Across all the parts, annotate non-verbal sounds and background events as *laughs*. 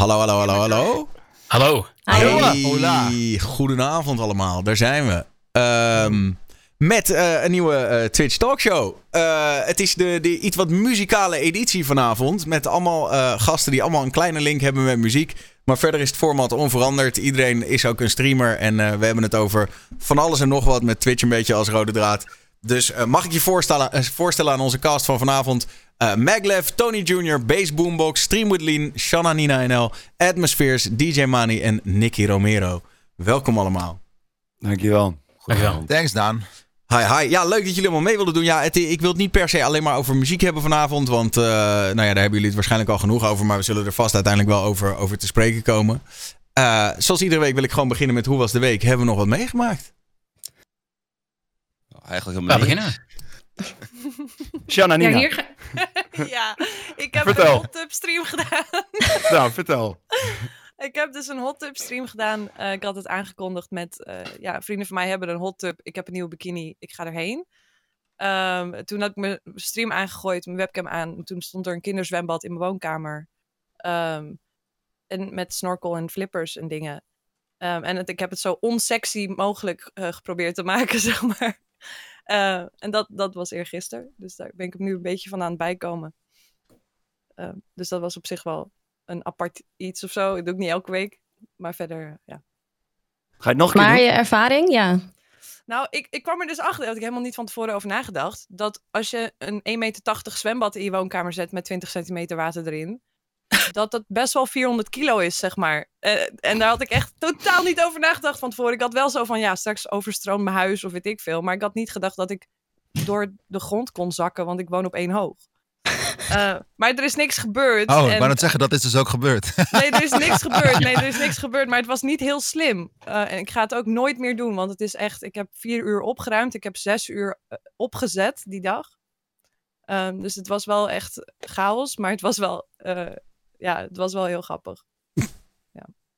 Hallo, hallo, hallo, hallo. Hallo. Hey, Hola. goedenavond allemaal. Daar zijn we. Ehm, met eh, een nieuwe eh, Twitch Talkshow. Eh het is de, de iets wat muzikale editie vanavond. Met allemaal eh, gasten die allemaal een kleine link hebben met muziek. Maar verder is het format onveranderd. Iedereen is ook een streamer. En eh, we hebben het over van alles en nog wat. Met Twitch een beetje als rode draad. Dus eh, mag ik je voorstellen, eh, voorstellen aan onze cast van vanavond. Eh Maglev, Tony Jr., Bass Boombox, Stream with Lean, Shanna Nina NL, Atmospheres, DJ Mani en Nicky Romero. Welkom allemaal. Dankjewel. Dankjewel. Thanks, Daan. Hi, hi. Ja, leuk dat jullie allemaal mee willen doen. Ja, het, ik wil het niet per se alleen maar over muziek hebben vanavond. Want eh, nou ja, daar hebben jullie het waarschijnlijk al genoeg over. Maar we zullen er vast uiteindelijk wel over, over te spreken komen. Eh, zoals iedere week wil ik gewoon beginnen met hoe was de week? Hebben we nog wat meegemaakt? Eigenlijk We helemaal niet. beginnen. *laughs* Shanna, Ja, Nina. hier ga- *laughs* ja, ik heb Vertel. een hot tub stream gedaan. *laughs* Nou, vertel. ik heb dus een hot tub stream gedaan. Eh, ik had het aangekondigd met, eh, ja, vrienden van mij hebben een hot tub. Ik heb een nieuwe bikini, ik ga erheen. Ehm, toen had ik mijn stream aangegooid, mijn webcam aan. En toen stond er een kinderzwembad in mijn woonkamer. Ehm, en met snorkel en flippers en dingen. Ehm, en het, ik heb het zo onsexy mogelijk eh, geprobeerd te maken, zeg maar. Eh, en dat, dat was eergisteren. Dus daar ben ik nu een beetje van aan het bijkomen. Ehm, dus dat was op zich wel een apart iets of zo. Ik doe het niet elke week. Maar verder, ja. Ga je het nog een keer Maar doen? je ervaring, ja. Nou, ik, ik kwam er dus achter, daar had ik helemaal niet van tevoren over nagedacht. Dat als je een 1,80 meter zwembad in je woonkamer zet met 20 centimeter water erin. Dat dat best wel 400 kilo is, zeg maar. Eh, en daar had ik echt totaal niet over nagedacht van tevoren. Ik had wel zo van, ja, straks overstroomt mijn huis of weet ik veel. Maar ik had niet gedacht dat ik door de grond kon zakken, want ik woon op één hoog. Eh, maar er is niks gebeurd. Oh, ik en- wou net zeggen, dat is dus ook gebeurd. *laughs* Nee, er is niks *laughs* gebeurd. Nee, er is niks gebeurd. Maar het was niet heel slim. Eh, en ik ga het ook nooit meer doen. Want het is echt... Ik heb vier uur opgeruimd. Ik heb zes uur opgezet die dag. Ehm, dus het was wel echt chaos. Maar het was wel... ja, het was wel heel grappig. *laughs*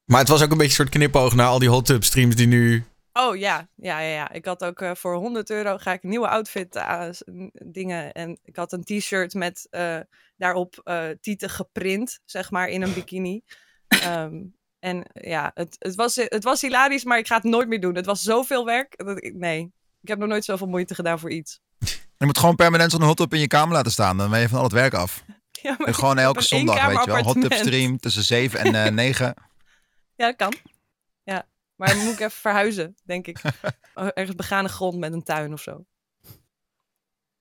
Maar het was ook een beetje een soort knipoog naar al die hot tub streams die nu... Oh ja, ja, ja, ja. Ik had ook eh, voor 100 euro ga ik een nieuwe outfit aan dingen. En ik had een t-shirt met eh, daarop eh tieten geprint, zeg maar, in een bikini. *laughs* Ehm, en ja, het, het, was, het was hilarisch, maar ik ga het nooit meer doen. Het was zoveel werk. Dat ik, nee, ik heb nog nooit zoveel moeite gedaan voor iets. Je moet gewoon permanent zo'n hot-up in je kamer laten staan. Dan ben je van al het werk af. *laughs* Ja, maar En gewoon elke zondag, weet je wel. Hot-up eenkamerappartement. stream tussen 7 en eh *laughs* 9. Ja, dat kan. Ja, maar dan moet ik even verhuizen, denk ik. *laughs* Ergens begane grond met een tuin of zo.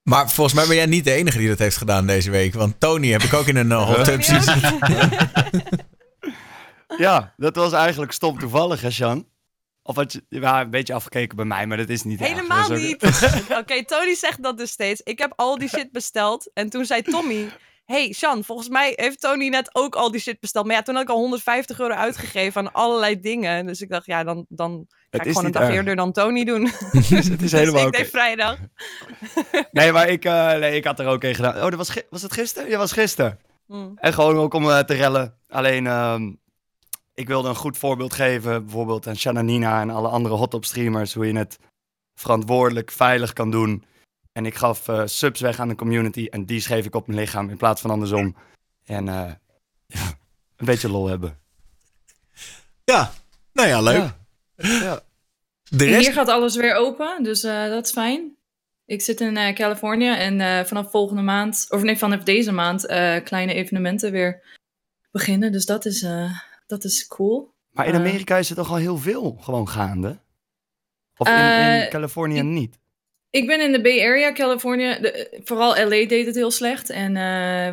Maar volgens mij ben jij niet de enige die dat heeft gedaan deze week. Want Tony heb ik ook in een eh, hot tub zien zitten. Ja, dat was eigenlijk stom toevallig, hè, Sjan? Of had je ja, een beetje afgekeken bij mij, maar dat is niet. Helemaal niet. Oké, Tony zegt dat dus steeds. Ik heb al die shit besteld. En toen zei Tommy... hey, Sjan, volgens mij heeft Tony net ook al die shit besteld. Maar ja, toen had ik al 150 euro uitgegeven aan allerlei dingen. Dus ik dacht, ja, dan, dan ga Het ik gewoon een dag erg. eerder dan Tony doen. *laughs* Het is *laughs* helemaal dus ik deed vrijdag. *laughs* Nee, maar ik, eh, nee, ik had er ook een gedaan. Oh, dat was, was het gisteren? Ja, was gisteren. Hm. En gewoon ook om eh, te rellen. Alleen, ehm, ik wilde een goed voorbeeld geven. Bijvoorbeeld aan Shanna Nina en alle andere hot-up streamers. Hoe je het verantwoordelijk, veilig kan doen. En ik gaf eh, subs weg aan de community. En die schreef ik op mijn lichaam in plaats van andersom. En eh, ja, een beetje lol hebben. Ja, nou ja, leuk. Ja. Ja. De rest... Hier gaat alles weer open, dus eh, dat is fijn. Ik zit in eh, Californië en eh, vanaf volgende maand, of nee, vanaf deze maand, eh, kleine evenementen weer beginnen. Dus dat is, eh, dat is cool. Maar in. Amerika is er toch al heel veel gewoon gaande? Of in, in Californië niet? Ik ben in de Bay Area, Californië. De- vooral LA deed het heel slecht. En eh,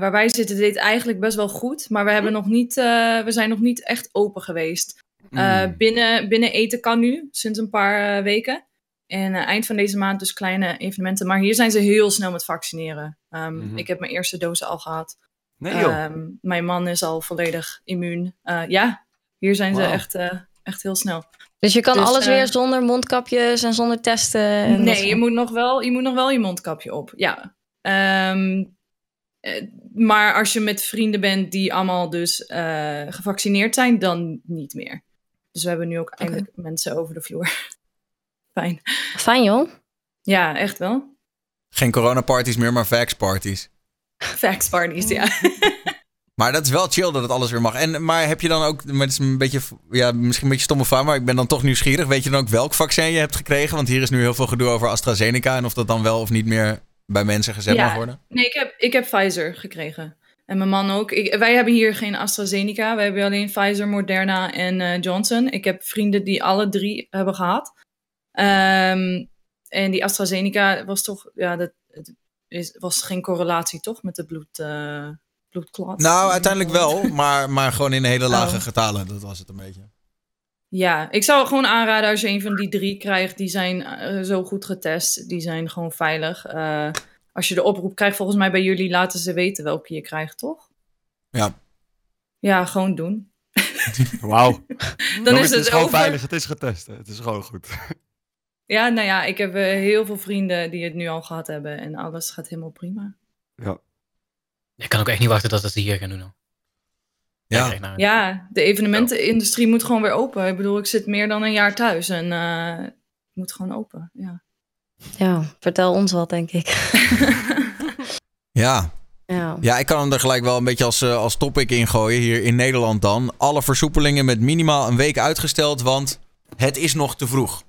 waar wij zitten deed het eigenlijk best wel goed. Maar we, hebben nog niet, eh, we zijn nog niet echt open geweest. Eh, Mm. binnen, binnen eten kan nu, sinds een paar weken. En eind van deze maand dus kleine evenementen. Maar hier zijn ze heel snel met vaccineren. Ehm, Mhm. Ik heb mijn eerste dosis al gehad. Nee joh. Ehm, mijn man is al volledig immuun. Ja, hier zijn ze echt, echt heel snel. Dus je kan Dus, alles eh, weer zonder mondkapjes en zonder testen? En Nee, je moet, nog wel, je moet nog wel je mondkapje op. Ja. Ehm, eh, maar als je met vrienden bent die allemaal dus eh, gevaccineerd zijn, dan niet meer. Dus we hebben nu ook eindelijk mensen over de vloer. *laughs* Fijn. Fijn joh. Ja, echt wel. Geen coronaparties meer, maar vax-parties. Facts parties, ja. *laughs* *laughs* Maar dat is wel chill dat het alles weer mag. En, maar heb je dan ook, maar het is een beetje, ja, misschien een beetje stomme vraag, maar ik ben dan toch nieuwsgierig. Weet je dan ook welk vaccin je hebt gekregen? Want hier is nu heel veel gedoe over AstraZeneca en of dat dan wel of niet meer bij mensen gezet Ja. mag worden. Nee, ik heb, ik heb Pfizer gekregen. En mijn man ook. Ik, wij hebben hier geen AstraZeneca. Wij hebben alleen Pfizer, Moderna en eh, Johnson. Ik heb vrienden die alle drie hebben gehad. Ehm, en die AstraZeneca was toch... Ja, dat het is, was geen correlatie toch met de bloed, eh bloedklot? Nou, uiteindelijk wel, maar, maar gewoon in hele lage Oh. getalen. Dat was het een beetje. Ja, ik zou gewoon aanraden als je een van die drie krijgt. Die zijn eh, zo goed getest. Die zijn gewoon veilig. Eh, als je de oproep krijgt, volgens mij bij jullie laten ze weten welke je krijgt, toch? Ja. Ja, gewoon doen. *laughs* Wauw. *laughs* Dan Jongens, is het, gewoon over. veilig, het is getest. hè. Het is gewoon goed. *laughs* Ja, nou ja, ik heb eh, heel veel vrienden die het nu al gehad hebben. En alles gaat helemaal prima. Ja. Ik kan ook echt niet wachten dat ze het hier gaan doen. hoor. Ja. Ja, de evenementenindustrie moet gewoon weer open. Ik bedoel, ik zit meer dan een jaar thuis en eh, het moet gewoon open. Ja. Ja, vertel ons wat, denk ik. *laughs* Ja. Ja. ja, ik kan hem er gelijk wel een beetje als, eh, als topic in gooien. Hier in Nederland dan. Alle versoepelingen met minimaal een week uitgesteld, want het is nog te vroeg.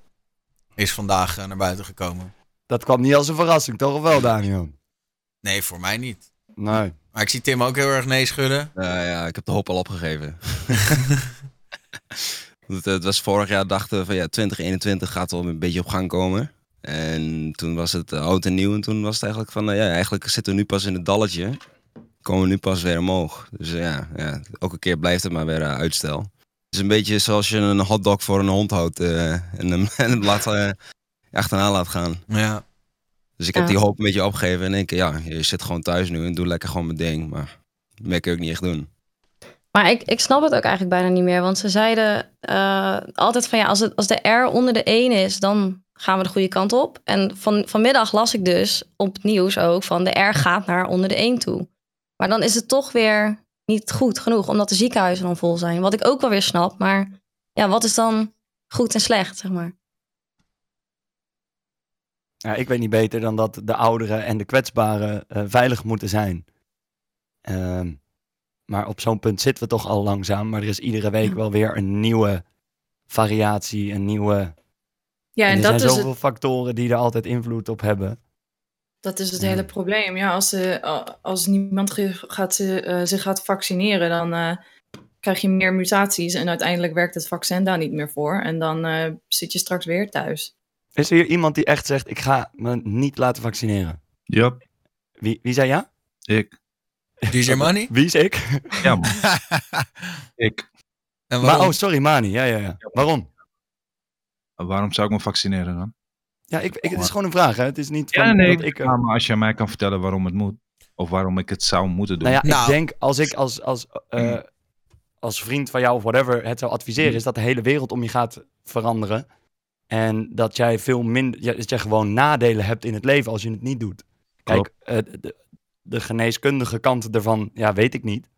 Is vandaag eh, naar buiten gekomen. Dat kwam niet als een verrassing, toch of wel, Daniel? Nee, voor mij niet. Nee. Maar ik zie Tim ook heel erg nee schudden. Ja, ja, ik heb de hoop al opgegeven. *laughs* Het was vorig jaar dachten we van ja, 2021 gaat wel een beetje op gang komen. En toen was het eh, oud en nieuw en toen was het eigenlijk van, eh, ja, eigenlijk zitten we nu pas in het dalletje. Komen we nu pas weer omhoog. Dus ja, ja elke keer blijft het maar weer eh, uitstel. Het is een beetje zoals je een hotdog voor een hond houdt en hem, en hem laat, achterna laat gaan. Ja. Dus ik heb die hoop een beetje opgegeven en denk, ja, je zit gewoon thuis nu en doe lekker gewoon mijn ding. Maar meer kun je ook niet echt doen. Maar ik, ik snap het ook eigenlijk bijna niet meer. Want ze zeiden eh, altijd van ja, als, het, als de R onder de 1 is, dan gaan we de goede kant op. En van, vanmiddag las ik dus op het nieuws ook van de R gaat naar onder de 1 toe. Maar dan is het toch weer niet goed genoeg, omdat de ziekenhuizen dan vol zijn. Wat ik ook wel weer snap, maar ja, wat is dan goed en slecht, zeg maar? Ja, ik weet niet beter dan dat de ouderen en de kwetsbaren eh, veilig moeten zijn. Ehm, maar op zo'n punt zitten we toch al langzaam. Maar er is iedere week Ja. wel weer een nieuwe variatie, een nieuwe... Ja, en en er dat zijn het, zoveel factoren die er altijd invloed op hebben. dat is het Ja. hele probleem. Ja, als, ze, als niemand gaat, eh, zich gaat vaccineren, dan krijg je meer mutaties. En uiteindelijk werkt het vaccin daar niet meer voor. En dan zit je straks weer thuis. Is er hier iemand die echt zegt, ik ga me niet laten vaccineren? Yup, Wie, wie zei ja? ik. DJ *laughs* Money? Wie is ik? Ja, *laughs* man. ik. En Maar, oh, sorry, Mani. Ja, ja, ja. Waarom? Waarom zou ik me vaccineren dan? Ja, ik, ik, het is gewoon een vraag, hè. Het is niet Ja, van nee, dat ik... eh, ja, maar als jij mij kan vertellen waarom het moet. Of waarom ik het zou moeten doen. Nou ja, Nou. ik denk als ik als, als, eh, als vriend van jou of whatever het zou adviseren, is dat de hele wereld om je gaat veranderen. En dat jij veel minder, dat jij gewoon nadelen hebt in het leven als je het niet doet. Kijk, eh, de, de geneeskundige kant ervan, ja, weet ik niet.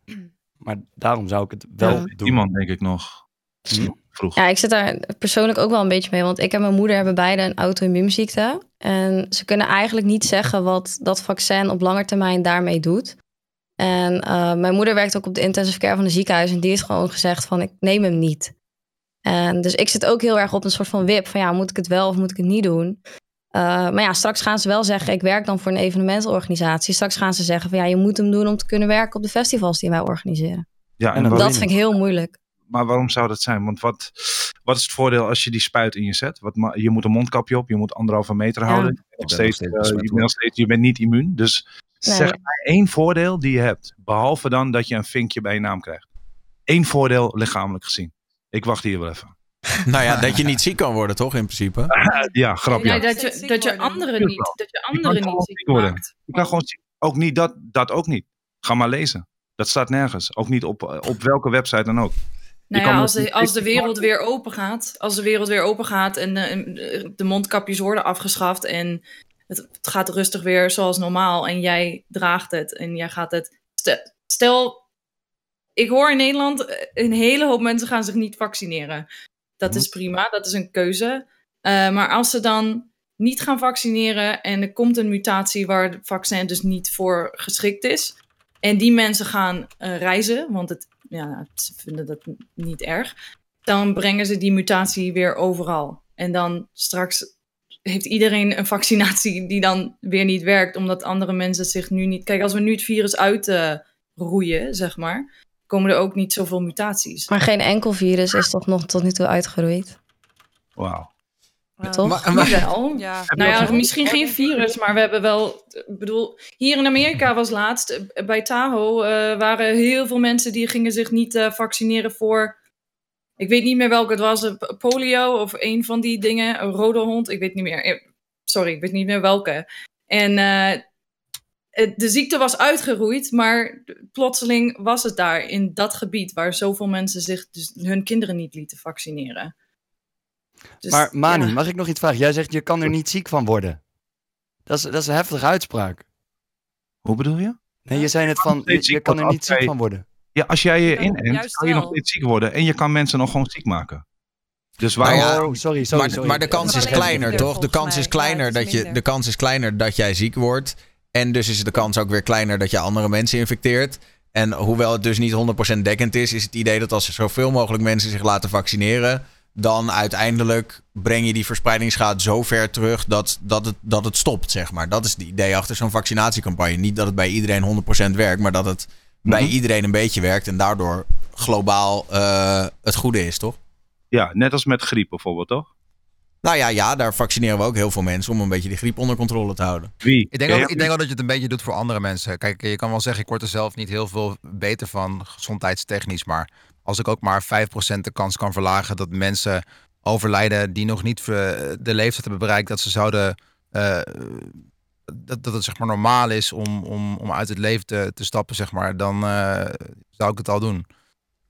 Maar daarom zou ik het wel Ja. doen. Iemand denk ik nog. Hm? Vroeg. Ja, ik zit daar persoonlijk ook wel een beetje mee. Want ik en mijn moeder hebben beide een auto-immuunziekte. En ze kunnen eigenlijk niet zeggen wat dat vaccin op lange termijn daarmee doet. En eh, mijn moeder werkt ook op de intensive care van een ziekenhuis. En die heeft gewoon gezegd van ik neem hem niet. En dus ik zit ook heel erg op een soort van wip. Van ja, moet ik het wel of moet ik het niet doen? Eh, maar ja, straks gaan ze wel zeggen, ik werk dan voor een evenementenorganisatie. Straks gaan ze zeggen van ja, je moet hem doen om te kunnen werken op de festivals die wij organiseren. Ja, En Dat vind ik heel moeilijk. maar waarom zou dat zijn? Want wat, wat is het voordeel als je die spuit in je zet? Wat, ma- je moet een mondkapje op, je moet anderhalve meter Ja. houden. Je bent, steeds, eh, je, bent nog steeds, je bent niet immuun. Dus Nee. zeg mij één voordeel die je hebt. Behalve dan dat je een vinkje bij je naam krijgt. Eén voordeel lichamelijk gezien. Ik wacht hier wel even. *laughs* Nou ja, dat je niet ziek kan worden, toch, in principe? *laughs* Ja, grap, ja. Nee, dat, je, dat je anderen niet, dat je kan anderen niet ziek worden. maakt. Je kan gewoon. Ook niet dat, dat ook niet. Ga maar lezen. Dat staat nergens. Ook niet op, op welke website dan ook. Nou ja, als de, als de wereld weer open gaat, als de wereld weer open gaat en de, de mondkapjes worden afgeschaft en het, het gaat rustig weer zoals normaal en jij draagt het en jij gaat het. Stel ik hoor in Nederland eh, een hele hoop mensen gaan zich niet vaccineren. Dat is prima, dat is een keuze. Eh, maar als ze dan niet gaan vaccineren en er komt een mutatie waar het vaccin dus niet voor geschikt is, en die mensen gaan eh, reizen, want het, ja, ze vinden dat niet erg, dan brengen ze die mutatie weer overal. En dan straks heeft iedereen een vaccinatie die dan weer niet werkt, omdat andere mensen zich nu niet. Kijk, als we nu het virus uitroeien, zeg maar, komen er ook niet zoveel mutaties. Maar geen enkel virus is toch nog tot nu toe uitgeroeid, Wauw. toch? Maar- maar- Wel. Ja. Nou ja, misschien geen virus, maar we hebben wel. Ik bedoel, hier in Amerika was laatst eh, bij Tahoe eh, waren heel veel mensen die gingen zich niet eh, vaccineren voor. Ik weet niet meer welke het was, polio of een van die dingen, een rode hond, ik weet niet meer. Sorry, ik weet niet meer welke. En de ziekte was uitgeroeid, maar plotseling was het daar in dat gebied waar zoveel mensen zich dus hun kinderen niet lieten vaccineren. Dus, maar Mani, ja. mag ik nog iets vragen? Jij zegt je kan er niet ziek van worden. Dat is, dat is een heftige uitspraak. Hoe bedoel je? Nee, je zei net van, je, kan er niet ziek van worden. Ja, als jij je inent, kan je nog steeds ziek worden. En je kan mensen nog gewoon ziek maken. Dus Nou waarom... ja, oh, sorry, sorry, maar, sorry. maar de kans Het is kleiner, toch? De kans is kleiner het dat je de kans is kleiner dat jij ziek wordt. En dus is de kans ook weer kleiner dat je andere mensen infecteert. En hoewel het dus niet 100% dekkend is, is het idee dat als er zoveel mogelijk mensen zich laten vaccineren, dan uiteindelijk breng je die verspreidingsgraad zo ver terug dat, dat, het, dat het stopt, zeg maar. Dat is het idee achter zo'n vaccinatiecampagne. Niet dat het bij iedereen 100% werkt, maar dat het bij Mhm. iedereen een beetje werkt en daardoor globaal eh, het goede is, toch? Ja, net als met griep bijvoorbeeld, toch? Nou ja, ja, daar vaccineren we ook heel veel mensen om een beetje die griep onder controle te houden. Wie? Ik denk, ook, ik denk ook dat je het een beetje doet voor andere mensen. Kijk, je kan wel zeggen, ik word er zelf niet heel veel beter van, gezondheidstechnisch. Maar als ik ook maar 5% de kans kan verlagen dat mensen overlijden die nog niet eh, de leeftijd hebben bereikt dat ze zouden. eh, dat, dat het zeg maar normaal is om, om, om uit het leven te, te stappen, zeg maar, dan eh, zou ik het al doen.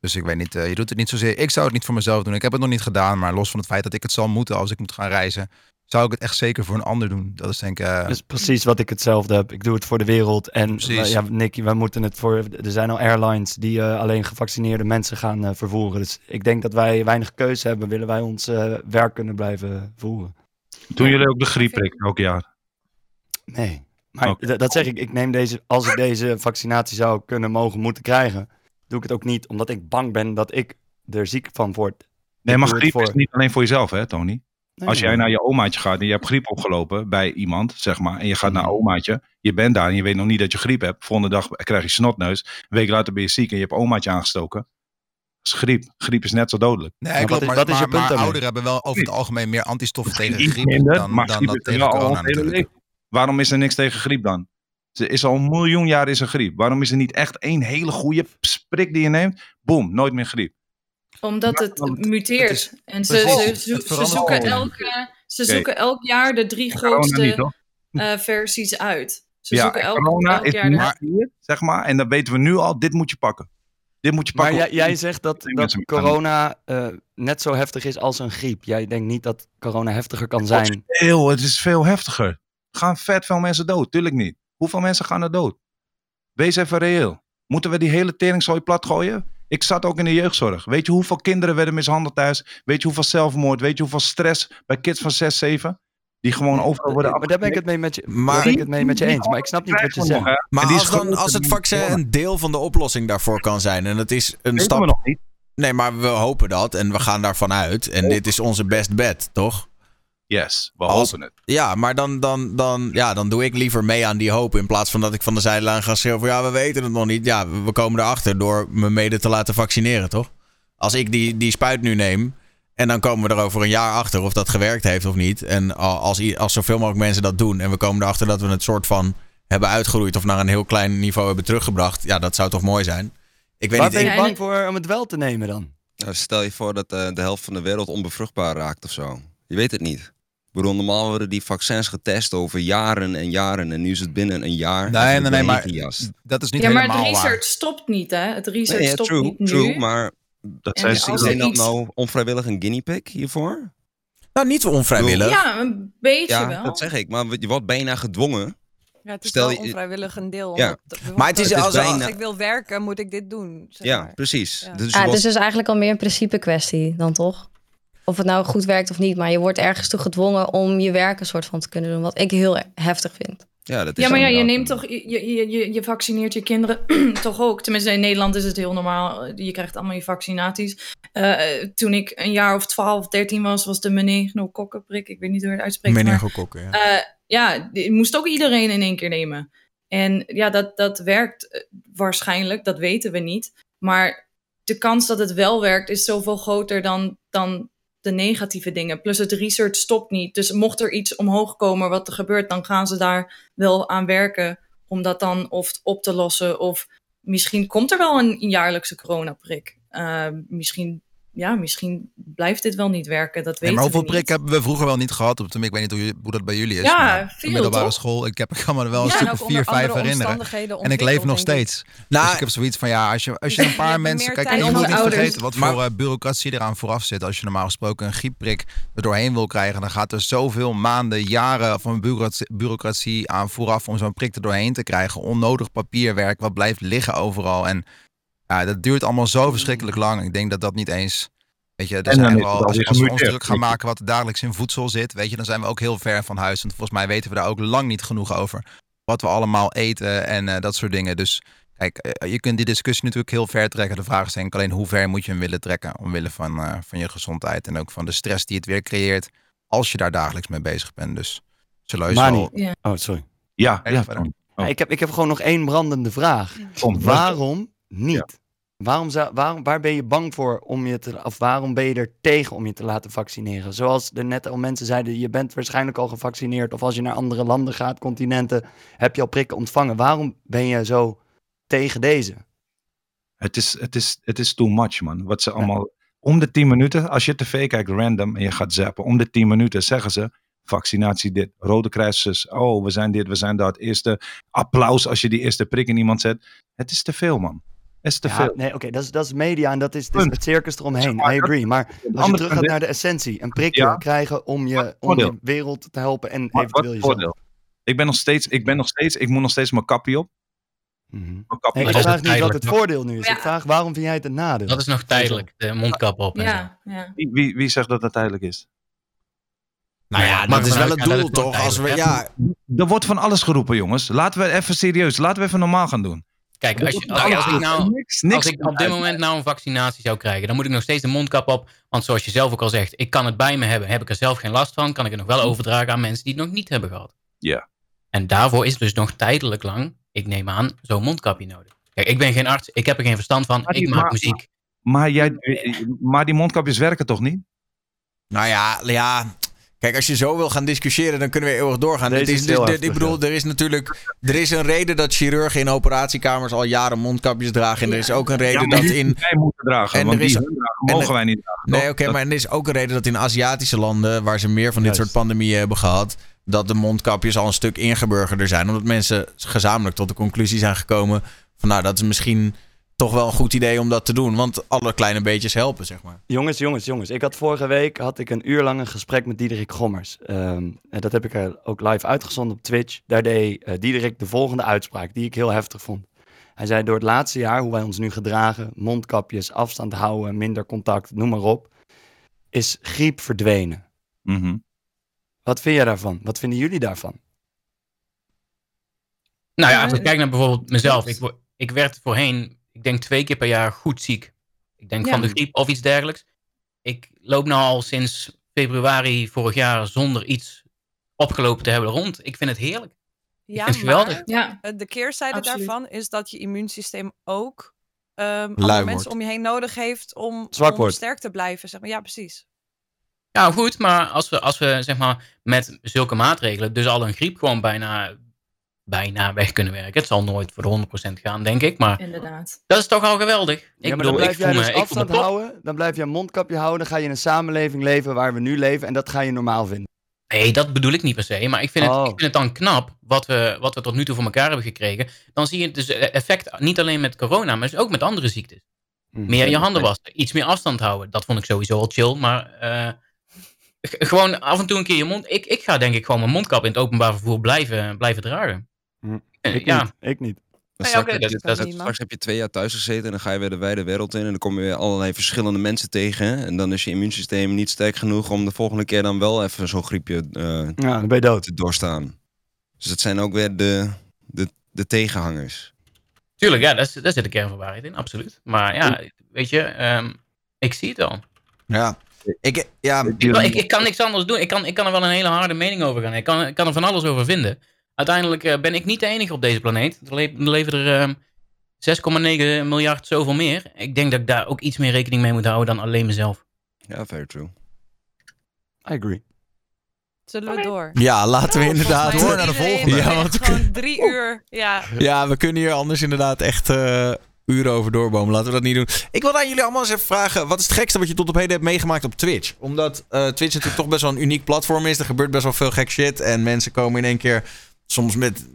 Dus ik weet niet, eh, je doet het niet zozeer. Ik zou het niet voor mezelf doen. Ik heb het nog niet gedaan, maar los van het feit dat ik het zal moeten als ik moet gaan reizen, zou ik het echt zeker voor een ander doen. Dat is denk ik. eh, Dat is precies wat ik hetzelfde heb. Ik doe het voor de wereld. En wij- ja, Nicky, wij moeten het voor. Er zijn al airlines die eh, alleen gevaccineerde mensen gaan eh, vervoeren. Dus ik denk dat wij weinig keuze hebben. Willen wij ons eh, werk kunnen blijven voeren? Doen jullie ook de griepprik elk jaar? Nee. Maar dat zeg ik. Ik neem deze. Als ik deze vaccinatie zou kunnen, mogen, moeten krijgen. Doe ik het ook niet omdat ik bang ben dat ik er ziek van word. Nee, maar griep is niet alleen voor jezelf, hè, Tony? Nee, Als jij nee. naar je omaatje gaat en je hebt griep opgelopen bij iemand, zeg maar, en je gaat naar Mhm. omaatje, je bent daar en je weet nog niet dat je griep hebt. Volgende dag krijg je snotneus. Een week later ben je ziek en je hebt omaatje aangestoken. Dat is griep. Griep is net zo dodelijk. Nee, Maar klopt. is- Maar, wat is je punt maar ouderen hebben wel over het algemeen meer antistoffen tegen griep minder, dan, maar dan griep dat tegen corona. Waarom is er niks tegen griep dan? Er is al een miljoen jaar is er griep. Waarom is er niet echt één hele goede prik die je neemt? Boom, nooit meer griep. Omdat het muteert. het is- en ze, ze, zo- ze zoeken, elke, ze zoeken elk jaar de drie grootste niet, eh, versies uit. Ze Ja, zoeken en elk, corona elk is jaar de... hier, zeg maar. En dan weten we nu al, dit moet je pakken. Dit moet je Maar pakken. jij, jij zegt dat, dat ze- corona eh, net zo heftig is als een griep. Jij denkt niet dat corona heftiger kan zijn. Heel, het is veel heftiger. Gaan vet veel mensen dood? Tuurlijk niet. Hoeveel mensen gaan er dood? Wees even reëel. Moeten we die hele teringzooi plat gooien? Ik zat ook in de jeugdzorg. Weet je hoeveel kinderen werden mishandeld thuis? Weet je hoeveel zelfmoord? Weet je hoeveel stress bij kids van 6, 7? Die gewoon overal worden Maar daar ben ik het mee met je, Maar- ik het mee met je eens. Maar ik snap niet wat je zegt. Maar En die is als, dan, groter als het vaccin een deel van de oplossing daarvoor kan zijn. En het is een stap. we nog niet. Nee, maar we hopen dat. En we gaan daarvan uit. En dit is onze best bet, toch? Yes, we Als- hopen het. Ja, maar dan, dan, dan, ja, dan doe ik liever mee aan die hoop. In plaats van dat ik van de zijlijn ga schreeuwen. van, Ja, we weten het nog niet. Ja, we komen erachter door me mede te laten vaccineren, toch? Als ik die, die spuit nu neem. En dan komen we er over een jaar achter of dat gewerkt heeft of niet. En als, als zoveel mogelijk mensen dat doen. En we komen erachter dat we het soort van hebben uitgeroeid. Of naar een heel klein niveau hebben teruggebracht. Ja, dat zou toch mooi zijn. Ik weet Waar niet. ben je bang voor om het wel te nemen dan? Nou, stel je voor dat eh, de helft van de wereld onbevruchtbaar raakt of zo. Je weet het niet. Bedoel, normaal worden die vaccins getest over jaren en jaren. En nu is het binnen een jaar. Nee, het nee, nee, maar dat is niet Ja, maar helemaal het research waar. stopt niet, hè? Het research Nee, ja, stopt true, niet nu. true, maar Dat zijn ze. er dat iets- nou onvrijwillig een guinea pig hiervoor? Nou, niet onvrijwillig. Ja, een beetje Ja, wel. dat zeg ik. Maar je wordt bijna gedwongen. Ja, het is Stel wel je- onvrijwillig een deel. Ja. omdat- Maar het is als- als- bijna- Als ik wil werken, moet ik dit doen. Zeg Ja, maar. precies. Ja. Dus Ah, het wordt- is dus eigenlijk al meer een principe kwestie dan toch? Of het nou goed werkt of niet, maar je wordt ergens toe gedwongen om je werk een soort van te kunnen doen. Wat ik heel heftig vind. Ja, dat is Ja, maar ja, je neemt toch, je, je, je, je vaccineert je kinderen *clears throat* toch ook. Tenminste, in Nederland is het heel normaal. Je krijgt allemaal je vaccinaties. Eh, toen ik een jaar of 12, 13 was, was de meningokokkenprik. Ik weet niet hoe je het uitspreekt. Meningokokken, ja. Eh, ja, die moest ook iedereen in één keer nemen. En ja, dat, dat werkt eh, waarschijnlijk, dat weten we niet. Maar de kans dat het wel werkt is zoveel groter dan, dan de negatieve dingen. Plus het research stopt niet. Dus mocht er iets omhoog komen wat er gebeurt, dan gaan ze daar wel aan werken om dat dan of op te lossen. Of misschien komt er wel een jaarlijkse coronaprik. Eh, misschien, ja, misschien blijft dit wel niet werken. Dat Nee, weten maar hoeveel we prikken hebben we vroeger wel niet gehad? Op, ik weet niet hoe, hoe dat bij jullie is. Ja, maar veel, de middelbare toch? school. Ik, heb, ik kan me er wel een Ja, stuk of vier, vijf herinneren. En ik leef nog steeds. Nou, dus ik heb zoiets van, ja, als je, als je *laughs* een paar mensen... Kijk, je moet niet ouders. vergeten wat Maar- voor eh, bureaucratie eraan vooraf zit. Als je normaal gesproken een griepprik er doorheen wil krijgen... dan gaat er zoveel maanden, jaren van bureaucratie, bureaucratie aan vooraf... om zo'n prik er doorheen te krijgen. Onnodig papierwerk, wat blijft liggen overal. En ja, dat duurt allemaal zo verschrikkelijk lang. Ik denk dat dat niet eens... Weet je, er En zijn het als, we ons druk gaan maken wat er dagelijks in voedsel zit, weet je, dan zijn we ook heel ver van huis. Want volgens mij weten we daar ook lang niet genoeg over. Wat we allemaal eten en eh, dat soort dingen. Dus kijk, eh, je kunt die discussie natuurlijk heel ver trekken. De vraag is denk ik alleen hoe ver moet je hem willen trekken. Omwille van, eh, van je gezondheid en ook van de stress die het weer creëert. Als je daar dagelijks mee bezig bent. Dus we wel... Oh, sorry. Ja, ja. ik, heb, ik heb gewoon nog één brandende vraag. Waarom niet? Waarom zou, waarom, waar ben je bang voor om je te, of waarom ben je er tegen om je te laten vaccineren? Zoals er net al mensen zeiden, je bent waarschijnlijk al gevaccineerd. Of als je naar andere landen gaat, continenten, heb je al prikken ontvangen. Waarom ben je zo tegen deze? Het is, het, is, het is too much, man. Wat ze allemaal. Om de 10 minuten, als je tv kijkt random en je gaat zappen, om de 10 minuten zeggen ze: vaccinatie dit, Rode Kruisers, oh, we zijn dit, we zijn dat. Eerste applaus als je die eerste prik in iemand zet. Het is te veel, man. Het is te Ja, veel. nee, oké, dat, is, dat is media en dat is, het is Punt. het circus eromheen. Maar I agree. Maar als je terug gaat naar de essentie, een prikje Ja. krijgen om je, om je wereld te helpen en Maar wat eventueel is het jezelf. voordeel? Ik ben nog steeds, ik ben nog steeds, ik moet nog steeds mijn kapje op. Mhm. Mijn kapje Nee, Maar ik vraag niet wat het voordeel nu is. Ja. Ik vraag waarom vind jij het een nadeel? Dat is nog tijdelijk, de mondkap op en zo. Ja, ja. Wie, wie, wie zegt dat het tijdelijk is? Nou ja, maar dat is wel het doel, toch? Als we, ja, Er wordt van alles geroepen, jongens. Laten we even serieus, laten we even normaal gaan doen. Kijk, als, je, wordt als, ik nou, geroepen. niks, niks als ik op dit moment nou een vaccinatie zou krijgen, dan moet ik nog steeds de mondkap op. Want zoals je zelf ook al zegt, ik kan het bij me hebben. Heb ik er zelf geen last van, kan ik het nog wel overdragen aan mensen die het nog niet hebben gehad. Ja. En daarvoor is dus nog tijdelijk lang, ik neem aan, zo'n mondkapje nodig. Kijk, ik ben geen arts, ik heb er geen verstand van, die- ik maak maar- muziek. Maar, jij, maar die mondkapjes werken toch niet? Nou ja, ja. Kijk, als je zo wil gaan discussiëren, dan kunnen we eeuwig doorgaan. Deze Het is, dus- ik bedoel, er is natuurlijk er is een reden dat chirurgen in operatiekamers al jaren mondkapjes dragen. En er is ook een reden dat in. Wij moeten dragen, En want er is- die hun dragen, en mogen wij niet dragen. Nee, oké, maar er is ook een reden dat in Aziatische landen, waar ze meer van dit Juist. soort pandemieën hebben gehad, dat de mondkapjes al een stuk ingeburgerder zijn. Omdat mensen gezamenlijk tot de conclusie zijn gekomen van, nou, dat is misschien toch wel een goed idee om dat te doen. Want alle kleine beetjes helpen, zeg maar. Jongens, jongens, jongens. Ik had vorige week had ik een uur lang een gesprek met Diederik Gommers. Ehm, en dat heb ik er ook live uitgezonden op Twitch. Daar deed eh, Diederik de volgende uitspraak, die ik heel heftig vond. Hij zei, door het laatste jaar, hoe wij ons nu gedragen, mondkapjes, afstand houden, minder contact, noem maar op, is griep verdwenen. Mhm. Wat vind jij daarvan? Wat vinden jullie daarvan? Nou ja, als ik kijk naar bijvoorbeeld mezelf. Ik, ik werd voorheen, ik denk twee keer per jaar goed ziek. Ik denk Ja. van de griep of iets dergelijks. Ik loop nou al sinds februari vorig jaar zonder iets opgelopen te hebben rond. Ik vind het heerlijk. Ja, vind het geweldig. maar Ja, eh, de keerzijde Absoluut. daarvan is dat je immuunsysteem ook ehm wordt. mensen om je heen nodig heeft om, om sterk te blijven. Zeg maar. Ja, precies. Ja, goed, maar als we, als we zeg maar met zulke maatregelen dus al een griep gewoon bijna, bijna weg kunnen werken. Het zal nooit voor de 100% gaan, denk ik. Maar inderdaad. dat is toch al geweldig. Ik ja, maar bedoel, dan blijf ik voel jij me, dus ik voel me afstand top. houden, dan blijf je een mondkapje houden, dan ga je in een samenleving leven waar we nu leven en dat ga je normaal vinden. Nee, dat bedoel ik niet per se. Maar ik vind, het, Oh. ik vind het dan knap wat we, wat we tot nu toe voor elkaar hebben gekregen. Dan zie je dus effect niet alleen met corona, maar dus ook met andere ziektes. Hm. Meer je handen wassen, iets meer afstand houden. Dat vond ik sowieso al chill. Maar eh, gewoon af en toe een keer je mond. Ik, ik ga denk ik gewoon mijn mondkap in het openbaar vervoer blijven, blijven dragen. Hm. Eh, Ik ja, niet. Ik niet. Ja, straks, heb dat- je, dat straks- heb twee jaar thuis gezeten en dan ga je weer de wijde wereld in. En dan kom je weer allerlei verschillende mensen tegen. En dan is je immuunsysteem niet sterk genoeg om de volgende keer dan wel even zo'n griepje eh, Ja, dan ben je dood. te doorstaan. Dus het zijn ook weer de, de, de tegenhangers. Tuurlijk, ja, daar, zit- daar zit de kern van waarheid in, absoluut. Maar ja, weet je, ehm, ik zie het al. Ja. Ik, ja, Ik, ik, ik kan niks anders doen. Ik kan, ik kan er wel een hele harde mening over gaan. Ik kan, ik kan er van alles over vinden. Uiteindelijk eh, ben ik niet de enige op deze planeet. Er, le er leven er ehm, 6,9 miljard zoveel meer. Ik denk dat ik daar ook iets meer rekening mee moet houden dan alleen mezelf. Ja, very true. I agree. Zullen we door? ja, laten we inderdaad... Mij Door naar de volgende. Ja, want we gewoon drie uur. Ja, Ja, we kunnen hier anders inderdaad echt eh, uren over doorbomen. Laten we dat niet doen. Ik wil aan jullie allemaal eens even vragen: wat is het gekste wat je tot op heden hebt meegemaakt op Twitch? Omdat eh, Twitch natuurlijk toch best wel een uniek platform is. Er gebeurt best wel veel gek shit. En mensen komen in één keer soms met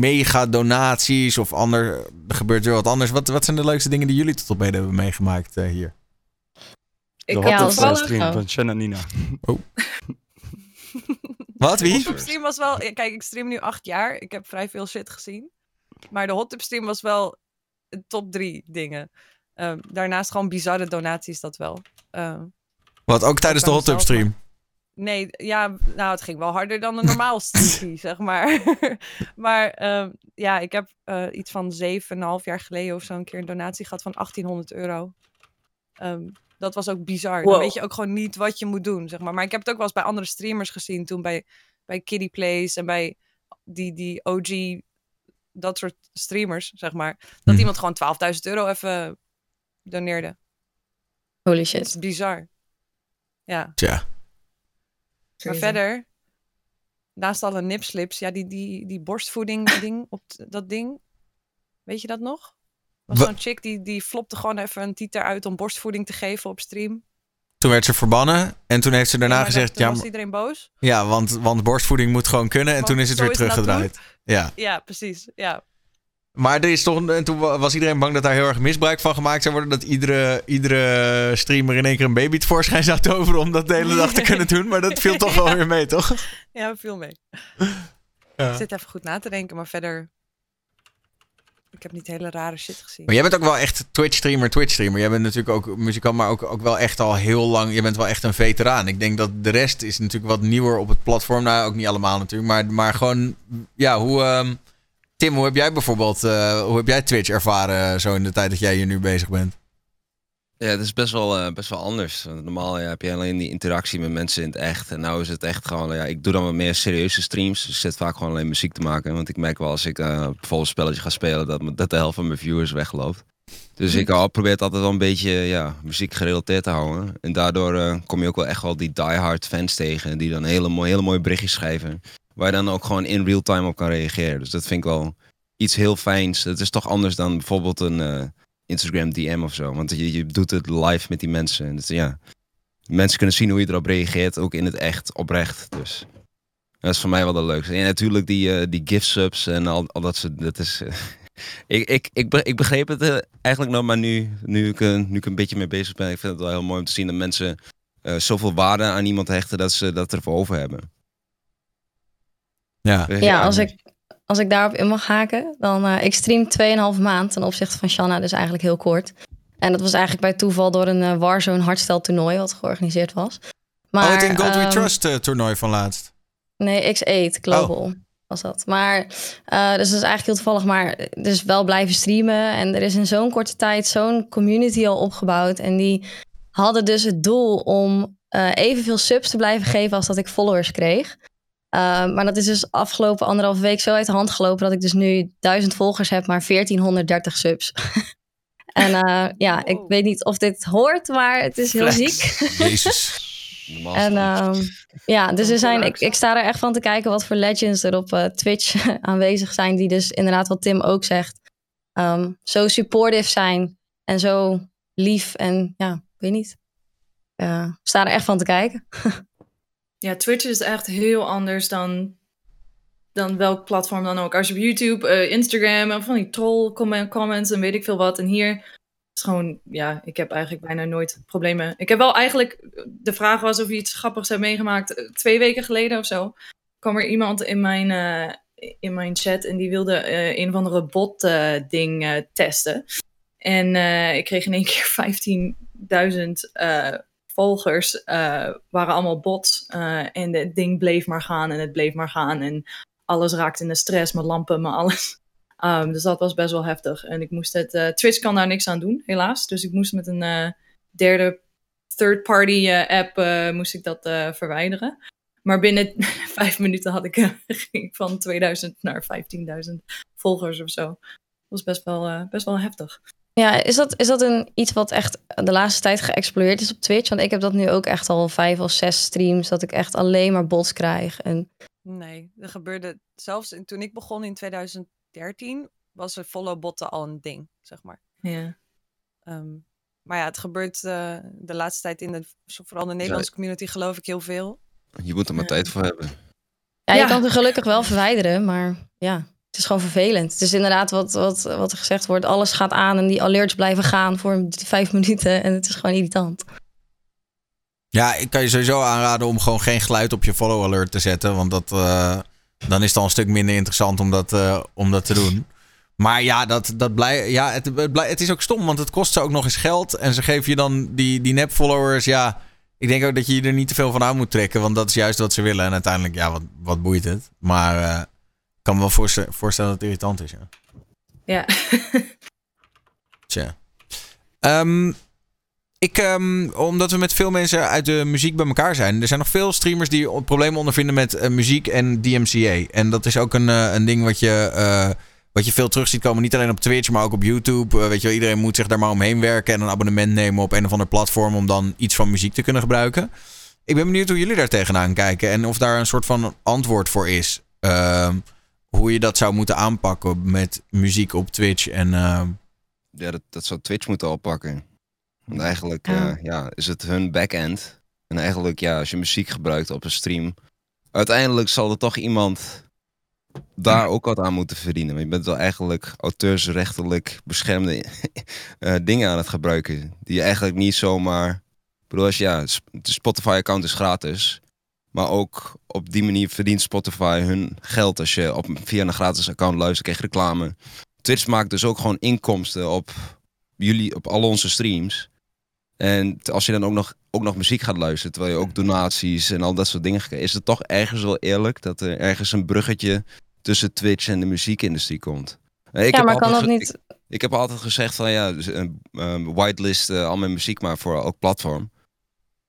mega donaties of ander. Er gebeurt weer wat anders. Wat, wat zijn de leukste dingen die jullie tot op heden hebben meegemaakt eh, hier? De Ik hot heb Ja, stream oh. van Shannon Nina. *laughs* Wat? Wie? hot tub stream was wel... ja, Kijk, ik stream nu acht jaar. Ik heb vrij veel shit gezien. Maar de hot tub stream was wel top drie dingen. Ehm, daarnaast gewoon bizarre donaties, dat wel. Ehm, Wat ook tijdens de hot tub stream. Nee, ja, nou, het ging wel harder dan een normaal *laughs* streampie, zeg maar. *laughs* maar ehm, ja, ik heb eh, iets van 7,5 jaar geleden of zo een keer een donatie gehad van 1800 euro. Ehm, dat was ook bizar. Dan weet je ook gewoon niet wat je moet doen, zeg maar. Maar ik heb het ook wel eens bij andere streamers gezien. Toen bij, bij Kiddie Plays en bij die, die OG, dat soort streamers, zeg maar. Dat Mhm. iemand gewoon 12.000 euro even doneerde. Holy shit. bizar. Ja. Tja. Maar verder, naast alle nipslips, ja, die, die, die borstvoeding *laughs* ding op dat ding. Weet je dat nog? Was Wa- zo'n chick die, die flopte gewoon even een tieter uit om borstvoeding te geven op stream. Toen werd ze verbannen. En toen heeft ze daarna Ja, maar gezegd: toen ja, was iedereen boos. ja want, want borstvoeding moet gewoon kunnen. En Want toen is het weer teruggedraaid. Ja. Ja, precies. Ja. Maar er is toch, en toen wa- was iedereen bang dat daar heel erg misbruik van gemaakt zou worden. Dat iedere, iedere streamer in één keer een baby tevoorschijn zou toveren om dat de hele dag te kunnen doen. Maar dat viel toch wel weer mee, *laughs* toch? ja, veel mee. Ja. Ik zit even goed na te denken, maar verder... Ik heb niet hele rare shit gezien. Maar jij bent ook wel echt Twitch-streamer, Twitch-streamer. Jij bent natuurlijk ook muzikant, maar ook, ook wel echt al heel lang. Je bent wel echt een veteraan. Ik denk dat de rest is natuurlijk wat nieuwer op het platform. Nou, ook niet allemaal natuurlijk. Maar, maar gewoon, ja, hoe... ehm, Tim, hoe heb jij bijvoorbeeld, eh, hoe heb jij Twitch ervaren eh, zo in de tijd dat jij hier nu bezig bent? Ja, het is best wel, eh, best wel anders. Normaal ja, heb je alleen die interactie met mensen in het echt. En nou is het echt gewoon, ja, ik doe dan wat meer serieuze streams. Dus ik zit vaak gewoon alleen muziek te maken. Want ik merk wel als ik eh bijvoorbeeld een spelletje ga spelen, dat, dat de helft van mijn viewers wegloopt. Dus ik uh, probeer het altijd wel een beetje ja, muziek gerelateerd te houden. En daardoor kom je ook wel echt wel die diehard fans tegen. Die dan hele, mooie hele mooie berichtjes schrijven. Waar je dan ook gewoon in real time op kan reageren. Dus dat vind ik wel iets heel fijns. Het is toch anders dan bijvoorbeeld een eh, Instagram DM of zo. Want je, je doet het live met die mensen. En ja, mensen kunnen zien hoe je erop reageert. Ook in het echt, oprecht. Dus dat is voor mij wel de leukste. En natuurlijk die, eh, die gift subs en al, al dat soort... Dat is, *laughs* ik, ik, ik, ik begreep het eh, eigenlijk nog maar nu, nu, ik, nu ik een beetje mee bezig ben. Ik vind het wel heel mooi om te zien dat mensen zoveel waarde aan iemand hechten dat ze dat ervoor over hebben. Ja. Ja, als ik, als ik daarop in mag haken, dan uh, ik stream 2,5 maand ten opzichte van Shanna, dus eigenlijk heel kort. En dat was eigenlijk bij toeval door een uh, Warzone hardstyle toernooi wat georganiseerd was. Maar, oh, het in Gold We ehm, Trust uh, toernooi van laatst. Nee, X8 Global Oh. was dat. Maar, uh, dus dat is eigenlijk heel toevallig, maar dus wel blijven streamen. En er is in zo'n korte tijd zo'n community al opgebouwd. En die hadden dus het doel om uh, evenveel subs te blijven geven als dat ik followers kreeg. Uh, maar dat is dus afgelopen anderhalve week zo uit de hand gelopen dat ik dus nu 1000 volgers heb, maar 1430 subs. *laughs* en uh, ja, ik weet niet of dit hoort, maar het is heel Flex. ziek. *laughs* Jezus. En um, ja, dus er zijn, ik, ik sta er echt van te kijken wat voor legends er op uh, Twitch *laughs* aanwezig zijn. Die dus inderdaad, wat Tim ook zegt, um, zo supportive zijn en zo lief. En ja, ik weet niet. Uh, ik sta er echt van te kijken. Ja, Twitch is echt heel anders dan, dan welk platform dan ook. Als je op YouTube, uh, Instagram en van die troll comment, comments en weet ik veel wat. En hier is gewoon, ja, ik heb eigenlijk bijna nooit problemen. Ik heb wel eigenlijk, de vraag was of je iets grappigs hebt meegemaakt. uh, Twee weken geleden of zo kwam er iemand in mijn, uh, in mijn chat en die wilde een of andere bot ding testen. En ik kreeg in één keer 15.000 volgers uh, waren allemaal bots. Uh, en het ding bleef maar gaan en het bleef maar gaan. En alles raakte in de stress, mijn lampen, mijn alles. Um, *laughs* dus dat was best wel heftig. En ik moest het, uh, Twitch kan daar niks aan doen, helaas. Dus ik moest met een derde third-party app moest ik dat verwijderen. Maar binnen *laughs* vijf minuten had ik, *laughs* ging van 2000 naar 15.000 volgers of zo. Dat was best wel, best wel heftig. Ja, is dat, is dat een, iets wat echt de laatste tijd geëxplodeerd is op Twitch? Want ik heb dat nu ook echt al vijf of zes streams, dat ik echt alleen maar bots krijg. En... Nee, er gebeurde zelfs toen ik begon in 2013, was er follow botten al een ding, zeg maar. Ja. Um, maar ja, het gebeurt uh, de laatste tijd in de, vooral in de Nederlandse community geloof ik heel veel. Je moet er maar tijd voor hebben. Ja, je ja. kan het gelukkig wel verwijderen, maar ja, het is gewoon vervelend. Het is inderdaad wat, wat, wat er gezegd wordt, alles gaat aan en die alerts blijven gaan voor vijf minuten en het is gewoon irritant. Ja, ik kan je sowieso aanraden om gewoon geen geluid op je follow alert te zetten, want dat, uh, dan is het al een stuk minder interessant om dat, uh, om dat te doen. Maar ja, dat, dat blij, ja het, het, is ook stom, want het kost ze ook nog eens geld. En ze geven je dan die, die nep-followers. Ja, ik denk ook dat je er niet te veel van aan moet trekken. Want dat is juist wat ze willen. En uiteindelijk, ja, wat, wat boeit het? Maar ik kan me wel voorstellen, voorstellen dat het irritant is. Ja. Ja. *laughs* Tja. Um, ik, um, omdat we met veel mensen uit de muziek bij elkaar zijn. Er zijn nog veel streamers die problemen ondervinden met uh, muziek en DMCA. En dat is ook een, uh, een ding wat je... Uh, wat je veel terug ziet komen, niet alleen op Twitch, maar ook op YouTube. Weet je wel, iedereen moet zich daar maar omheen werken en een abonnement nemen op een of ander platform om dan iets van muziek te kunnen gebruiken. Ik ben benieuwd hoe jullie daar tegenaan kijken en of daar een soort van antwoord voor is. Uh, hoe je dat zou moeten aanpakken met muziek op Twitch. En, uh... Ja, dat, dat zou Twitch moeten oppakken. Want eigenlijk ja. ja, is het hun backend. En eigenlijk, ja, als je muziek gebruikt op een stream, uiteindelijk zal er toch iemand daar ook wat aan moeten verdienen. Maar je bent wel eigenlijk auteursrechtelijk beschermde uh, *laughs* dingen aan het gebruiken. Die je eigenlijk niet zomaar. Ik bedoel, als ja, de Spotify-account is gratis. Maar ook op die manier verdient Spotify hun geld. Als je op, via een gratis account luistert, krijg je reclame. Twitch maakt dus ook gewoon inkomsten op jullie, op al onze streams. En als je dan ook nog, ook nog muziek gaat luisteren, terwijl je ook donaties en al dat soort dingen krijgt, is het toch ergens wel eerlijk dat er ergens een bruggetje tussen Twitch en de muziekindustrie komt. Ik ja, maar kan dat niet... Ik, ik, heb altijd gezegd van ja, uh, uh, whitelist uh, al mijn muziek maar voor elk platform.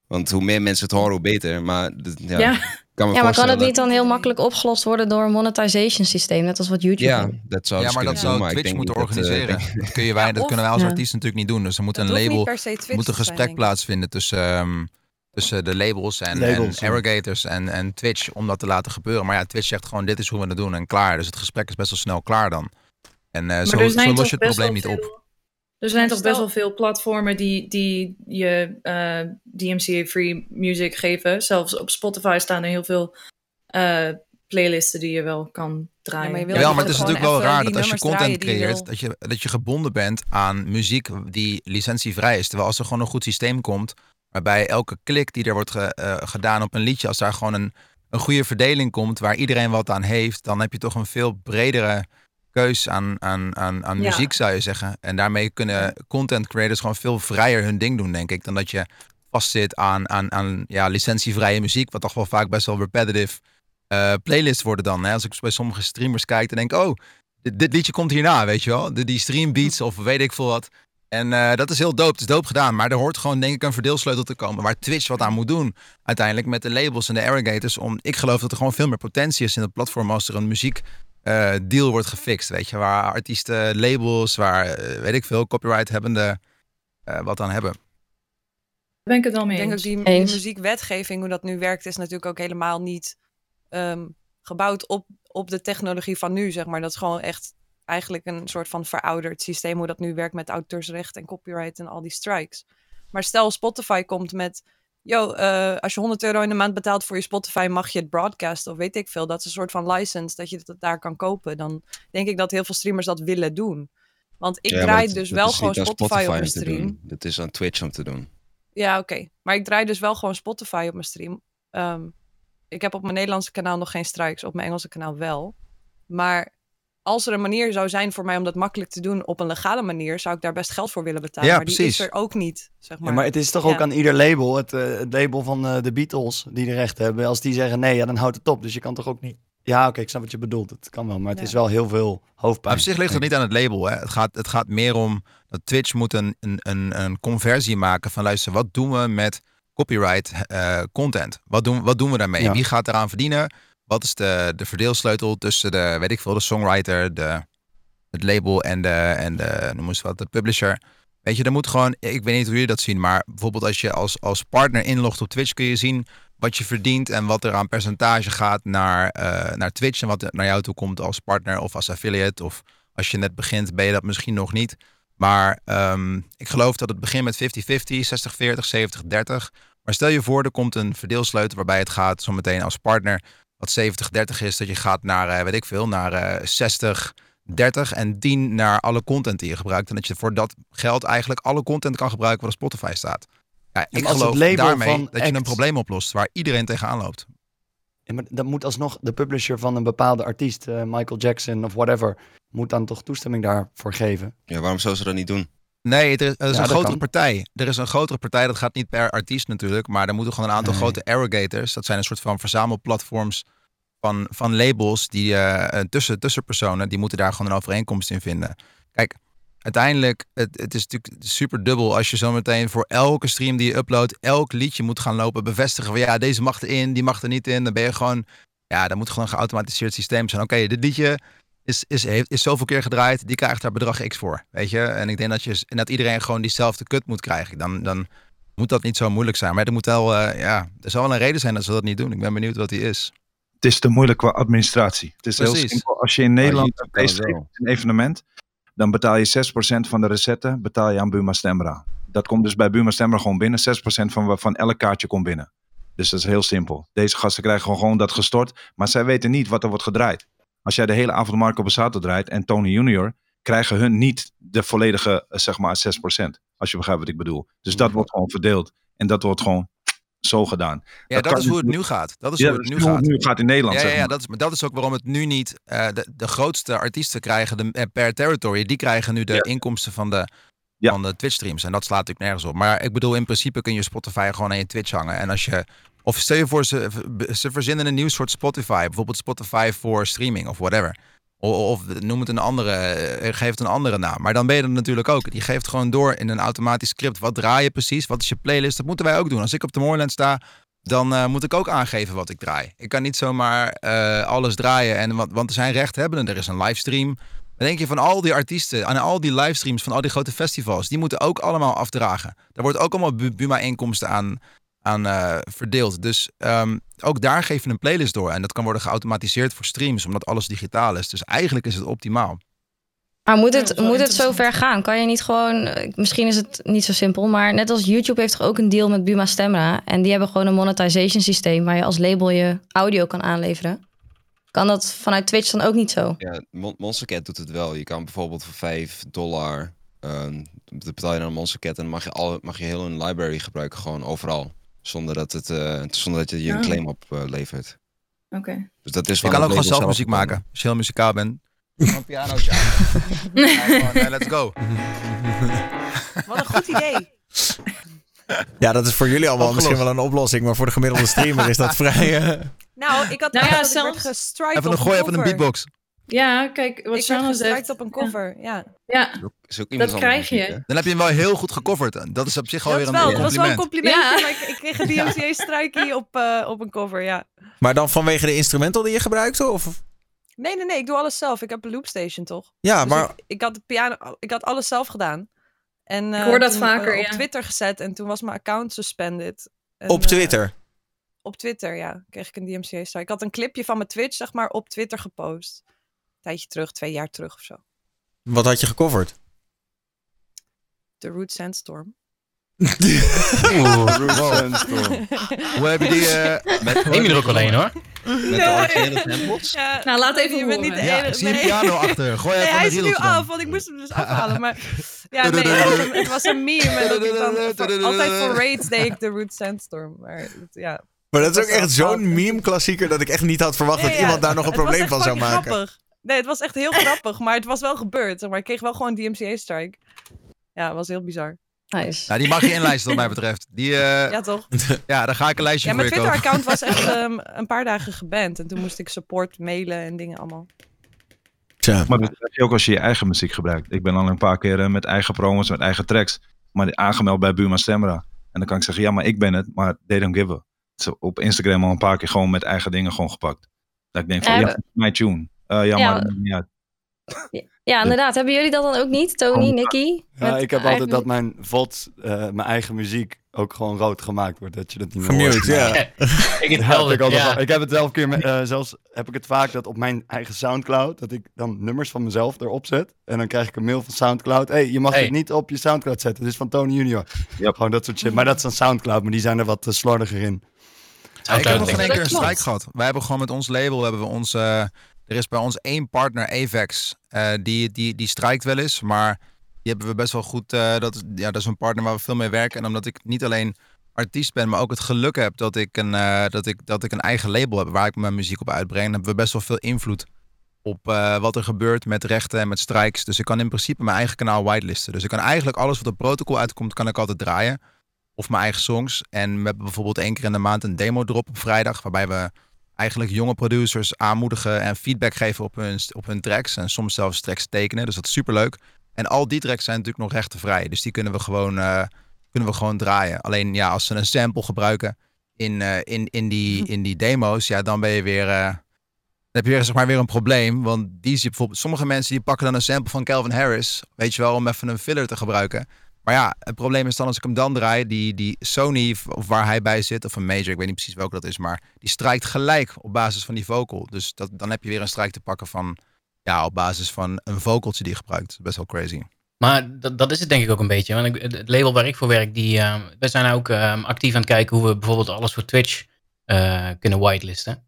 Want hoe meer mensen het horen, hoe beter. Maar ja, ja. Kan ja, maar kan het niet dan heel makkelijk opgelost worden door een monetization systeem, net als wat YouTube Ja, dat zou ja maar dat zou doen, Twitch moeten organiseren. Dat, dat, kun je *laughs* wij, dat kunnen wij als artiest natuurlijk niet doen. Dus er moet een label, moet een gesprek plaatsvinden tussen, um, tussen de labels en, labels, en aggregators en, en Twitch om dat te laten gebeuren. Maar ja, Twitch zegt gewoon dit is hoe we het doen en klaar. Dus het gesprek is best wel snel klaar dan. En uh, zo, zo los je het probleem niet op. Er zijn toch best wel veel platformen die, die je uh, DMCA-free music geven. Zelfs op Spotify staan er heel veel uh, playlisten die je wel kan draaien. Ja, maar, ja, maar het is natuurlijk wel raar dat als je content creëert, dat je, dat je gebonden bent aan muziek die licentievrij is. Terwijl als er gewoon een goed systeem komt, waarbij elke klik die er wordt ge, uh, gedaan op een liedje, als daar gewoon een, een goede verdeling komt, waar iedereen wat aan heeft, dan heb je toch een veel bredere keus aan, aan, aan, aan ja. muziek, zou je zeggen. En daarmee kunnen content creators gewoon veel vrijer hun ding doen, denk ik. Dan dat je vastzit aan, aan, aan ja, licentievrije muziek, wat toch wel vaak best wel repetitive uh, playlists worden dan. Hè? Als ik bij sommige streamers kijk, dan denk ik, oh, dit, dit liedje komt hierna, weet je wel. De, die streambeats of weet ik veel wat. En uh, dat is heel dope, het is dope gedaan. Maar er hoort gewoon denk ik een verdeelsleutel te komen. Waar Twitch wat aan moet doen. Uiteindelijk met de labels en de aggregators. Om, ik geloof dat er gewoon veel meer potentie is in het platform als er een muziek uh, deal wordt gefixt. Weet je, waar artiesten, labels, waar uh, weet ik veel, copyright hebbende uh, wat aan hebben. Ben ik het wel mee Ik denk ook die, die muziekwetgeving, hoe dat nu werkt, is natuurlijk ook helemaal niet um, gebouwd op, op de technologie van nu, zeg maar. Dat is gewoon echt eigenlijk een soort van verouderd systeem, hoe dat nu werkt met auteursrecht en copyright en al die strikes. Maar stel Spotify komt met yo, uh, als je 100 euro in de maand betaalt voor je Spotify, mag je het broadcasten of weet ik veel. Dat is een soort van license dat je het daar kan kopen. Dan denk ik dat heel veel streamers dat willen doen. Want ik ja, draai dat, dus dat wel gewoon Spotify, op mijn stream. Dat is aan Twitch om te doen. Ja, oké. Maar ik draai dus wel gewoon Spotify op mijn stream. Um, ik heb op mijn Nederlandse kanaal nog geen strikes, op mijn Engelse kanaal wel. Maar als er een manier zou zijn voor mij om dat makkelijk te doen op een legale manier, zou ik daar best geld voor willen betalen. Ja, maar die precies. is er ook niet. Zeg maar. Ja, maar het is toch Ja. ook aan ieder label, het, eh, het label van eh, de Beatles, die de recht hebben. Als die zeggen nee, ja, dan houdt het op. Dus je kan toch ook niet Ja, oké, ik snap wat je bedoelt. Het kan wel, maar het Ja. is wel heel veel hoofdpijn. Maar op zich ligt het niet aan het label. Hè. Het, gaat, het gaat meer om dat Twitch moet een, een, een, een conversie maken van luister, wat doen we met copyright eh, content? Wat doen, wat doen we daarmee? Ja. Wie gaat eraan verdienen? Wat is de, de verdeelsleutel tussen de, weet ik veel, de songwriter, de, het label en de, en de, noem eens wat, de publisher? Weet je, er moet gewoon, ik weet niet hoe jullie dat zien, maar bijvoorbeeld als je als, als partner inlogt op Twitch kun je zien wat je verdient en wat er aan percentage gaat naar, eh, naar Twitch en wat naar jou toe komt als partner of als affiliate. Of als je net begint, ben je dat misschien nog niet. Maar ehm, ik geloof dat het begint met 50-50, 60-40, 70-30. Maar stel je voor, er komt een verdeelsleutel waarbij het gaat zometeen als partner, wat 70-30 is, dat je gaat naar, eh, weet ik veel, naar eh 60. 30 en 10 naar alle content die je gebruikt. En dat je voor dat geld eigenlijk alle content kan gebruiken wat op Spotify staat. Ja, ik als het geloof label daarmee van dat je een probleem oplost waar iedereen tegenaan loopt. Ja, maar dan moet alsnog de publisher van een bepaalde artiest, eh, Michael Jackson of whatever, moet dan toch toestemming daarvoor geven. Ja, waarom zou ze dat niet doen? Nee, er is, Ja, een grotere kan. partij. Er is een grotere partij, dat gaat niet per artiest natuurlijk. Maar er moeten gewoon een aantal Nee. grote aggregators. Dat zijn een soort van verzamelplatforms van, van labels. Die eh, tussen, tussenpersonen, die moeten daar gewoon een overeenkomst in vinden. Kijk, uiteindelijk, het, het is natuurlijk super dubbel als je zometeen voor elke stream die je uploadt, elk liedje moet gaan lopen bevestigen van ja, deze mag erin, die mag er niet in. Dan ben je gewoon, ja, dan moet gewoon een geautomatiseerd systeem zijn. Oké, dit liedje is, is, heeft, is zoveel keer gedraaid, die krijgt daar bedrag X voor. Weet je? En ik denk dat, je, en dat iedereen gewoon diezelfde kut moet krijgen. Dan, dan moet dat niet zo moeilijk zijn. Maar er moet wel, eh, ja, er zal wel een reden zijn dat ze dat niet doen. Ik ben benieuwd wat die is. Het is te moeilijk qua administratie. Het is heel simpel. Als je in Nederland een een evenement, dan betaal je 6% van de recetten betaal je aan Buma Stemra. Dat komt dus bij Buma Stemra gewoon binnen. 6% van, van elk kaartje komt binnen. Dus dat is heel simpel. Deze gasten krijgen gewoon, gewoon dat gestort, maar zij weten niet wat er wordt gedraaid. Als jij de hele avond Marco Bassato draait en Tony Junior, krijgen hun niet de volledige, eh, zeg maar, 6%. Als je begrijpt wat ik bedoel. Dus dat wordt gewoon verdeeld. En dat wordt gewoon zo gedaan. Ja, Dat is hoe het nu gaat. Dat is Ja, hoe het nu hoe gaat. nu gaat in Nederland. Ja, ja, zeg ja maar. dat is, maar dat is ook waarom het nu niet. eh, de, de grootste artiesten krijgen de, eh, per territory. Die krijgen nu de Ja. inkomsten van de, van de Twitch streams. En dat slaat natuurlijk nergens op. Maar ik bedoel, in principe kun je Spotify gewoon aan je Twitch hangen. En als je. Of stel je voor, ze, ze verzinnen een nieuw soort Spotify. Bijvoorbeeld Spotify voor streaming of whatever. Of noem het een andere, eh, geef het een andere naam. Maar dan ben je er natuurlijk ook. Die geeft gewoon door in een automatisch script. Wat draai je precies? Wat is je playlist? Dat moeten wij ook doen. Als ik op de Moorland sta, dan eh, moet ik ook aangeven wat ik draai. Ik kan niet zomaar eh, alles draaien. En, want, want er zijn rechthebbenden. Er is een livestream. Dan denk je van al die artiesten en al die livestreams van al die grote festivals. Die moeten ook allemaal afdragen. Daar wordt ook allemaal Bu- Buma-inkomsten aan, aan eh, verdeeld. Dus ehm, ook daar geef je een playlist door. En dat kan worden geautomatiseerd voor streams, omdat alles digitaal is. Dus eigenlijk is het optimaal. Maar moet het, moet het zo ver gaan? Kan je niet gewoon... eh, Misschien is het niet zo simpel, maar net als YouTube heeft toch ook een deal met Buma Stemra. En die hebben gewoon een monetization systeem waar je als label je audio kan aanleveren. Kan dat vanuit Twitch dan ook niet zo? Ja, Mon- Monstercat doet het wel. Je kan bijvoorbeeld voor 5 dollar. ehm dat betaal je naar Monstercat en dan mag je, al, mag je heel een library gebruiken, gewoon overal. Zonder dat het, eh, zonder dat je je een Oh. claim oplevert. Oké. Dus dat is Je kan ook gewoon zelf muziek maken. Als je heel muzikaal bent. *laughs* Gewoon een pianootje aan. Ja, gewoon, eh, let's go. Wat een goed idee. *laughs* Ja, dat is voor jullie allemaal Opgelost. misschien wel een oplossing, maar voor de gemiddelde streamer is dat vrij. eh, Nou, ik had Nou ja, zelfs- gestrikt Even op een gooi, even een beatbox. Ja, kijk, wat Ik Shannon zegt. op een cover, ja. Ja, Is ook iemand Dat krijg je. hè? Dan heb je hem wel heel goed gecoverd. Dat is op zich alweer wel, een dat was wel een compliment. compliment. Ja. maar ik, ik kreeg een DMCA-strikie op, eh, op een cover, ja. Maar dan vanwege de instrumental die je gebruikte? Of? Nee, nee, nee, ik doe alles zelf. Ik heb een loopstation, toch? Ja, Dus maar ik, ik had de piano, ik had alles zelf gedaan. En, eh, hoor dat toen, vaker, eh, op. Twitter gezet en toen was mijn account suspended. En, op Twitter. op Twitter, ja. Kreeg ik een DMCA-strike. Ik had een clipje van mijn Twitch, zeg maar, op Twitter gepost. Een tijdje terug, twee jaar terug of zo. Wat had je gecoverd? The Root Sandstorm. *laughs* *laughs* Hoe heb je die... eh, Met, Neem je er ook wel een hoor. met de originele samples? Ja, Nou, laat even je bent niet horen. de ja, enige. ik zie een nee. piano achter. Gooi Nee, even hij de is nu af, want ik moest hem dus afhalen. Maar ja, nee, het was een, het was een meme. En dat ik dan voor- altijd voor raids deed ik de Root Sandstorm. Maar ja. Maar dat is ook echt zo'n meme-klassieker dat ik echt niet had verwacht Nee, dat ja, iemand daar nog een probleem van zou maken. Grappig. Nee, het was echt heel grappig, maar het was wel gebeurd. zeg Maar ik kreeg wel gewoon DMCA-strike. Ja, het was heel bizar. Nice. Nou, die mag je inlijsten wat mij betreft. Die, eh, Ja, toch? *laughs* ja, daar ga ik een lijstje Ja, voor mijn je. Twitter-account was echt *laughs* ehm, een paar dagen geband. En toen moest ik support mailen en dingen allemaal. Tja. Maar dat heb je ook als je je eigen muziek gebruikt. Ik ben al een paar keer eh, met eigen promos, met eigen tracks, maar die aangemeld bij Buma Stemra. En dan kan ik zeggen, ja, maar ik ben het, maar they don't give a. Zo op Instagram al een paar keer gewoon met eigen dingen gewoon gepakt. Dat ik denk van, Ja, is mijn tune. Eh, ja, Ja, maar uit. Ja, inderdaad. Hebben jullie dat dan ook niet, Tony, Oh, Nicky? Ja, ik heb altijd dat mijn VODs, eh, mijn eigen muziek, ook gewoon rood gemaakt wordt. Dat je dat niet meer hoort. Ja. *laughs* *laughs* ik Ja, hetzelfde. ik, altijd ja. wel- ik heb het zelf een keer, met, eh, zelfs heb ik het vaak dat op mijn eigen Soundcloud, dat ik dan nummers van mezelf erop zet. En dan krijg ik een mail van Soundcloud. hey, je mag Hey. dit niet op je Soundcloud zetten. Het is van Tony Junior. Yep. Gewoon dat soort shit. Maar dat is dan Soundcloud, maar die zijn er wat uh, slordiger in. Ja, ik heb nog geen één keer een strijk gehad. Wij hebben gewoon met ons label, hebben we ons, eh, er is bij ons één partner, Avex, eh, die, die, die strijkt wel eens, maar die hebben we best wel goed, eh, dat, is- ja, dat is een partner waar we veel mee werken. En omdat ik niet alleen artiest ben, maar ook het geluk heb dat ik een, eh, dat ik, dat ik een eigen label heb waar ik mijn muziek op uitbreng, dan hebben we best wel veel invloed op wat er gebeurt met rechten en met strijks. Dus ik kan in principe mijn eigen kanaal whitelisten. Dus ik kan eigenlijk alles wat op protocol uitkomt, kan ik altijd draaien. Of mijn eigen songs. En we hebben bijvoorbeeld één keer in de maand een demo drop op vrijdag. Waarbij we eigenlijk jonge producers aanmoedigen en feedback geven op hun, op hun tracks. En soms zelfs tracks tekenen. Dus dat is superleuk. En al die tracks zijn natuurlijk nog rechtenvrij. Dus die kunnen we gewoon, eh, kunnen we gewoon draaien. Alleen ja, als ze een sample gebruiken in, eh, in, in, die, in die demo's, ja, dan ben je weer. eh, dan heb je weer, zeg maar, weer een probleem. Want die zie je bijvoorbeeld, sommige mensen die pakken dan een sample van Calvin Harris. Weet je wel, om even een filler te gebruiken. Maar ja, het probleem is dan als ik hem dan draai, die, die Sony of waar hij bij zit, of een major, ik weet niet precies welke dat is, maar die strijkt gelijk op basis van die vocal. Dus dat, dan heb je weer een strijk te pakken van, ja, op basis van een vocaltje die je gebruikt. Best wel crazy. Maar dat, dat is het denk ik ook een beetje. Want het label waar ik voor werk, die, ehm, we zijn ook ehm, actief aan het kijken hoe we bijvoorbeeld alles voor Twitch eh, kunnen whitelisten.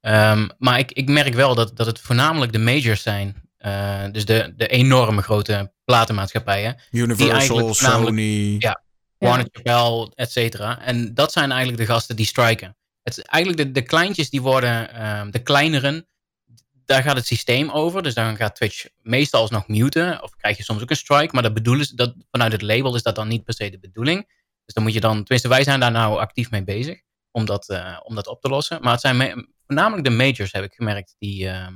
Ehm, maar ik, ik merk wel dat, dat het voornamelijk de majors zijn. Eh, dus de, de enorme grote platenmaatschappijen. Universal, Sony. Ja. Warner Chappell, et cetera. En dat zijn eigenlijk de gasten die striken. Het, is eigenlijk de, de kleintjes die worden, ehm, de kleineren, daar gaat het systeem over. Dus dan gaat Twitch meestal alsnog muten. Of krijg je soms ook een strike. Maar dat bedoelen ze, dat, vanuit het label is dat dan niet per se de bedoeling. Dus dan moet je dan, tenminste wij zijn daar nou actief mee bezig. Om dat, eh, om dat op te lossen. Maar het zijn me- voornamelijk de majors, heb ik gemerkt, die... ehm,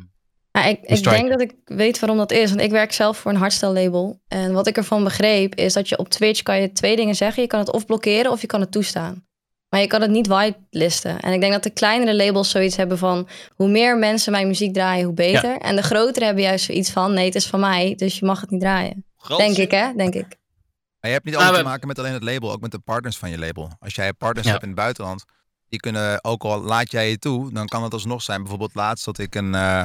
Ja, ik, ik denk dat ik weet waarom dat is. Want ik werk zelf voor een hardstyle label. En wat ik ervan begreep is dat je op Twitch kan je twee dingen zeggen. Je kan het of blokkeren of je kan het toestaan. Maar je kan het niet whitelisten. En ik denk dat de kleinere labels zoiets hebben van... hoe meer mensen mijn muziek draaien, hoe beter. En de grotere hebben juist zoiets van... nee, het is van mij, dus je mag het niet draaien. Denk ik, hè? Denk ik. Maar je hebt niet Maar altijd te maken met alleen het label, ook met de partners van je label. Als jij partners Ja. hebt in het buitenland, die kunnen, ook al laat jij je toe, dan kan het alsnog zijn. Bijvoorbeeld laatst dat ik een, eh,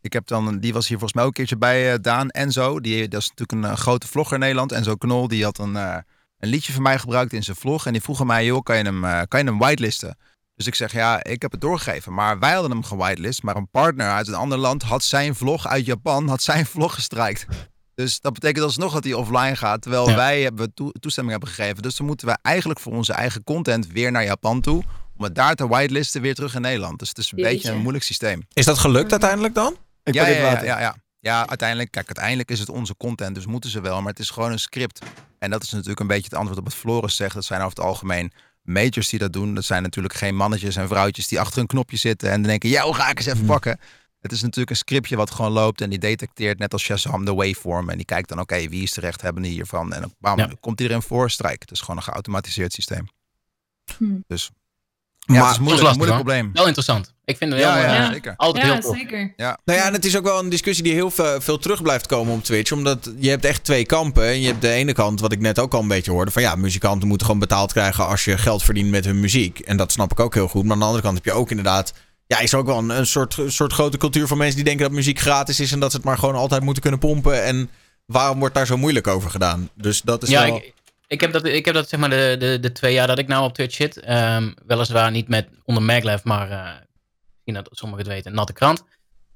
ik heb dan, die was hier volgens mij ook een keertje bij eh, Daan Enzo. Die, dat is natuurlijk een eh, grote vlogger in Nederland. Enzo Knol, die had een, eh, een liedje van mij gebruikt in zijn vlog. En die vroegen mij, joh, kan je hem, eh, kan je hem whitelisten? Dus ik zeg, ja, ik heb het doorgegeven. Maar wij hadden hem gewitelist. Maar een partner uit een ander land had zijn vlog uit Japan, had zijn *laughs* vlog gestrijkt. Dus dat betekent alsnog dat hij offline gaat. Terwijl Ja. wij hebben toe- toestemming hebben gegeven. Dus dan moeten we eigenlijk voor onze eigen content weer naar Japan toe. Om het daar te whitelisten weer terug in Nederland. Dus het is een Jeetje. beetje een moeilijk systeem. Is dat gelukt uiteindelijk dan? Ik Ja, ja, ja, water. ja, ja. ja, uiteindelijk, kijk, uiteindelijk is het onze content, dus moeten ze wel. Maar het is gewoon een script. En dat is natuurlijk een beetje het antwoord op wat Floris zegt. Dat zijn over het algemeen majors die dat doen. Dat zijn natuurlijk geen mannetjes en vrouwtjes die achter een knopje zitten en denken, ja, hoe ga ik eens even pakken? Het is natuurlijk een scriptje wat gewoon loopt en die detecteert net als Shazam de waveform. En die kijkt dan, oké, wie is de rechthebbende hiervan? En dan bam, Ja. komt iedereen voor, strijk. Het is gewoon een geautomatiseerd systeem. Hm. Dus ja, Maar- het is een moeilijk, lastig, moeilijk probleem. Wel interessant. Ik vind het Ja, heel, ja, Ja. zeker. altijd Ja, heel tof. zeker. Nou ja, en het is ook wel een discussie die heel veel, veel terug blijft komen op Twitch. Omdat je hebt echt twee kampen. En je hebt de ene kant, wat ik net ook al een beetje hoorde. Van ja, muzikanten moeten gewoon betaald krijgen als je geld verdient met hun muziek. En dat snap ik ook heel goed. Maar aan de andere kant heb je ook inderdaad... Ja, is er ook wel een, een soort, een soort grote cultuur van mensen die denken dat muziek gratis is. En dat ze het maar gewoon altijd moeten kunnen pompen. En waarom wordt daar zo moeilijk over gedaan? Dus dat is Ja, wel... ik, ik heb dat, ik heb dat zeg maar de, de, de twee jaar dat ik nou op Twitch zit. ehm, weliswaar niet met onder Maglev, maar eh, misschien dat sommigen het weten, natte krant.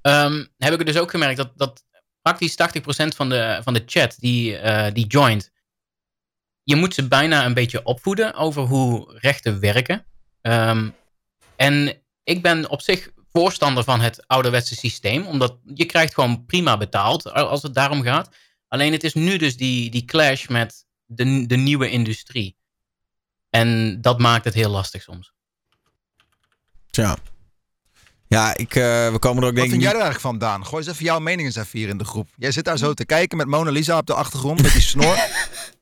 ehm, heb ik dus ook gemerkt dat, dat praktisch 80% van de, van de chat die, eh, die joint. Je moet ze bijna een beetje opvoeden over hoe rechten werken. Ehm, en ik ben op zich voorstander van het ouderwetse systeem. Omdat je krijgt gewoon prima betaald als het daarom gaat. Alleen het is nu dus die, die clash met de, de nieuwe industrie. En dat maakt het heel lastig soms. Tja. Ja, ik, eh, we komen er ook Wat denk ik vind jij er eigenlijk van, Daan? Gooi eens even jouw mening eens even hier in de groep. Jij zit daar zo te kijken met Mona Lisa op de achtergrond, met die snor. *laughs*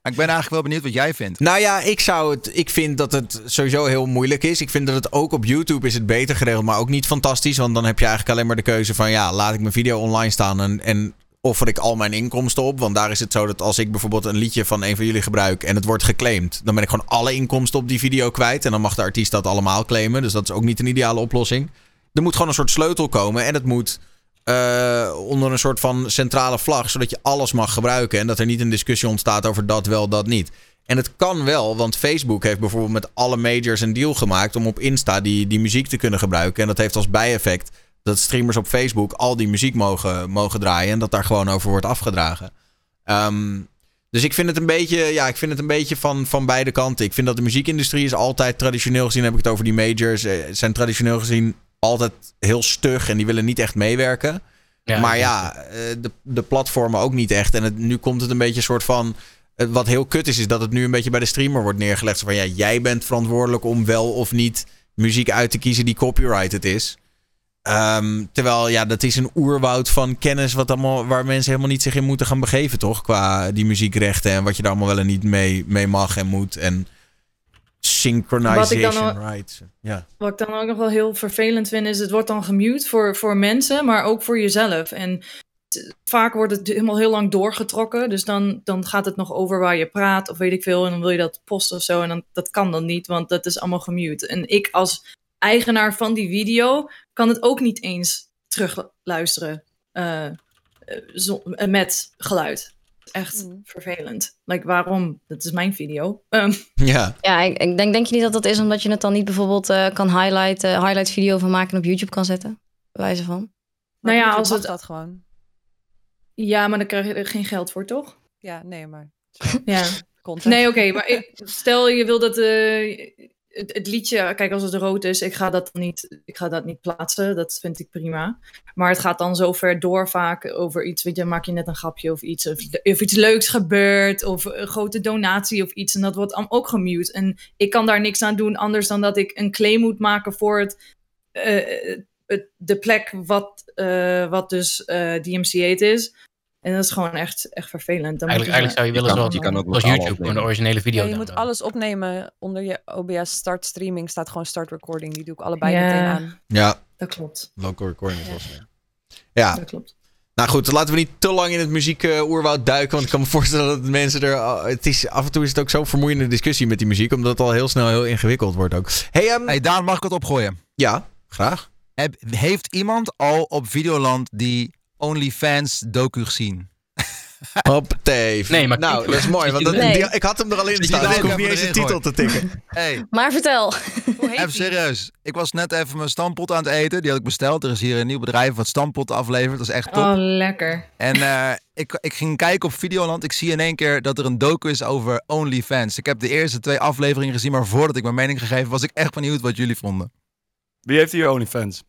Maar ik ben eigenlijk wel benieuwd wat jij vindt. Nou ja, ik zou het. Ik vind dat het sowieso heel moeilijk is. Ik vind dat het ook op YouTube is het beter geregeld, maar ook niet fantastisch. Want dan heb je eigenlijk alleen maar de keuze van ja, laat ik mijn video online staan en, en offer ik al mijn inkomsten op. Want daar is het zo dat als ik bijvoorbeeld een liedje van een van jullie gebruik en het wordt geclaimd, dan ben ik gewoon alle inkomsten op die video kwijt. En dan mag de artiest dat allemaal claimen. Dus dat is ook niet een ideale oplossing. Er moet gewoon een soort sleutel komen en het moet eh, onder een soort van centrale vlag, zodat je alles mag gebruiken en dat er niet een discussie ontstaat over dat wel, dat niet. En het kan wel, want Facebook heeft bijvoorbeeld met alle majors een deal gemaakt om op Insta die, die muziek te kunnen gebruiken. En dat heeft als bijeffect dat streamers op Facebook al die muziek mogen, mogen draaien en dat daar gewoon over wordt afgedragen. Ehm, dus ik vind het een beetje, ja, ik vind het een beetje van, van beide kanten. Ik vind dat de muziekindustrie is altijd traditioneel gezien, heb ik het over die majors, eh, zijn traditioneel gezien altijd heel stug en die willen niet echt meewerken. Ja, maar ja, eh, de, de platformen ook niet echt. En het, nu komt het een beetje een soort van. Wat heel kut is, is dat het nu een beetje bij de streamer wordt neergelegd. Van ja, jij bent verantwoordelijk om wel of niet muziek uit te kiezen die copyrighted is. Ehm, terwijl ja, dat is een oerwoud van kennis wat allemaal, waar mensen helemaal niet zich in moeten gaan begeven, toch? Qua die muziekrechten en wat je daar allemaal wel en niet mee, mee mag en moet. En synchronization Wat ik dan rights. Ja. Wat ik dan ook nog wel heel vervelend vind, is het wordt dan gemute voor, voor mensen, maar ook voor jezelf. En vaak wordt het helemaal heel lang doorgetrokken. Dus dan, dan gaat het nog over waar je praat of weet ik veel. En dan wil je dat posten of zo. En dan, dat kan dan niet, want dat is allemaal gemute. En ik als eigenaar van die video kan het ook niet eens terugluisteren eh, zo- eh, met geluid. Echt Mm. vervelend. Like, waarom? Dat is mijn video. Ehm, *laughs* ja. Ja, ik, ik denk, denk je niet dat dat is omdat je het dan niet bijvoorbeeld eh, kan highlighten, highlight video van maken en op YouTube kan zetten? Bij wijze van. Maar Nou ja, YouTube als het- dat gewoon. ja, maar dan krijg je er geen geld voor, toch? Ja, nee, maar *laughs* Ja. content. Nee, oké, maar ik- stel je wil dat eh, het, liedje, kijk als het rood is, ik ga dat niet, ik ga dat niet plaatsen, dat vind ik prima. Maar het gaat dan zo ver door vaak over iets, weet je, maak je net een grapje of iets, of, iets leuks gebeurt, of een grote donatie of iets, en dat wordt dan ook gemute. En ik kan daar niks aan doen anders dan dat ik een claim moet maken voor het, eh, de plek wat, eh, wat dus eh DMCA is. En dat is gewoon echt, echt vervelend. Dan Eigenlijk, eigenlijk zou je willen kan- zoals, je kan ook zoals YouTube, gewoon de opnemen. originele video Ja, je moet alles opnemen onder je OBS start streaming. Staat gewoon start recording. Die doe ik allebei Ja. meteen aan. ja, Dat klopt, local recording is wel zo. Ja, dat klopt. Nou goed, laten we niet te lang in het muziek-oerwoud duiken. Want ik kan me *laughs* voorstellen dat mensen er. Het is, af en toe is het ook zo'n vermoeiende discussie met die muziek. Omdat het al heel snel heel ingewikkeld wordt ook. Hey, ehm, Hey Daan, mag ik het opgooien? Ja, graag. Heb, heeft iemand al op Videoland die OnlyFans docu gezien? Hoppatee. Nee, maar Nou, dat is mooi. Want dat, Nee. die- ik had hem er al in staan. Dus ik hoef niet eens titel te tikken. Hey, Maar vertel. Hoe heet even die? serieus. Ik was net even mijn stampot aan het eten. Die had ik besteld. Er is hier een nieuw bedrijf wat stampotten aflevert. Dat is echt top. Oh, lekker. En eh, ik, ik ging kijken op Videoland. Ik zie in één keer dat er een docu is over OnlyFans. Ik heb de eerste twee afleveringen gezien, maar voordat ik mijn mening gegeven was ik echt benieuwd wat jullie vonden. Wie heeft hier OnlyFans?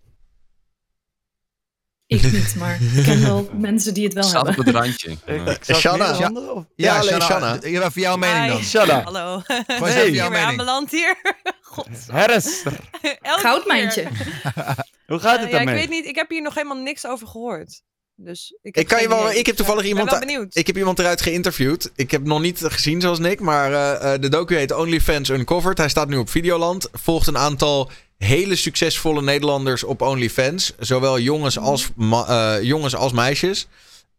Ik niet, maar ik ken wel *laughs* mensen die het wel Staat op hebben. het randje. Ja. Shanna. of? Ja, alleen Shanna, Even jouw mening dan. Shanna. Hallo. Even Niet jouw mening. aanbeland hier. *laughs* God. Elke Goudmijntje. *laughs* hoe gaat het ja, ik weet niet. Ik heb hier nog helemaal niks over gehoord. Dus ik, heb Ik, kan je wel, ik heb toevallig ben iemand. Ik heb iemand eruit geïnterviewd. Ik heb nog niet gezien zoals Nick, maar eh, eh, de docu heet OnlyFans Uncovered. Hij staat nu op Videoland. Volgt een aantal hele succesvolle Nederlanders op OnlyFans. Zowel jongens als, eh, jongens als meisjes.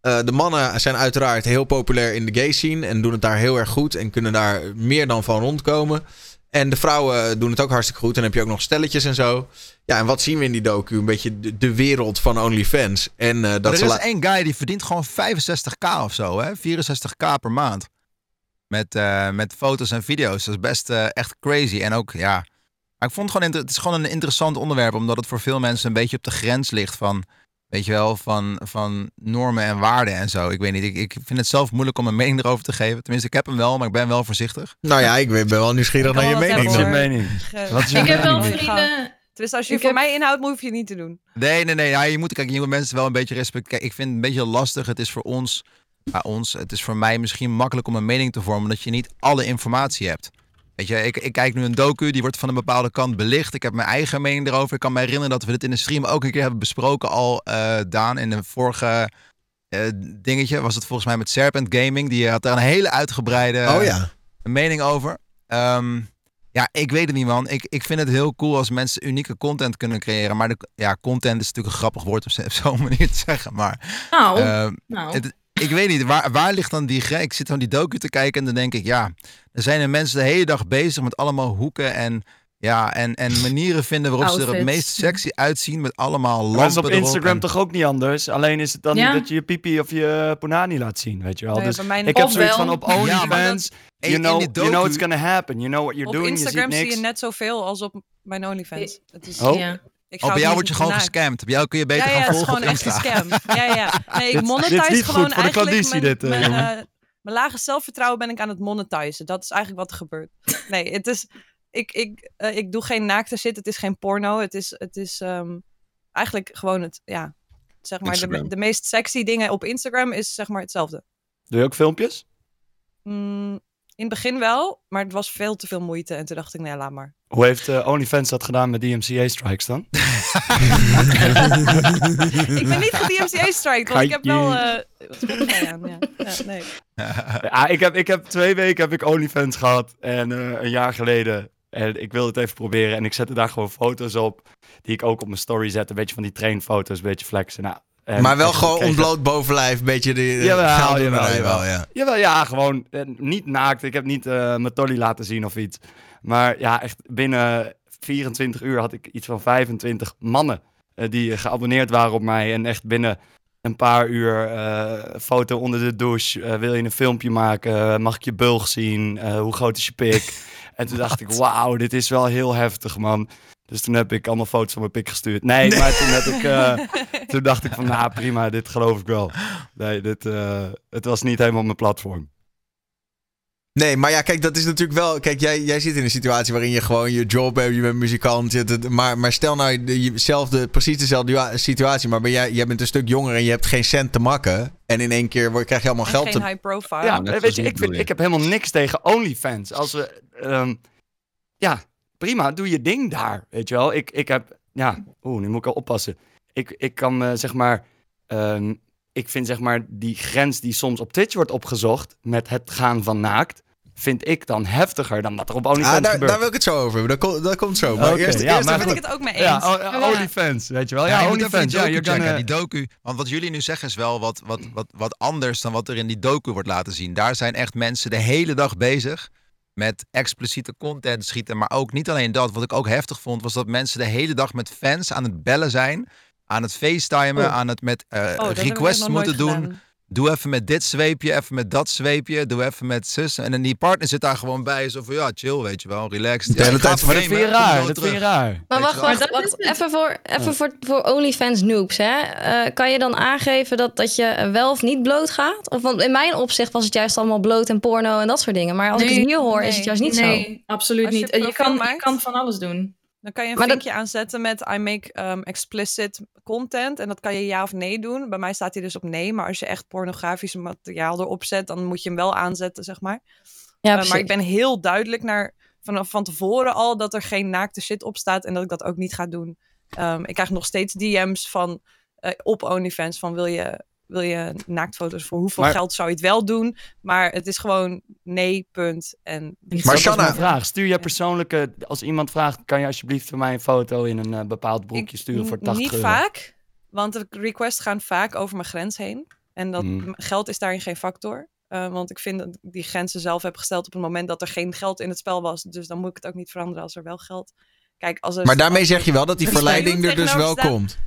Eh, de mannen zijn uiteraard heel populair in de gay scene en doen het daar heel erg goed en kunnen daar meer dan van rondkomen. En de vrouwen doen het ook hartstikke goed. En dan heb je ook nog stelletjes en zo. Ja, en wat zien we in die docu? Een beetje de, de wereld van OnlyFans. En eh, dat er is één guy die verdient gewoon 65k of zo, hè? 64k per maand. Met, met foto's en video's. Dat is best echt crazy. En ook, ja. Maar ik vond het gewoon, inter- het is gewoon een interessant onderwerp, omdat het voor veel mensen een beetje op de grens ligt van, weet je wel, van, van normen en waarden en zo. Ik weet niet, ik, ik vind het zelf moeilijk om een mening erover te geven. Tenminste, ik heb hem wel, maar ik ben wel voorzichtig. Nou ja, ik ben wel nieuwsgierig naar je mening. Wat is je mening? Wat is je Ik heb wel vrienden. Dus als je Ik voor heb- mij inhoudt, hoef je niet te doen. Nee, nee, nee. Ja, je moet, kijk, je moet mensen wel een beetje respect. Kijk, ik vind het een beetje lastig. Het is voor ons bij ons. Het is voor mij misschien makkelijk om een mening te vormen, omdat je niet alle informatie hebt. Weet je, ik, ik kijk nu een docu, die wordt van een bepaalde kant belicht. Ik heb mijn eigen mening erover. Ik kan me herinneren dat we dit in de stream ook een keer hebben besproken al, eh, Daan, in de vorige eh, dingetje. Was het volgens mij met Serpent Gaming. Die had daar een hele uitgebreide Oh ja. een mening over. Ehm, ja, ik weet het niet, man. Ik, ik vind het heel cool als mensen unieke content kunnen creëren. Maar de, ja, content is natuurlijk een grappig woord om zo- *laughs* op zo'n manier te zeggen. Maar Nou, ehm, nou. het, ik weet niet, waar, waar ligt dan die grens? Ik zit dan die docu te kijken en dan denk ik, ja, er zijn er mensen de hele dag bezig met allemaal hoeken en, ja, en, en manieren vinden waarop ze er het meest sexy uitzien met allemaal Maar dat is lampen op Instagram en- toch ook niet anders? Alleen is het dan Ja. niet dat je je pipi of je punani laat zien, weet je wel? Ja, dus ik heb zoiets wel. van op Ja, OnlyFans, in- you, know, you know it's gonna happen. You know what you're Op doing, Instagram je ziet zie je net zoveel als op mijn OnlyFans. Het is, Oh. ja. Ik ga Oh, bij jou word je gewoon naakt. gescamd. Bij jou kun je beter ja, ja, gaan het is volgen gewoon op echt scam. Ja, ja. Nee, *laughs* ik Dit- dit is monetize niet goed gewoon eigenlijk mijn, dit, eh, mijn, eh, mijn lage zelfvertrouwen ben ik aan het monetizen. Dat is eigenlijk wat er gebeurt. Nee, het is... Ik, ik, eh, ik doe geen naakte shit. Het is geen porno. Het is, het is ehm, eigenlijk gewoon het... Ja, zeg maar, de, Instagram. de meest sexy dingen op Instagram is zeg maar hetzelfde. Doe je ook filmpjes? Mm, in het begin wel, maar het was veel te veel moeite. En toen dacht ik, nee, laat maar. Hoe heeft eh, OnlyFans dat gedaan met DMCA strikes dan? *laughs* ik ben niet DMCA strike, want ik heb wel... Eh aan, ja. ja nee. Ja, *laughs* ik heb, ik heb twee weken heb ik OnlyFans gehad. En eh, een jaar geleden. En ik wilde het even proberen. En ik zette daar gewoon foto's op. Die ik ook op mijn story zette. Een beetje van die trainfoto's. Een beetje flexen. Nou, en maar wel gewoon ontbloot bovenlijf, een beetje de Jawel, geldenarij jawel, wel, ja. Jawel, ja, gewoon eh, niet naakt. Ik heb niet eh, mijn tolly laten zien of iets. Maar ja, echt binnen 24 uur had ik iets van 25 mannen eh, die geabonneerd waren op mij. En echt binnen een paar uur eh, foto onder de douche. Eh, wil je een filmpje maken? Mag ik je bulg zien? Eh, hoe groot is je pik? *laughs* en toen dacht ik, wauw, dit is wel heel heftig, man. Dus toen heb ik allemaal foto's van mijn pik gestuurd. Nee, maar toen, heb ik, eh, *laughs* toen dacht ik van, nou prima, dit geloof ik wel. Nee, dit, eh, het was niet helemaal mijn platform. Nee, maar ja, kijk, dat is natuurlijk wel... Kijk, jij, jij zit in een situatie waarin je gewoon je job hebt, je bent muzikant. Je, het- maar, maar stel nou de- jezelfde, precies dezelfde situatie, maar ben jij, jij bent een stuk jonger en je hebt geen cent te makken. En in één keer word, krijg je allemaal En geld geen te... high profile. Ja, weet je, ik vind, ik heb helemaal niks tegen OnlyFans. Als we, ehm, ja, prima, doe je ding daar, weet je wel. Ik, ik heb, ja, oeh, nu moet ik al oppassen. Ik, ik kan eh, zeg maar, ehm, ik vind zeg maar die grens die soms op Twitch wordt opgezocht met het gaan van naakt, vind ik dan heftiger dan wat er op OnlyFans Ah, daar, gebeurt. daar wil ik het zo over hebben. Dat, komt- dat komt zo. Maar eerst, ja, eerst maar Daar ben ik het ook mee eens. ja, o- Ja. OnlyFans, weet je wel. Ja, Ja, je OnlyFans, ja, checken, gonna... die docu. Want wat jullie nu zeggen is wel wat, wat, wat, wat anders dan wat er in die docu wordt laten zien. Daar zijn echt mensen de hele dag bezig met expliciete content schieten. Maar ook niet alleen dat. Wat ik ook heftig vond, was dat mensen de hele dag met fans aan het bellen zijn. Aan het facetimen, Oh. aan het met eh, Oh, requests moeten doen. gedaan. Doe even met dit zweepje, even met dat zweepje. Doe even met zus. En dan die partner zit daar gewoon bij. Zo van, ja, chill, weet je wel. Relaxed. De hele Ja, tijd gaat Maar dat vind je raar, dat vind je raar. Maar wacht, wacht, dat. Even, voor, even voor, voor OnlyFans noobs, hè. Eh, kan je dan aangeven dat, dat je wel of niet bloot gaat? Of want in mijn opzicht was het juist allemaal bloot en porno en dat soort dingen. Maar als ik het hier hoor, is het juist niet zo. Nee, absoluut je niet. Je profiel kan, je kan van alles doen. Dan kan je een Maar dat- vinkje aanzetten met I make um, explicit content. En dat kan je ja of nee doen. Bij mij staat hij dus op nee. Maar als je echt pornografisch materiaal erop zet, dan moet je hem wel aanzetten, zeg maar. Ja, Eh, maar ik ben heel duidelijk naar, vanaf van tevoren al dat er geen naakte shit op staat. En dat ik dat ook niet ga doen. Ehm, ik krijg nog steeds DM's van, eh, op OnlyFans van wil je, wil je naaktfoto's voor hoeveel Maar- geld zou je het wel doen? Maar het is gewoon nee, punt. En Maar Shanna- vraag. Stuur je persoonlijke... Als iemand vraagt, kan je alsjeblieft voor mij een foto in een eh, bepaald broekje Ik- sturen voor n- 80 Niet euro? vaak, want de requests gaan vaak over mijn grens heen. En dat Mm. m- geld is daarin geen factor. Eh, want ik vind dat ik die grenzen zelf heb gesteld op het moment dat er geen geld in het spel was. Dus dan moet ik het ook niet veranderen als er wel geld. Kijk, als er Maar daarmee zeg je wel dat die *laughs* er verleiding er dus wel staat- komt.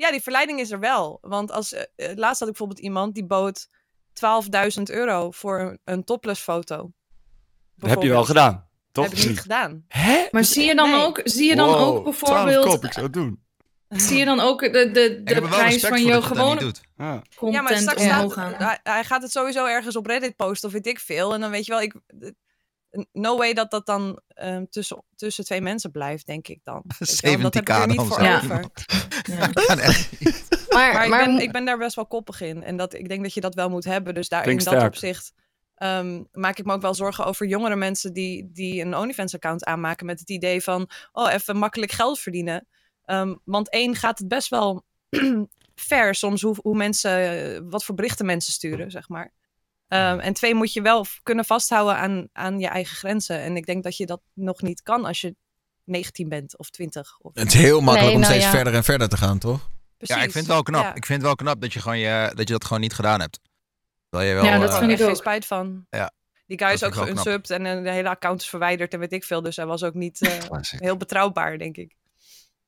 Ja, die verleiding is er wel. Want als, eh, eh, laatst had ik bijvoorbeeld iemand die bood 12.000 euro voor een, een topless foto. Dat heb je wel gedaan, toch? Heb ik niet gedaan. Hè? Maar zie je dan Nee. ook, zie je dan Wow, ook 12 bijvoorbeeld, kop, ik zou het doen. *laughs* zie je dan ook de, de, de prijs van je gewone. Ja. Ja, maar content straks omhoog staat, gaan? hij, hij gaat het sowieso ergens op Reddit posten of weet ik veel. En dan weet je wel, ik, no way dat dat dan ehm, tussen, tussen twee mensen blijft, denk ik dan. *laughs* Weet je wel, Dat heb ik er 70k niet voor zo. Ja. over. *laughs* Ja. Niet. Maar, *laughs* Maar, maar, ik, ben, ik ben daar best wel koppig in. En dat, ik denk dat je dat wel moet hebben. Dus daar, in dat sterk. opzicht ehm, maak ik me ook wel zorgen over jongere mensen die, die een OnlyFans-account aanmaken met het idee van, oh, even makkelijk geld verdienen. Ehm, want één gaat het best wel *clears throat* ver soms hoe, hoe mensen, wat voor berichten mensen sturen, zeg maar. Ehm, en twee, moet je wel kunnen vasthouden aan, aan je eigen grenzen. En ik denk dat je dat nog niet kan als je 19 bent of 20. Of... Het is heel makkelijk Nee, om nou steeds ja. verder en verder te gaan, toch? Precies. Ja, ik vind het wel knap. Ja. Ik vind het wel knap dat je, gewoon je, dat je dat gewoon niet gedaan hebt. Terwijl je wel, Ja, dat eh, Ik vind ik geen spijt van. Ja, Die guy is ook wel geunsubbed en eh, de hele account is verwijderd en weet ik veel. Dus hij was ook niet eh, heel betrouwbaar, denk ik.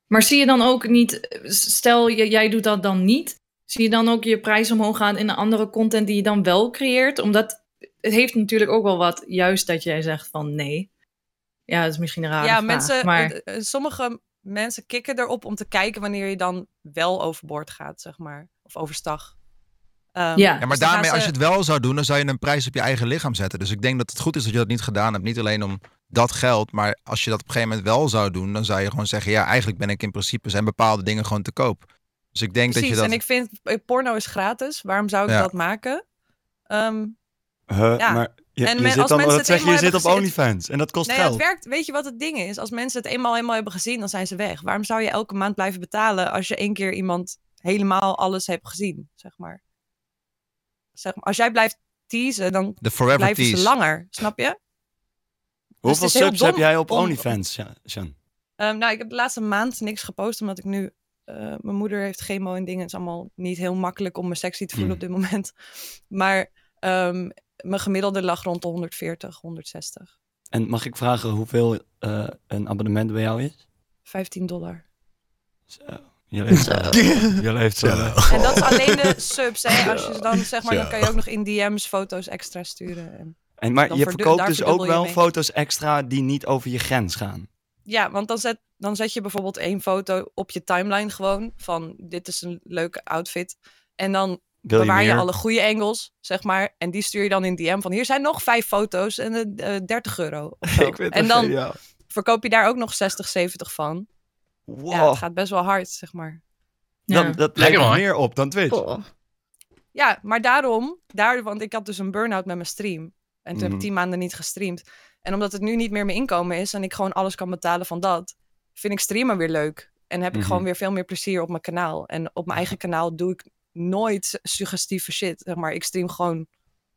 Maar zie je dan ook niet, stel je- jij doet dat dan niet, zie je dan ook je prijs omhoog gaan in de andere content die je dan wel creëert? Omdat het heeft natuurlijk ook wel wat, juist dat jij zegt van nee. Ja, dat is misschien een rare ja, vraag. mensen, maar eh, eh, sommige mensen kicken erop om te kijken wanneer je dan wel overboord gaat, zeg maar. Of overstag. Ehm, Ja. Ja, maar dus daarmee, als je het wel zou doen, dan zou je een prijs op je eigen lichaam zetten. Dus ik denk dat het goed is dat je dat niet gedaan hebt. Niet alleen om dat geld, maar als je dat op een gegeven moment wel zou doen, dan zou je gewoon zeggen, ja, eigenlijk ben ik in principe zijn bepaalde dingen gewoon te koop. Dus ik denk Precies, dat je dat... en ik vind eh, porno is gratis. Waarom zou ik Ja. dat maken? Ehm, Huh, Ja. Maar je, En je men- zit als dan, dat het zeg je, zit op hebben gezien- OnlyFans en dat kost nee, het geld. werkt. Weet je wat het ding is? Als mensen het eenmaal helemaal hebben gezien, dan zijn ze weg. Waarom zou je elke maand blijven betalen als je één keer iemand helemaal alles hebt gezien, zeg maar? Zeg maar als jij blijft teasen, dan De forever blijven tease. ze langer, snap je? Hoeveel het is heel subs heb jij op OnlyFans, Sjan- Sjan? Ehm, nou, ik heb de laatste maand niks gepost, omdat ik nu... eh, mijn moeder heeft chemo en dingen. Het is allemaal niet heel makkelijk om me sexy te voelen Mm. op dit moment. *laughs* Maar ehm, mijn gemiddelde lag rond de 140, 160. En mag ik vragen hoeveel eh, een abonnement bij jou is? 15 dollar. Zo. Je leeft zo. *laughs* Je leeft zo. En dat is alleen de subs, hè. Als je dan, zeg maar, dan kan je ook nog in DM's foto's extra sturen. En, En, maar je verkoopt dus ook wel mee. foto's extra die niet over je grens gaan. Ja, want dan zet, dan zet je bijvoorbeeld één foto op je timeline gewoon. Van, dit is een leuke outfit. En dan je bewaar je, meer? alle goede angles, zeg maar. En die stuur je dan in DM van, hier zijn nog vijf foto's en eh, eh, 30 euro. of zo. *laughs* Ik vind en dan geniaal. verkoop je daar ook nog 60, 70 van. Wow. Ja, het gaat best wel hard, zeg maar. ja. Dan, dat levert hoor. meer op dan Twitch. Ja, maar daarom, daar, want ik had dus een burn-out met mijn stream. En toen heb Mhm. ik tien maanden niet gestreamd. En omdat het nu niet meer mijn inkomen is en ik gewoon alles kan betalen van dat, vind ik streamen weer leuk. En heb ik Mhm. gewoon weer veel meer plezier op mijn kanaal. En op mijn eigen kanaal doe ik nooit suggestieve shit. Zeg maar, ik stream gewoon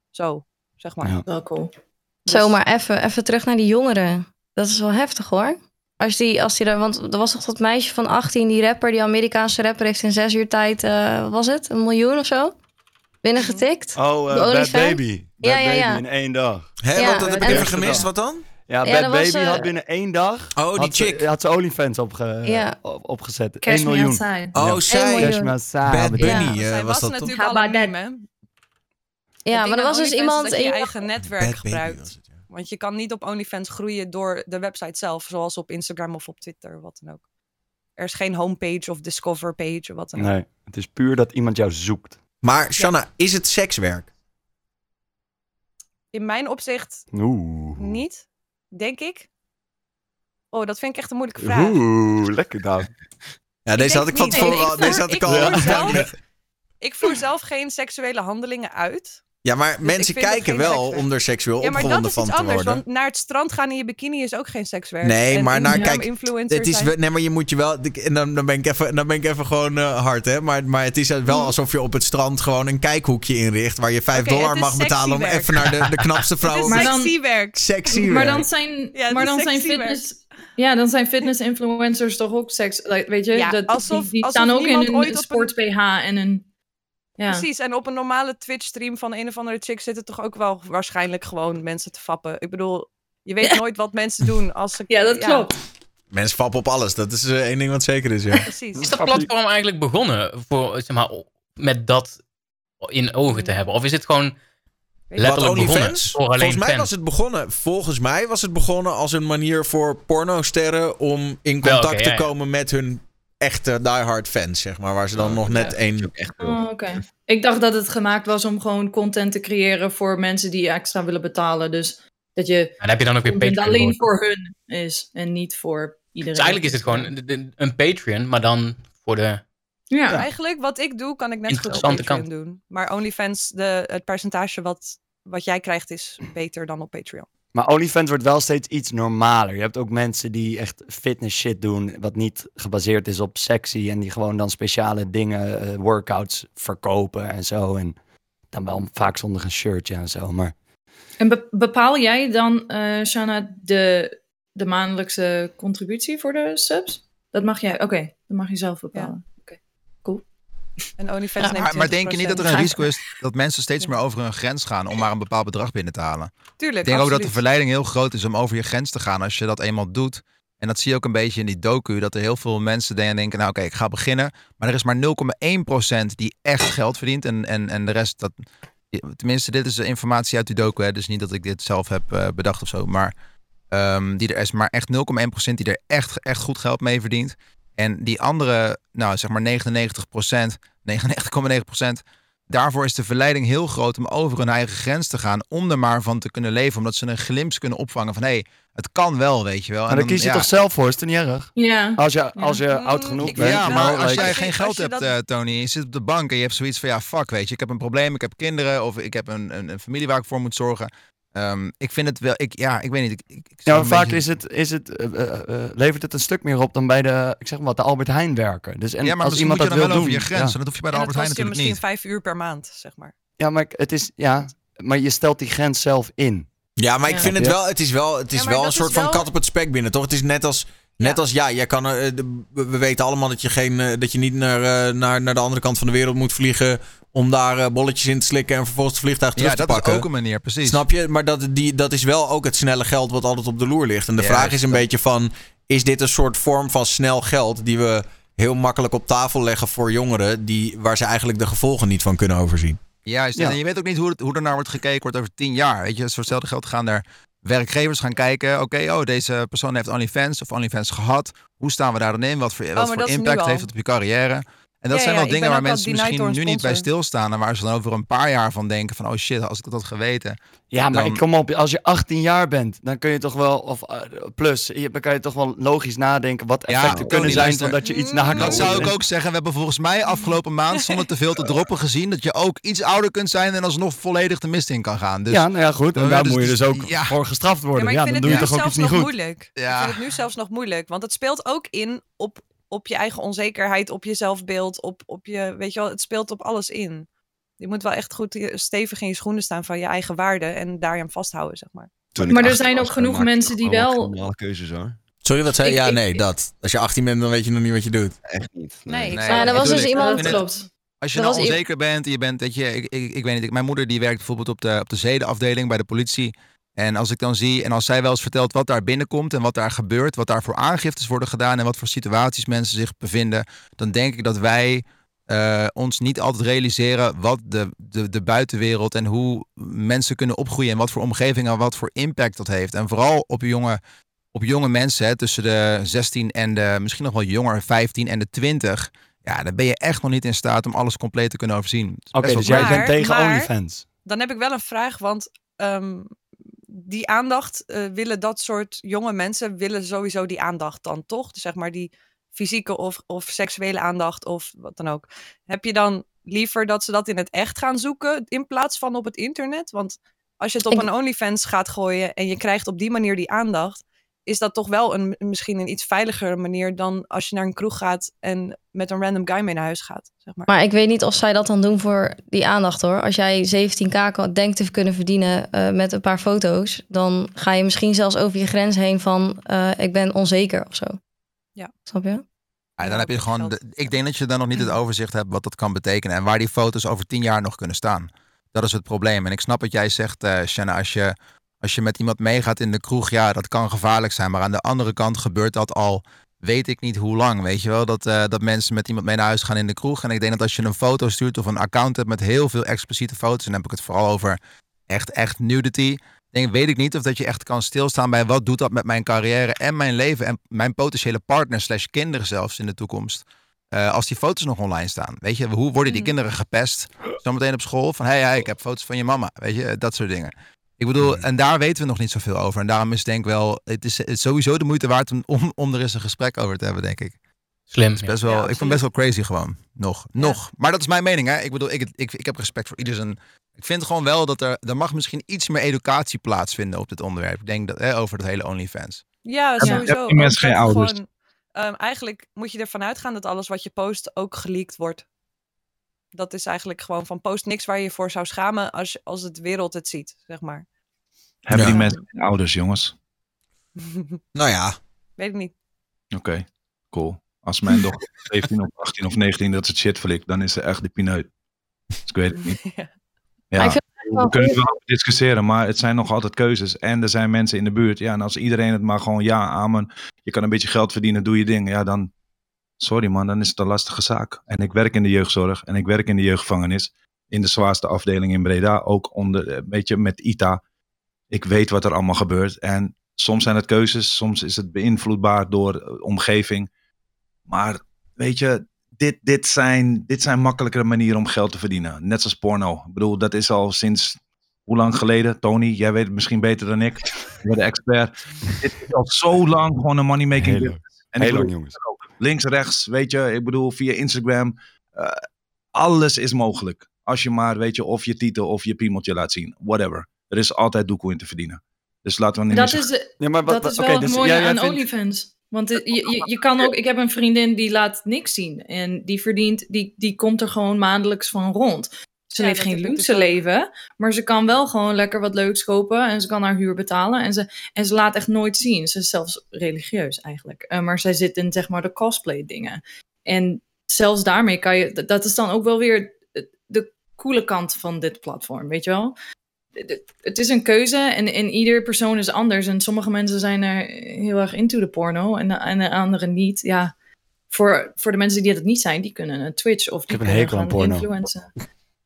zo, zeg maar. Ja. wel cool. Zo, maar even, even terug naar die jongeren. Dat is wel heftig hoor. Als die, als die want er was toch dat meisje van 18, die rapper, die Amerikaanse rapper, heeft in zes uur tijd, eh, wat was het, een miljoen of zo? Binnengetikt. Oh, eh, Bad? Baby. Bad Ja, ja, ja. Baby in één dag. Hé, Ja, wat, dat heb ik en- even gemist. Wat dan? Ja, Ja, Bad was, Baby eh, had binnen één dag Oh, die had chick. Ze, had ze OnlyFans opge, Ja. op, opgezet. Cash 1 me miljoen. Oh, Ja. zij. miljoen. Cash me outside. Bad Bunny Ja. eh, was dat toch? natuurlijk al? Ja, maar er was dus iemand. je eigen netwerk gebruikt. Want je kan niet op OnlyFans groeien door de website zelf, zoals op Instagram of op Twitter, wat dan ook. Er is geen homepage of discover page of wat dan ook. Nee, het is puur dat iemand jou zoekt. Maar Shanna, is het sekswerk? In mijn opzicht Oeh. niet, denk ik. Oh, dat vind ik echt een moeilijke vraag. Oeh, lekker dan. *laughs* Ja, deze had ik van tevoren al. Deze had ik al. Ik voer zelf geen seksuele handelingen uit. Ja, maar ik mensen kijken wel om er seksueel Ja, maar dat opgewonden is van iets te anders. worden. Want naar het strand gaan in je bikini is ook geen sekswerk. Nee, En maar naar, Instagram kijk, Het is, nee, maar je moet je wel. En dan, dan, ben, ik even, dan ben ik even gewoon eh, hard, hè? Maar, maar het is wel alsof je op het strand gewoon een kijkhoekje inricht. Waar je 5 Oké, dollar is mag betalen om even naar de, de knapste *laughs* Het vrouw. is Maar dan- sexy werk. Sexy. Maar werk. dan zijn, Ja, maar is dan zijn fitness... Ja, dan zijn fitness-influencers toch ook seks... like, Weet je, Ja, dat, alsof- die, die alsof staan ook in een- sport-BH en een... Ja. Precies, en op een normale Twitch-stream van een of andere chick zitten toch ook wel waarschijnlijk gewoon mensen te fappen. Ik bedoel, je weet nooit wat mensen doen als ze... *laughs* ja, dat klopt. Mensen fappen op alles. Dat is eh, één ding wat zeker is, ja. *laughs* Precies. Is dat platform eigenlijk begonnen voor, zeg maar, met dat in ogen te hebben? Of is het gewoon letterlijk Wat, begonnen OnlyFans? voor alleen Volgens mij fans? was het begonnen. Volgens mij was het begonnen als een manier voor pornosterren om in contact te ja, ja. komen met hun echte diehard fans, zeg maar. Waar ze dan nog net één. Oh, oké. Ik dacht dat het gemaakt was om gewoon content te creëren voor mensen die extra willen betalen. Dus dat je En dan heb je dan ook weer Patreon. alleen voor. voor hun is en niet voor iedereen. Dus eigenlijk is het gewoon een Patreon, maar dan voor de Ja. Eigenlijk, wat ik doe, kan ik net zo goed op Interessante Patreon doen. Maar OnlyFans, de, het percentage wat, wat jij krijgt, is beter dan op Patreon. Maar OnlyFans wordt wel steeds iets normaler. Je hebt ook mensen die echt fitness shit doen, wat niet gebaseerd is op sexy. En die gewoon dan speciale dingen, eh, workouts verkopen en zo. En dan wel vaak zonder een shirtje en zo. Maar En be- bepaal jij dan, eh Shana, de, de maandelijkse contributie voor de subs? Dat mag jij, oké, dat mag je zelf bepalen. En OnlyFans neemt Maar, maar denk je niet dat er een 20%. risico is dat mensen steeds meer over hun grens gaan om maar een bepaald bedrag binnen te halen? Tuurlijk, Ik denk ook dat de verleiding heel groot is om over je grens te gaan als je dat eenmaal doet. En dat zie je ook een beetje in die docu, dat er heel veel mensen denken, denken nou oké, ik ga beginnen. Maar er is maar 0,1% die echt geld verdient. En, en, en de rest, dat, tenminste dit is de informatie uit die docu, hè, dus niet dat ik dit zelf heb eh, bedacht of zo. Maar ehm, die er is maar echt 0,1% die er echt, echt goed geld mee verdient. En die andere, nou zeg maar 99%, 99,9%, daarvoor is de verleiding heel groot om over hun eigen grens te gaan. Om er maar van te kunnen leven. Omdat ze een glimp kunnen opvangen van hé, hey, het kan wel, weet je wel. Maar dan kies je toch zelf voor, is het niet erg? Ja. Als je, als je oud genoeg bent. Ja, maar als like- jij geen als geld je hebt, dat- eh, Tony, je zit op de bank en je hebt zoiets van ja, fuck, weet je, ik heb een probleem, ik heb kinderen of ik heb een, een, een familie waar ik voor moet zorgen. Ehm, ik vind het wel, ik, ja, ik weet niet. Ik, ik, ik Ja, vaak beetje- is het, is het, eh, levert het een stuk meer op dan bij de, ik zeg maar wat, de Albert Heijn werken. Dus en ja, maar als misschien iemand moet je dat dan wil wel doen, over je grens. ja. En dat hoef je bij de En Albert Heijn natuurlijk misschien niet. vijf uur per maand, zeg maar. Ja, maar het is, ja, maar je stelt die grens zelf in. Ja, maar ik Ja. vind het wel, het is wel, het is Ja, wel een soort van kat op het spek binnen, toch? Het is net als, net Ja. als ja, jij kan, eh, we we weten allemaal dat je, geen, eh, dat je niet naar, eh, naar, naar de andere kant van de wereld moet vliegen om daar bolletjes in te slikken en vervolgens het vliegtuig terug Ja, te dat pakken. is ook een manier, precies. Snap je? Maar dat, die, dat is wel ook het snelle geld wat altijd op de loer ligt. En de Ja, vraag is een dat- beetje van, is dit een soort vorm van snel geld die we heel makkelijk op tafel leggen voor jongeren die, waar ze eigenlijk de gevolgen niet van kunnen overzien? Juist, Ja. en je weet ook niet hoe, het, hoe er naar wordt gekeken wordt over tien jaar. Weet je, voor hetzelfde geld gaan er werkgevers gaan kijken. Oké, oh, deze persoon heeft OnlyFans of OnlyFans gehad. Hoe staan we daar dan in? Wat voor, wat Oh, maar voor impact heeft het op je carrière? En dat Ja, zijn ja, wel dingen waar mensen misschien nu niet bij stilstaan. En waar ze dan over een paar jaar van denken van... oh shit, als ik dat had geweten. Ja, maar Dan- ik kom op, als je 18 jaar bent, dan kun je toch wel, of eh, plus, je- dan kan je toch wel logisch nadenken wat Ja, effecten Tony, kunnen zijn luister. van dat je iets na Dat zou ik ook zeggen. We hebben volgens mij afgelopen maand zonder te veel te droppen gezien... dat je ook iets ouder kunt zijn en alsnog volledig de mist in kan gaan. Dus ja, nou ja, goed. En Ja, daar dus- moet je dus- dus ook ja. voor gestraft Ja, worden. maar Ja, ik vind dan het doe je nu toch ook zelfs iets niet nog goed. moeilijk. Ja. Ik vind het nu zelfs nog moeilijk. Want het speelt ook in op, op je eigen onzekerheid, op je zelfbeeld, op, op je, weet je wel, het speelt op alles in. Je moet wel echt goed eh, stevig in je schoenen staan van je eigen waarde en daar je aan vasthouden, zeg maar. Maar er 18 zijn ook genoeg maakte ik mensen die wel- normale keuzes hoor. Sorry, wat zei je? Ja, ik- nee, dat. Als je 18 bent, dan weet je nog niet wat je doet. Echt niet. Nee, ik Nee, Maar er was dus iemand... het- Klopt. Als je Er nou onzeker bent, en je bent, weet je, ik, ik, ik weet niet, ik- mijn moeder die werkt bijvoorbeeld op de, op de zedenafdeling bij de politie. En als ik dan zie, en als zij wel eens vertelt wat daar binnenkomt en wat daar gebeurt, wat daar voor aangiftes worden gedaan en wat voor situaties mensen zich bevinden, dan denk ik dat wij eh, ons niet altijd realiseren wat de, de, de buitenwereld en hoe mensen kunnen opgroeien en wat voor omgeving en wat voor impact dat heeft. En vooral op jonge, op jonge mensen hè, tussen de 16 en de misschien nog wel jonger, 15 en de 20. Ja, dan ben je echt nog niet in staat om alles compleet te kunnen overzien. Oké, dus jij bent tegen maar- OnlyFans. Dan heb ik wel een vraag, want ehm, die aandacht eh, willen dat soort jonge mensen willen sowieso die aandacht dan toch? Dus zeg maar die fysieke of, of seksuele aandacht of wat dan ook. Heb je dan liever dat ze dat in het echt gaan zoeken in plaats van op het internet? Want als je het op Ik- een OnlyFans gaat gooien en je krijgt op die manier die aandacht, is dat toch wel een, misschien een iets veiligere manier dan als je naar een kroeg gaat en met een random guy mee naar huis gaat. Zeg maar. Maar ik weet niet of zij dat dan doen voor die aandacht hoor. Als jij 17k kan- denkt te kunnen verdienen eh, met een paar foto's, dan ga je misschien zelfs over je grens heen van eh, ik ben onzeker of zo. Ja. Snap je? Ja, dan heb je gewoon. de- ik denk dat je dan nog niet het overzicht hebt wat dat kan betekenen en waar die foto's over tien jaar nog kunnen staan. Dat is het probleem. En ik snap wat jij zegt, eh Shanna, als je, als je met iemand meegaat in de kroeg, ja, dat kan gevaarlijk zijn. Maar aan de andere kant gebeurt dat al, weet ik niet hoe lang. Weet je wel, dat, eh, dat mensen met iemand mee naar huis gaan in de kroeg. En ik denk dat als je een foto stuurt of een account hebt met heel veel expliciete foto's, en dan heb ik het vooral over echt, echt nudity. Denk, weet ik niet of dat je echt kan stilstaan bij wat doet dat met mijn carrière en mijn leven en mijn potentiële partner slash kinderen zelfs in de toekomst. Eh, als die foto's nog online staan. Weet je, hoe worden die Mhm. kinderen gepest? Zometeen op school van, hé, hey, ik heb foto's van je mama. Weet je, dat soort dingen. Ik bedoel, en daar weten we nog niet zoveel over. En daarom is denk ik wel, het is, het is sowieso de moeite waard om, om, om er eens een gesprek over te hebben, denk ik. Slim. Is best Ja, wel, ik vind het best wel crazy gewoon. Nog. Ja. Nog. Maar dat is mijn mening, hè. Ik bedoel, ik, ik, ik heb respect voor ieder zijn... Ik vind gewoon wel dat er... Er mag misschien iets meer educatie plaatsvinden op dit onderwerp. Ik denk dat, hè, over het hele OnlyFans. Ja, Ja, sowieso. mensen geen ouders? gewoon, ehm, eigenlijk moet je ervan uitgaan dat alles wat je post ook geleakt wordt. Dat is eigenlijk gewoon van post niks waar je je voor zou schamen als, als het wereld het ziet, zeg maar. Hebben Ja. die mensen ouders, jongens? *laughs* Nou ja, Weet ik niet. Oké, cool. Als mijn dochter *laughs* 17 of 18 of 19 dat ze shit flikt, dan is ze echt de pineut. Dus ik weet het niet. *laughs* Ja. We kunnen er wel over discussiëren, maar het zijn nog altijd keuzes. En er zijn mensen in de buurt. Ja, en als iedereen het maar gewoon ja, amen. Je kan een beetje geld verdienen, doe je ding. Ja, dan, sorry man, dan is het een lastige zaak. En ik werk in de jeugdzorg en ik werk in de jeugdgevangenis. In de zwaarste afdeling in Breda, ook onder, een beetje met ITA. Ik weet wat er allemaal gebeurt. En soms zijn het keuzes, soms is het beïnvloedbaar door eh, omgeving. Maar weet je, dit, dit, zijn, dit zijn makkelijkere manieren om geld te verdienen. Net zoals porno. Ik bedoel, dat is al sinds hoe lang geleden? Tony, jij weet het misschien beter dan ik. Je bent de expert. dit is al zo lang gewoon een money making business. En ik Heel lang, jongens. Links, rechts, weet je. Ik bedoel, via Instagram. eh, alles is mogelijk. Als je maar, weet je, of je titel of je piemeltje laat zien. Whatever. Er is altijd doekoe in te verdienen. Dus laten we niet Dat is, de- Ja, maar wat, dat is oké, wel het dus mooie aan vindt- OnlyFans. Want eh, je, je, je kan ook, ik heb een vriendin die laat niks zien. En die verdient, die, die komt er gewoon maandelijks van rond. Ze Ja, leeft geen ik dus luxe ook. leven. Maar ze kan wel gewoon lekker wat leuks kopen. En ze kan haar huur betalen. En ze, en ze laat echt nooit zien. Ze is zelfs religieus eigenlijk. Eh, maar zij zit in zeg maar de cosplay dingen. En zelfs daarmee kan je, dat- is dan ook wel weer de coole kant van dit platform, weet je wel? Het is een keuze en, en ieder persoon is anders. En sommige mensen zijn er heel erg into de porno en, en de anderen niet. Ja, voor, voor de mensen die dat niet zijn, die kunnen een Twitch of die heb een kunnen hekel aan gaan porno. influencen.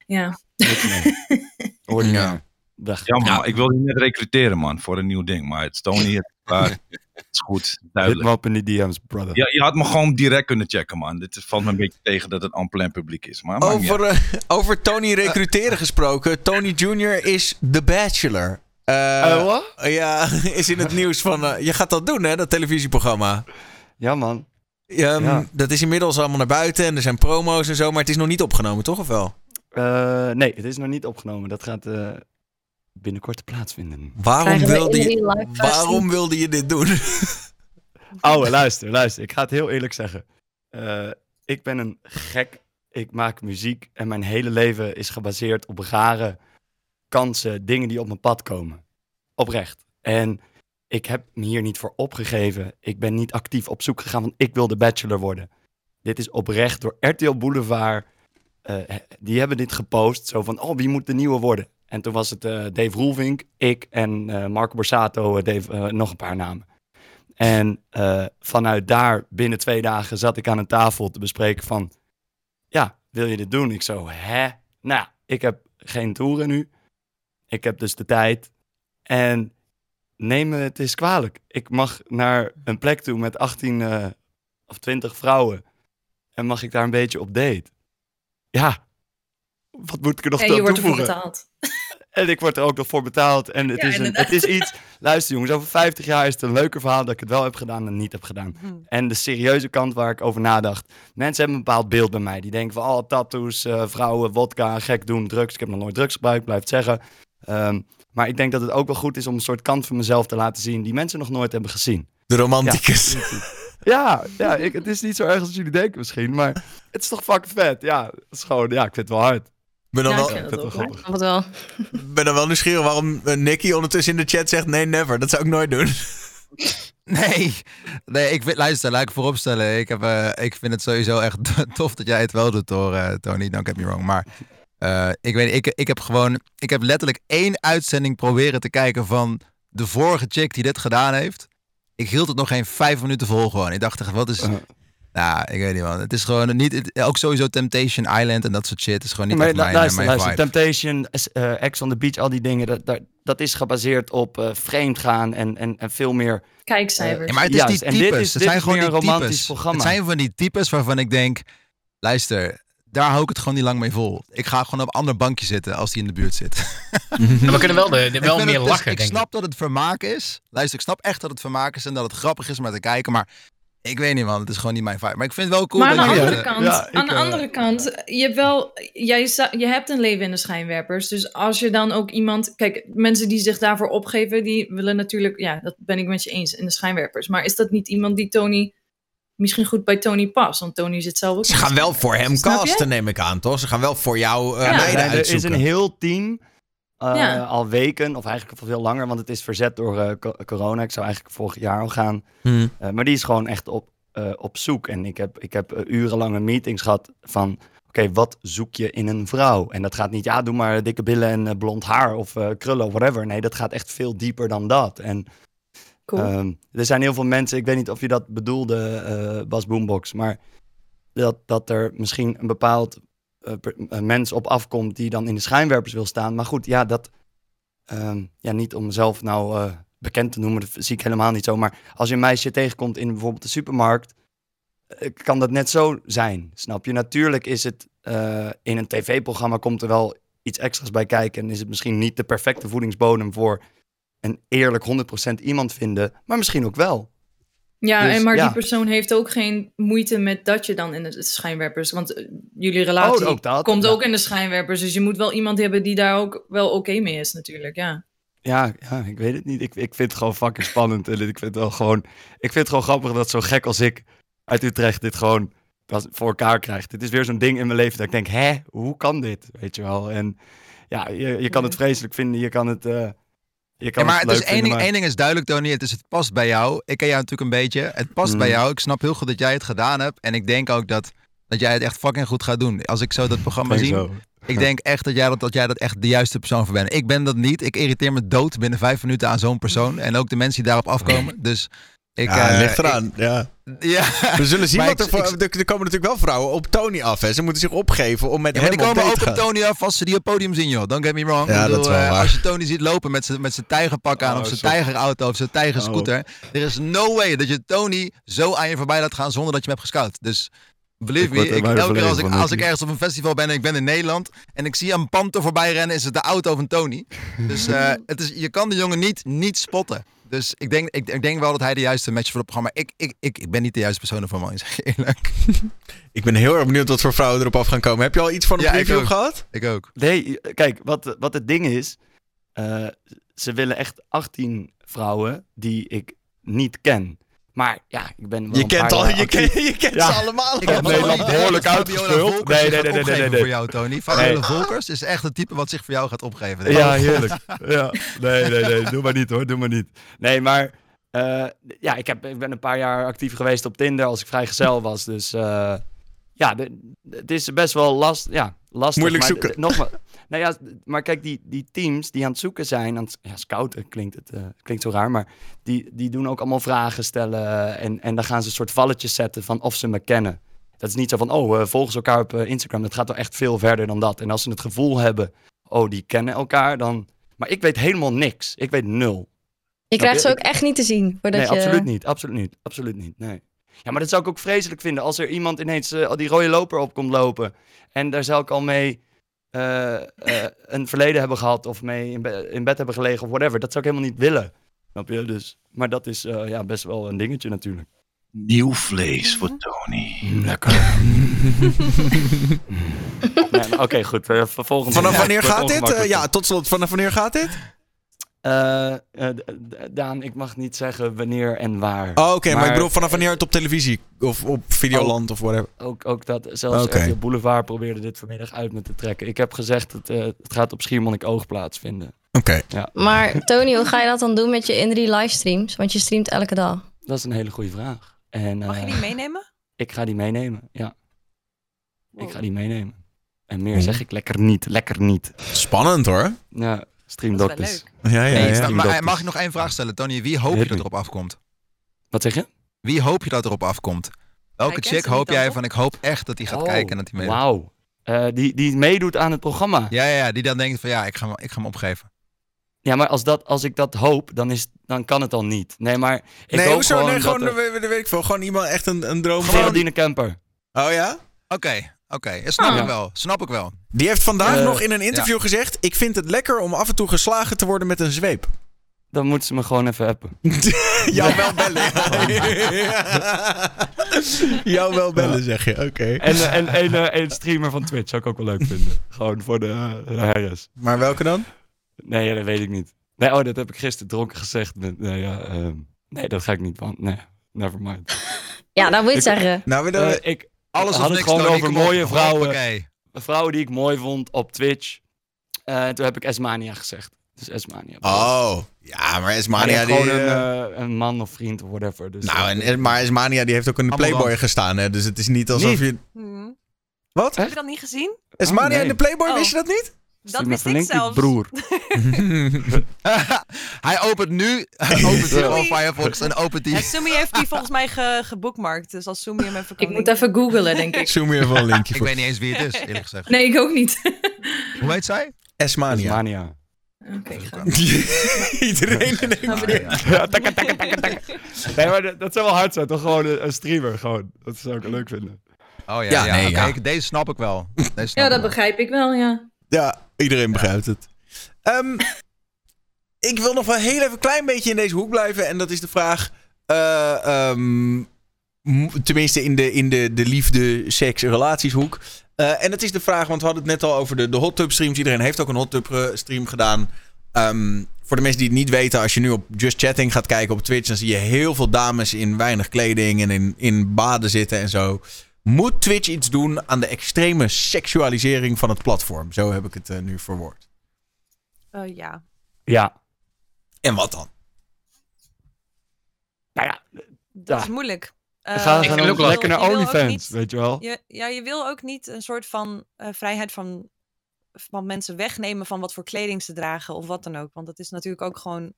Ja, *laughs* Hoor je Ja. ik wil je net recruteren, man, voor een nieuw ding. Maar het is Tony, het is klaar. Het *laughs* is goed, Hit duidelijk. me up in die DM's, brother. Ja, je had me gewoon direct kunnen checken, man. Dit valt me een beetje tegen dat het en publiek is. Maar over, eh, over Tony recruteren gesproken. Tony Jr. is The Bachelor. Wat? ja, is in het nieuws van... eh, je gaat dat doen, hè, dat televisieprogramma. Ja, man. Ehm, Ja. Dat is inmiddels allemaal naar buiten en er zijn promo's en zo, maar het is nog niet opgenomen, toch? Of wel? Eh, nee, het is nog niet opgenomen. Dat gaat eh, binnenkort plaatsvinden. Waarom wilde, je, waarom wilde je dit doen? *laughs* Oh, luister, luister. Ik ga het heel eerlijk zeggen. Eh, ik ben een gek. Ik maak muziek en mijn hele leven is gebaseerd op rare kansen, dingen die op mijn pad komen. Oprecht. En ik heb me hier niet voor opgegeven. Ik ben niet actief op zoek gegaan van ik wil de bachelor worden. Dit is oprecht door RTL Boulevard. Eh, die hebben dit gepost. Zo van, oh, wie moet de nieuwe worden? En toen was het eh, Dave Roelvink, ik en eh, Marco Borsato, Dave, nog een paar namen. En vanuit daar, binnen twee dagen, zat ik aan een tafel te bespreken van... Ja, wil je dit doen? Ik zo, hè? Nou, ik heb geen toeren nu. Ik heb dus de tijd. En neem het eens kwalijk. Ik mag naar een plek toe met 18 eh, of 20 vrouwen. En mag ik daar een beetje op date? Ja, wat moet ik er nog en je wordt ervoor toevoegen? betaald. *laughs* En ik word er ook nog voor betaald. En het, Ja, is, een, het is iets... Luister jongens, over 50 jaar is het een leuker verhaal dat ik het wel heb gedaan en niet heb gedaan. Hm. En de serieuze kant waar ik over nadacht. Mensen hebben een bepaald beeld bij mij. Die denken van, oh, tattoos, eh, vrouwen, wodka, gek doen, drugs. Ik heb nog nooit drugs gebruikt, blijf het zeggen. Ehm, maar ik denk dat het ook wel goed is om een soort kant van mezelf te laten zien... die mensen nog nooit hebben gezien. De romanticus. Ja, *laughs* ja ik, het is niet zo erg als jullie denken misschien, maar het is toch fucking vet. Ja, het is gewoon, ja, ik vind het wel hard. ben dan Ja, wel, ik wel. ben dan wel nieuwsgierig waarom eh, Nicky ondertussen in de chat zegt nee, never. Dat zou ik nooit doen. *laughs* Nee, nee ik vind, luister, laat ik vooropstellen. Ik, heb, eh, ik vind het sowieso echt *laughs* tof dat jij het wel doet hoor, eh, Tony. Don't get me wrong. Maar eh, ik weet ik, ik heb gewoon, ik heb letterlijk één uitzending proberen te kijken van de vorige chick die dit gedaan heeft. Ik hield het nog geen vijf minuten vol gewoon. Ik dacht wat is... Uh. Nou, ik weet niet man. Het is gewoon niet... het- ook sowieso Temptation Island en dat soort shit is gewoon niet maar mijn, luister, mijn luister. vibe. Temptation, eh Ex on the Beach, al die dingen, dat, dat, dat is gebaseerd op eh vreemd gaan en, en, en veel meer. Kijkcijfers. Ja, maar het is die en dit types. is- het dit zijn is gewoon die een romantisch types. programma. Het zijn van die types waarvan ik denk, luister, daar hou ik het gewoon niet lang mee vol. Ik ga gewoon op een ander bankje zitten als die in de buurt zit. *laughs* Maar we kunnen wel, de, wel meer het dus- lachen, Ik denk ik. snap dat het vermaak is. Luister, ik snap echt dat het vermaak is en dat het grappig is om naar te kijken. Maar Ik weet niet, man. Het is gewoon niet mijn vibe. Maar ik vind het wel cool maar aan dat de je... andere kant, Ja, ik, aan de eh, andere kant, je hebt wel, jij, je hebt een leven in de schijnwerpers. Dus als je dan ook iemand, kijk, mensen die zich daarvoor opgeven, die willen natuurlijk, ja, dat ben ik met je eens in de schijnwerpers. Maar is dat niet iemand die Tony misschien goed bij Tony past? Want Tony zit zelf ook. Ze gaan wel voor hem Snap je? casten, neem ik aan, toch? Ze gaan wel voor jou eh Ja. meiden er is een heel team. eh, Ja. Al weken, of eigenlijk al veel langer, want het is verzet door eh, co- corona. Ik zou eigenlijk vorig jaar al gaan. Hmm. Eh, maar die is gewoon echt op, eh, op zoek. En ik heb, ik heb urenlange meetings gehad van... Oké, wat zoek je in een vrouw? En dat gaat niet, ja, doe maar dikke billen en blond haar of eh, krullen of whatever. Nee, dat gaat echt veel dieper dan dat. En Ehm, er zijn heel veel mensen, ik weet niet of je dat bedoelde, eh, Bas Boombox, maar dat, dat er misschien een bepaald eh, mens op afkomt die dan in de schijnwerpers wil staan. Maar goed, ja, dat, ehm, ja, niet om mezelf nou eh, bekend te noemen, dat zie ik helemaal niet zo. Maar als je een meisje tegenkomt in bijvoorbeeld de supermarkt, kan dat net zo zijn, snap je? Natuurlijk is het in een tv-programma komt er wel iets extra's bij kijken en is het misschien niet de perfecte voedingsbodem voor een eerlijk 100% iemand vinden, maar misschien ook wel. Ja, Dus, en maar ja. die persoon heeft ook geen moeite met dat je dan in de schijnwerpers. Want eh, jullie relatie Oh, ook dat, komt ja. ook in de schijnwerpers. Dus je moet wel iemand hebben die daar ook wel oké mee is, natuurlijk. Ja. Ja, ja, ik weet het niet. Ik, ik vind het gewoon fucking spannend. En ik vind het wel gewoon. Ik vind het gewoon grappig dat zo'n gek als ik uit Utrecht dit gewoon voor elkaar krijgt. Dit is weer zo'n ding in mijn leven dat ik denk, hè, hoe kan dit? Weet je wel. En ja, je, je kan het vreselijk vinden. Je kan het. eh, je kan Ja, maar het het leuk is één, ding, één ding is duidelijk, Tony. Het, is, het past bij jou. Ik ken jou natuurlijk een beetje. Het past bij Mm. jou. Ik snap heel goed dat jij het gedaan hebt. En ik denk ook dat, dat jij het echt fucking goed gaat doen. Als ik zo dat programma zie, zo. ik denk *laughs* echt dat jij dat, dat jij dat echt de juiste persoon voor bent. Ik ben dat niet. Ik irriteer me dood binnen vijf minuten aan zo'n persoon. En ook de mensen die daarop afkomen. *laughs* Dus ik... ja, eh, ligt eraan. ja. ik- ja. We zullen zien *laughs* wat er ik- er, komen natuurlijk wel vrouwen op Tony af. Hè. Ze moeten zich opgeven om met Ja, hem die komen ook op te gaan. Tony af als ze die op podium zien, joh. Don't get me wrong. Ja, Ik dat is wel eh, waar. Als je Tony ziet lopen met zijn met zijn tijgerpak aan Oh, of zijn tijgerauto of zijn tijgerscooter. Oh. Er is no way dat je Tony zo aan je voorbij laat gaan zonder dat je hem hebt gescout. Dus believe me, ik, elke keer als ik, als ik ergens op een festival ben en ik ben in Nederland en ik zie een panter voorbij rennen, is het de auto van Tony. *laughs* Dus eh, het is, je kan de jongen niet, niet spotten. Dus ik denk, ik, ik denk wel dat hij de juiste match voor het programma. Ik, ik, ik, ik ben niet de juiste persoon ervoor, man. *laughs* Ik zeg je eerlijk. *laughs* Ik ben heel erg benieuwd wat voor vrouwen erop af gaan komen. Heb je al iets van een Ja, preview gehad? Ik ook. Nee, kijk, wat, wat het ding is. eh, ze willen echt 18 vrouwen die ik niet ken. Maar ja, ik ben wel Je een kent, paar al, jaar je je kent Ja. ze allemaal. Ik heb Nederland behoorlijk uitgespeeld. Nee, nee, nee, nee, opgeven nee, voor jou, Tony. Fabiola Nee. Volkers is echt het type wat zich voor jou gaat opgeven. denk. Ja, heerlijk. *laughs* Ja. Nee, nee, nee. Doe maar niet hoor. Doe maar niet. Nee, maar eh, ja, ik, heb, ik ben een paar jaar actief geweest op Tinder als ik vrijgezel was. Dus eh, ja, het is best wel last, ja, lastig. Moeilijk maar, zoeken. Nogmaals, nou ja, maar kijk, die, die teams die aan het zoeken zijn, aan het, ja, scouten klinkt het eh, klinkt zo raar, maar die, die doen ook allemaal vragen stellen en, en dan gaan ze een soort valletjes zetten van of ze me kennen. Dat is niet zo van, oh, eh, volgen ze elkaar op eh, Instagram. Dat gaat wel echt veel verder dan dat. En als ze het gevoel hebben, oh, die kennen elkaar, dan... Maar ik weet helemaal niks. Ik weet nul. Je krijgt je? ze ook echt niet te zien. Voordat nee, je... absoluut niet. Absoluut niet. Absoluut niet. Nee. Ja, maar dat zou ik ook vreselijk vinden als er iemand ineens al die rode loper op komt lopen. En daar zou ik al mee eh, eh, een verleden hebben gehad of mee in, be- in bed hebben gelegen of whatever. Dat zou ik helemaal niet willen. Snap je? Dus, maar dat is eh, ja, best wel een dingetje natuurlijk. Nieuw vlees voor Tony. Lekker. *laughs* nee, maar Oké, goed. eh, vervolgens. Vanaf wanneer gaat dit? Eh, ja, tot slot. Vanaf wanneer gaat dit? Eh, eh, d- Daan, ik mag niet zeggen wanneer en waar. Oh, oké. maar, Maar- ik bedoel vanaf wanneer het op televisie of op Videoland of whatever. Ook, ook dat, zelfs Oké. RTL Boulevard probeerde dit vanmiddag uit me te trekken. Ik heb gezegd, het, eh, het gaat op Schiermonnik Oog plaatsvinden. Oké. Maar *laughs* Tony, hoe ga je dat dan doen met je Indie livestreams? Want je streamt elke dag. Dat is een hele goede vraag. En, Mag je die meenemen? Ik ga die meenemen, ja. Ik ga die meenemen. En meer Hmm. zeg ik lekker niet, lekker niet. Spannend hoor. Ja, stream Dat is wel doctors. leuk. Ja, ja, ja. maar, Dokters. mag ik nog één vraag stellen, Tony? Wie hoop je dat erop afkomt? Wat zeg je? Wie hoop je dat erop afkomt? Welke chick hoop jij van? Ik hoop echt dat hij gaat Oh, kijken en dat hij meedoet. Wauw. Eh, die, die meedoet aan het programma. Ja, Ja, ja, ja, die dan denkt van ja, ik ga, hem- ik ga hem opgeven. maar als, dat, als ik dat hoop, dan, is, dan kan het al niet. Nee, maar ik nee, hoop hoezo? gewoon, Nee, gewoon, dat er- weet, weet ik veel. Gewoon iemand echt een, een droom. Geraldine Kemper. Oh ja? Oké, oké. Snap Ah. ik wel. Snap ik wel. Die heeft vandaag Eh, nog in een interview gezegd: Ik vind het lekker om af en toe geslagen te worden met een zweep. dan moeten ze me gewoon even appen. *laughs* Jou wel bellen. *laughs* *laughs* Jou wel bellen, zeg je. Oké. En, eh, en een, eh, een streamer van Twitch zou ik ook wel leuk vinden. Gewoon voor de, eh, de RS. Maar welke dan? Nee, dat weet ik niet. Nee, oh, dat heb ik gisteren dronken gezegd. Met, nee, ja, ehm, nee, dat ga ik niet van. Nee, never mind. Ja, dat moet je het Ik- zeggen. Nou, we Eh, dan... ik Alles had of het niks, gewoon over op. mooie vrouwen. Hoppakee. vrouwen die ik mooi vond op Twitch. Eh, toen heb ik Esmania gezegd. Dus Esmania. Oh, ja, maar Maar Esmania die... gewoon een, eh, eh, een man of vriend of whatever. Dus, nou, en, maar Esmania die heeft ook in de Playboy gestaan, hè? Dus het is niet alsof Niet? je... Hmm. Wat? Heb je dat niet gezien? Esmania nee. in de Playboy, Oh. wist je dat niet? Dat stuur me wist ik een linkje, zelfs. broer. *laughs* Hij opent nu, hij *laughs* opent Firefox en opent die. En Sumi heeft die volgens mij ge gebookmarkt. Dus als Sumi hem even kan Ik moet even googlen, denk ik. *laughs* Zoom je even een linkje Ik weet niet eens wie het is, eerlijk gezegd. Nee, ik ook niet. Hoe heet zij? Esmania. Esmania. Oké. Iedereen in één. Ja, takka, takka, takka, takka. Nee, maar dat, zou wel hard zijn. Toch gewoon een, streamer. Gewoon. Dat zou ik leuk vinden. Oh ja, Ja, ja, nee, ja. deze snap ik wel. Deze snap Ja, dat wel. begrijp ik wel, ja. Ja, iedereen begrijpt het. Ehm, ik wil nog wel heel even een klein beetje in deze hoek blijven. En dat is de vraag... eh, ehm, tenminste in de, in de, de liefde, seks, relatieshoek. Eh, en dat is de vraag, want we hadden het net al over de, de hot tub streams. Iedereen heeft ook een hot tub eh, stream gedaan. Ehm, voor de mensen die het niet weten, als je nu op Just Chatting gaat kijken op Twitch... dan zie je heel veel dames in weinig kleding en in, in baden zitten en zo. Moet Twitch iets doen aan de extreme seksualisering van het platform? Zo heb ik het eh, nu verwoord. Eh, ja. Ja. En wat dan? Nou ja. Dat is moeilijk. Eh, vind dan het ook lekker naar wil OnlyFans, niet- weet je wel. Je, ja, je wil ook niet een soort van eh, vrijheid van, van mensen wegnemen van wat voor kleding ze dragen of wat dan ook. Want dat is natuurlijk ook gewoon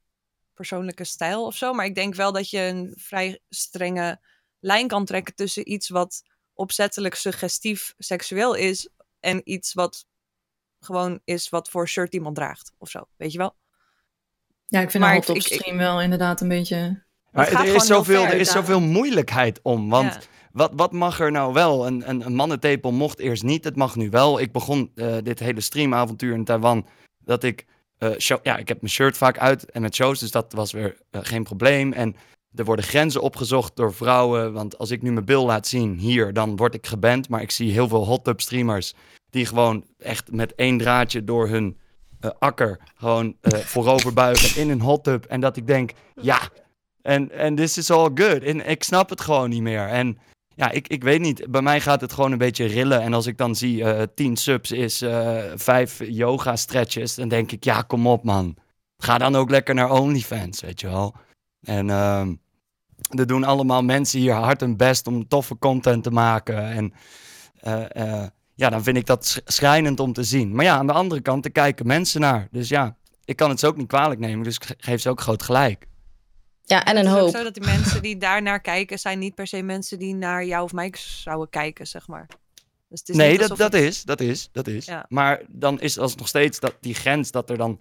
persoonlijke stijl of zo. Maar ik denk wel dat je een vrij strenge lijn kan trekken tussen iets wat opzettelijk suggestief seksueel is en iets wat gewoon is wat voor shirt iemand draagt of zo. Weet je wel? Ja, ik vind Maar hot ik- stream wel inderdaad een beetje... Maar er is, zoveel, ver er is zoveel moeilijkheid om. Want Ja. wat, wat mag er nou wel? Een, een, een mannentepel mocht eerst niet. Het mag nu wel. Ik begon eh, dit hele streamavontuur in Taiwan. Dat ik. eh, show, ja, ik heb mijn shirt vaak uit en met shows. Dus dat was weer eh, geen probleem. En er worden grenzen opgezocht door vrouwen. Want als ik nu mijn bil laat zien hier, dan word ik geband. Maar ik zie heel veel hot tub streamers. die gewoon echt met één draadje door hun eh, akker. gewoon eh, *laughs* voorover buigen in een hot tub. En dat ik denk, ja. En, this is all good. En ik snap het gewoon niet meer. En ja, ik, ik weet niet. Bij mij gaat het gewoon een beetje rillen. En als ik dan zie eh 10 subs is vijf yoga stretches. Dan denk ik, ja, kom op man. Ga dan ook lekker naar OnlyFans, weet je wel. En ehm er doen allemaal mensen hier hard hun best om toffe content te maken. En eh, eh, ja, dan vind ik dat sch- schrijnend om te zien. Maar ja, aan de andere kant, er kijken mensen naar. Dus ja, ik kan het ze ook niet kwalijk nemen. Dus ik ge- geef ze ook groot gelijk. Ja, en een Het is ook hoop. zo dat die mensen die daar naar kijken, zijn niet per se mensen die naar jou of mij zouden kijken, zeg maar. Dus het is nee, dat, dat het- is, dat is, dat is. Ja. Maar dan is als nog steeds dat die grens dat er dan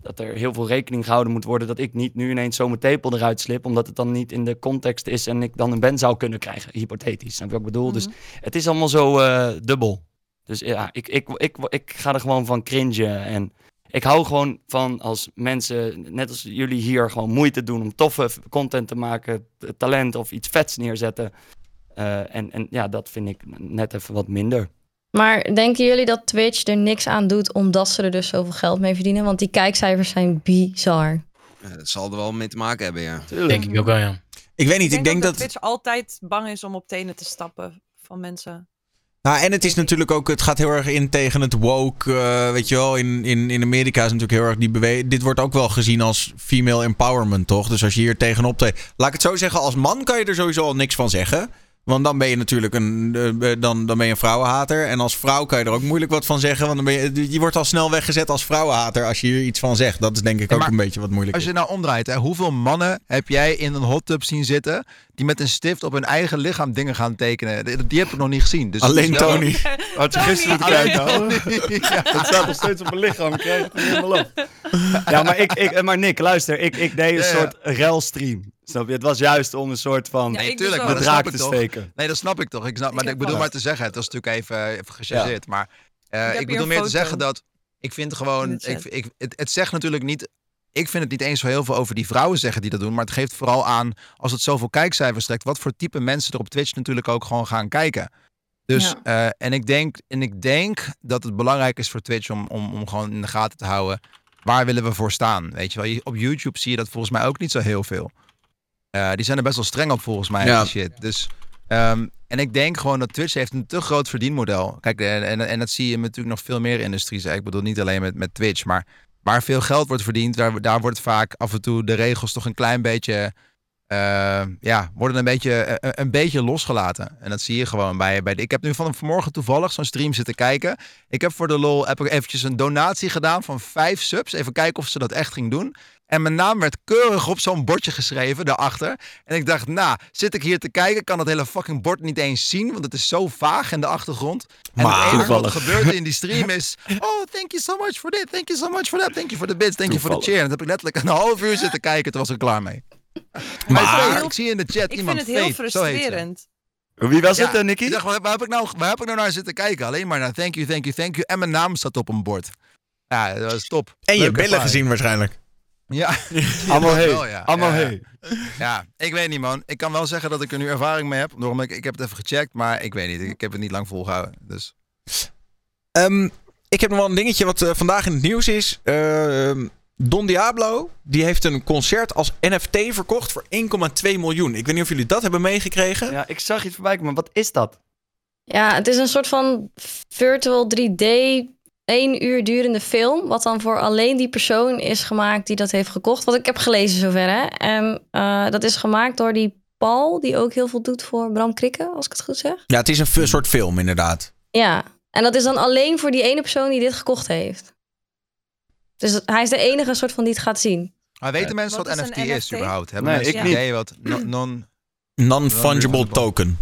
dat er heel veel rekening gehouden moet worden dat ik niet nu ineens zo mijn tepel eruit slip, omdat het dan niet in de context is en ik dan een band zou kunnen krijgen, hypothetisch. Snap je wat ik bedoel? Dus Mhm. het is allemaal zo eh, dubbel. Dus ja, ik, ik, ik, ik, ga er gewoon van cringen en ik hou gewoon van als mensen, net als jullie hier, gewoon moeite doen om toffe content te maken, talent of iets vets neerzetten. Eh, en, en ja, dat vind ik net even wat minder. Maar denken jullie dat Twitch er niks aan doet omdat ze er dus zoveel geld mee verdienen? Want die kijkcijfers zijn bizar. Ja, dat zal er wel mee te maken hebben, ja. Denk ik ook wel, ja. Ik weet niet, Ik ik denk, dat... dat Twitch altijd bang is om op tenen te stappen van mensen. Nou, en het is natuurlijk ook, het gaat heel erg in tegen het woke, eh, weet je wel. In, in, in Amerika is natuurlijk heel erg die beweging. Dit wordt ook wel gezien als female empowerment, toch? Dus als je hier tegenop treedt. Laat ik het zo zeggen, als man kan je er sowieso al niks van zeggen. Want dan ben je natuurlijk een, eh, dan, dan ben je een vrouwenhater. En als vrouw kan je er ook moeilijk wat van zeggen. Want dan ben je, je wordt al snel weggezet als vrouwenhater als je hier iets van zegt. Dat is denk ik ook maar een beetje wat moeilijk Als is. je nou omdraait, hè, hoeveel mannen heb jij in een hot tub zien zitten die met een stift op hun eigen lichaam dingen gaan tekenen? Die, die heb ik nog niet gezien. Dus Alleen Tony. Had je Tony. gisteren moeten Alleen kijken. *laughs* Ja. *laughs* Het staat nog steeds op mijn lichaam, ik krijg het niet helemaal op. *laughs* Ja, maar, ik, ik, maar Nick, luister, ik, ik deed een Ja, ja. soort relstream. Snap je? Het was juist om een soort van Nee, ik tuurlijk, dus maar draak te toch. steken. Nee, dat snap ik toch. Ik, snap, maar Ik bedoel maar te zeggen, het was natuurlijk even, even gechargeerd. Maar eh, Ik bedoel meer te zeggen dat ik vind in gewoon, ik, ik, het, het zegt natuurlijk niet ik vind het niet eens zo heel veel over die vrouwen zeggen die dat doen. Maar het geeft vooral aan, als het zoveel kijkcijfers trekt, wat voor type mensen er op Twitch natuurlijk ook gewoon gaan kijken. Dus, eh, en, ik denk, en ik denk dat het belangrijk is voor Twitch om, om, om gewoon in de gaten te houden. Waar willen we voor staan? Weet je wel, Je- op YouTube zie je dat volgens mij ook niet zo heel veel. Eh, die zijn er best wel streng op volgens mij. Ja. Shit. Dus, ehm, en ik denk gewoon dat Twitch heeft een te groot verdienmodel. Kijk, en, en, en dat zie je natuurlijk nog veel meer industries. Ik bedoel niet alleen met, met Twitch, maar waar veel geld wordt verdiend, daar, daar wordt vaak af en toe de regels toch een klein beetje, eh, ja, worden een beetje, een, een beetje losgelaten. En dat zie je gewoon bij, bij de, ik heb nu van vanmorgen toevallig zo'n stream zitten kijken. Ik heb voor de lol heb ik eventjes een donatie gedaan van vijf subs. Even kijken of ze dat echt ging doen. En mijn naam werd keurig op zo'n bordje geschreven daarachter. En ik dacht, nou, zit ik hier te kijken, kan dat hele fucking bord niet eens zien, want het is zo vaag in de achtergrond. En Maar- het enige wat er Toevallig. gebeurde in die *laughs* stream is, oh, thank you so much for dit, thank you so much for that, thank you for the bits, thank you for the cheer. En dat heb ik letterlijk een half uur zitten kijken, toen was ik er klaar mee. Maar- Maar ik zie in de chat Ik iemand vind het heel Fate, frustrerend. Wie was Ja, het, eh, Nicky? Ik dacht, waar, waar heb ik nou, waar heb ik nou naar zitten kijken? Alleen maar naar thank you, thank you, thank you. En mijn naam staat op een bord. Ja, dat was top. En je billen gezien waarschijnlijk. Ja. *laughs* Allemaal hey. wel, ja. Allemaal Ja, ja. hey. Ja, ik weet niet man. Ik kan wel zeggen dat ik er nu ervaring mee heb. Daarom ik, ik heb het even gecheckt, maar ik weet niet. Ik, ik heb het niet lang volgehouden. Dus. Ehm, ik heb nog wel een dingetje wat eh, vandaag in het nieuws is. Ehm, Don Diablo, die heeft een concert als NFT verkocht voor 1,2 miljoen. Ik weet niet of jullie dat hebben meegekregen. Ja, ik zag iets voorbij komen. Wat is dat? Ja, het is een soort van virtual 3D, één uur durende film. Wat dan voor alleen die persoon is gemaakt die dat heeft gekocht. Wat ik heb gelezen zover. Hè? En eh, dat is gemaakt door die Paul, die ook heel veel doet voor Bram Krikke, als ik het goed zeg. Ja, het is een soort film inderdaad. Ja, en dat is dan alleen voor die ene persoon die dit gekocht heeft. Dus dat- hij is de enige soort van die het gaat zien. Maar weten mensen Wat wat, is NFT is NFT? überhaupt? Hebben Nee, mensen ik idee wat no- non-token, Non-fungible token.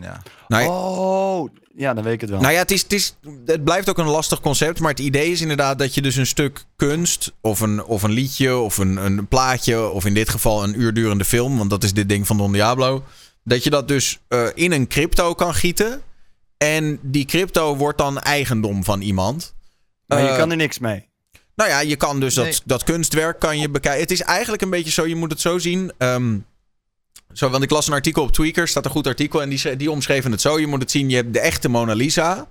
Ja. Nee. Oh, ja, dan weet ik het wel. Nou ja, het, is, het, is, het blijft ook een lastig concept. Maar het idee is inderdaad dat je dus een stuk kunst. of een, of een liedje. of een, een plaatje. of in dit geval een uur durende film. want dat is dit ding van Don Diablo. Dat je dat dus eh, in een crypto kan gieten. En die crypto wordt dan eigendom van iemand. maar je Eh, kan er niks mee. Nou ja, je kan dus Nee. dat, dat kunstwerk kan je bekijken. Het is eigenlijk een beetje zo, je moet het zo zien. ehm, zo, want ik las een artikel op Tweaker, staat een goed artikel. En die, die omschreven het zo. Je moet het zien, je hebt de echte Mona Lisa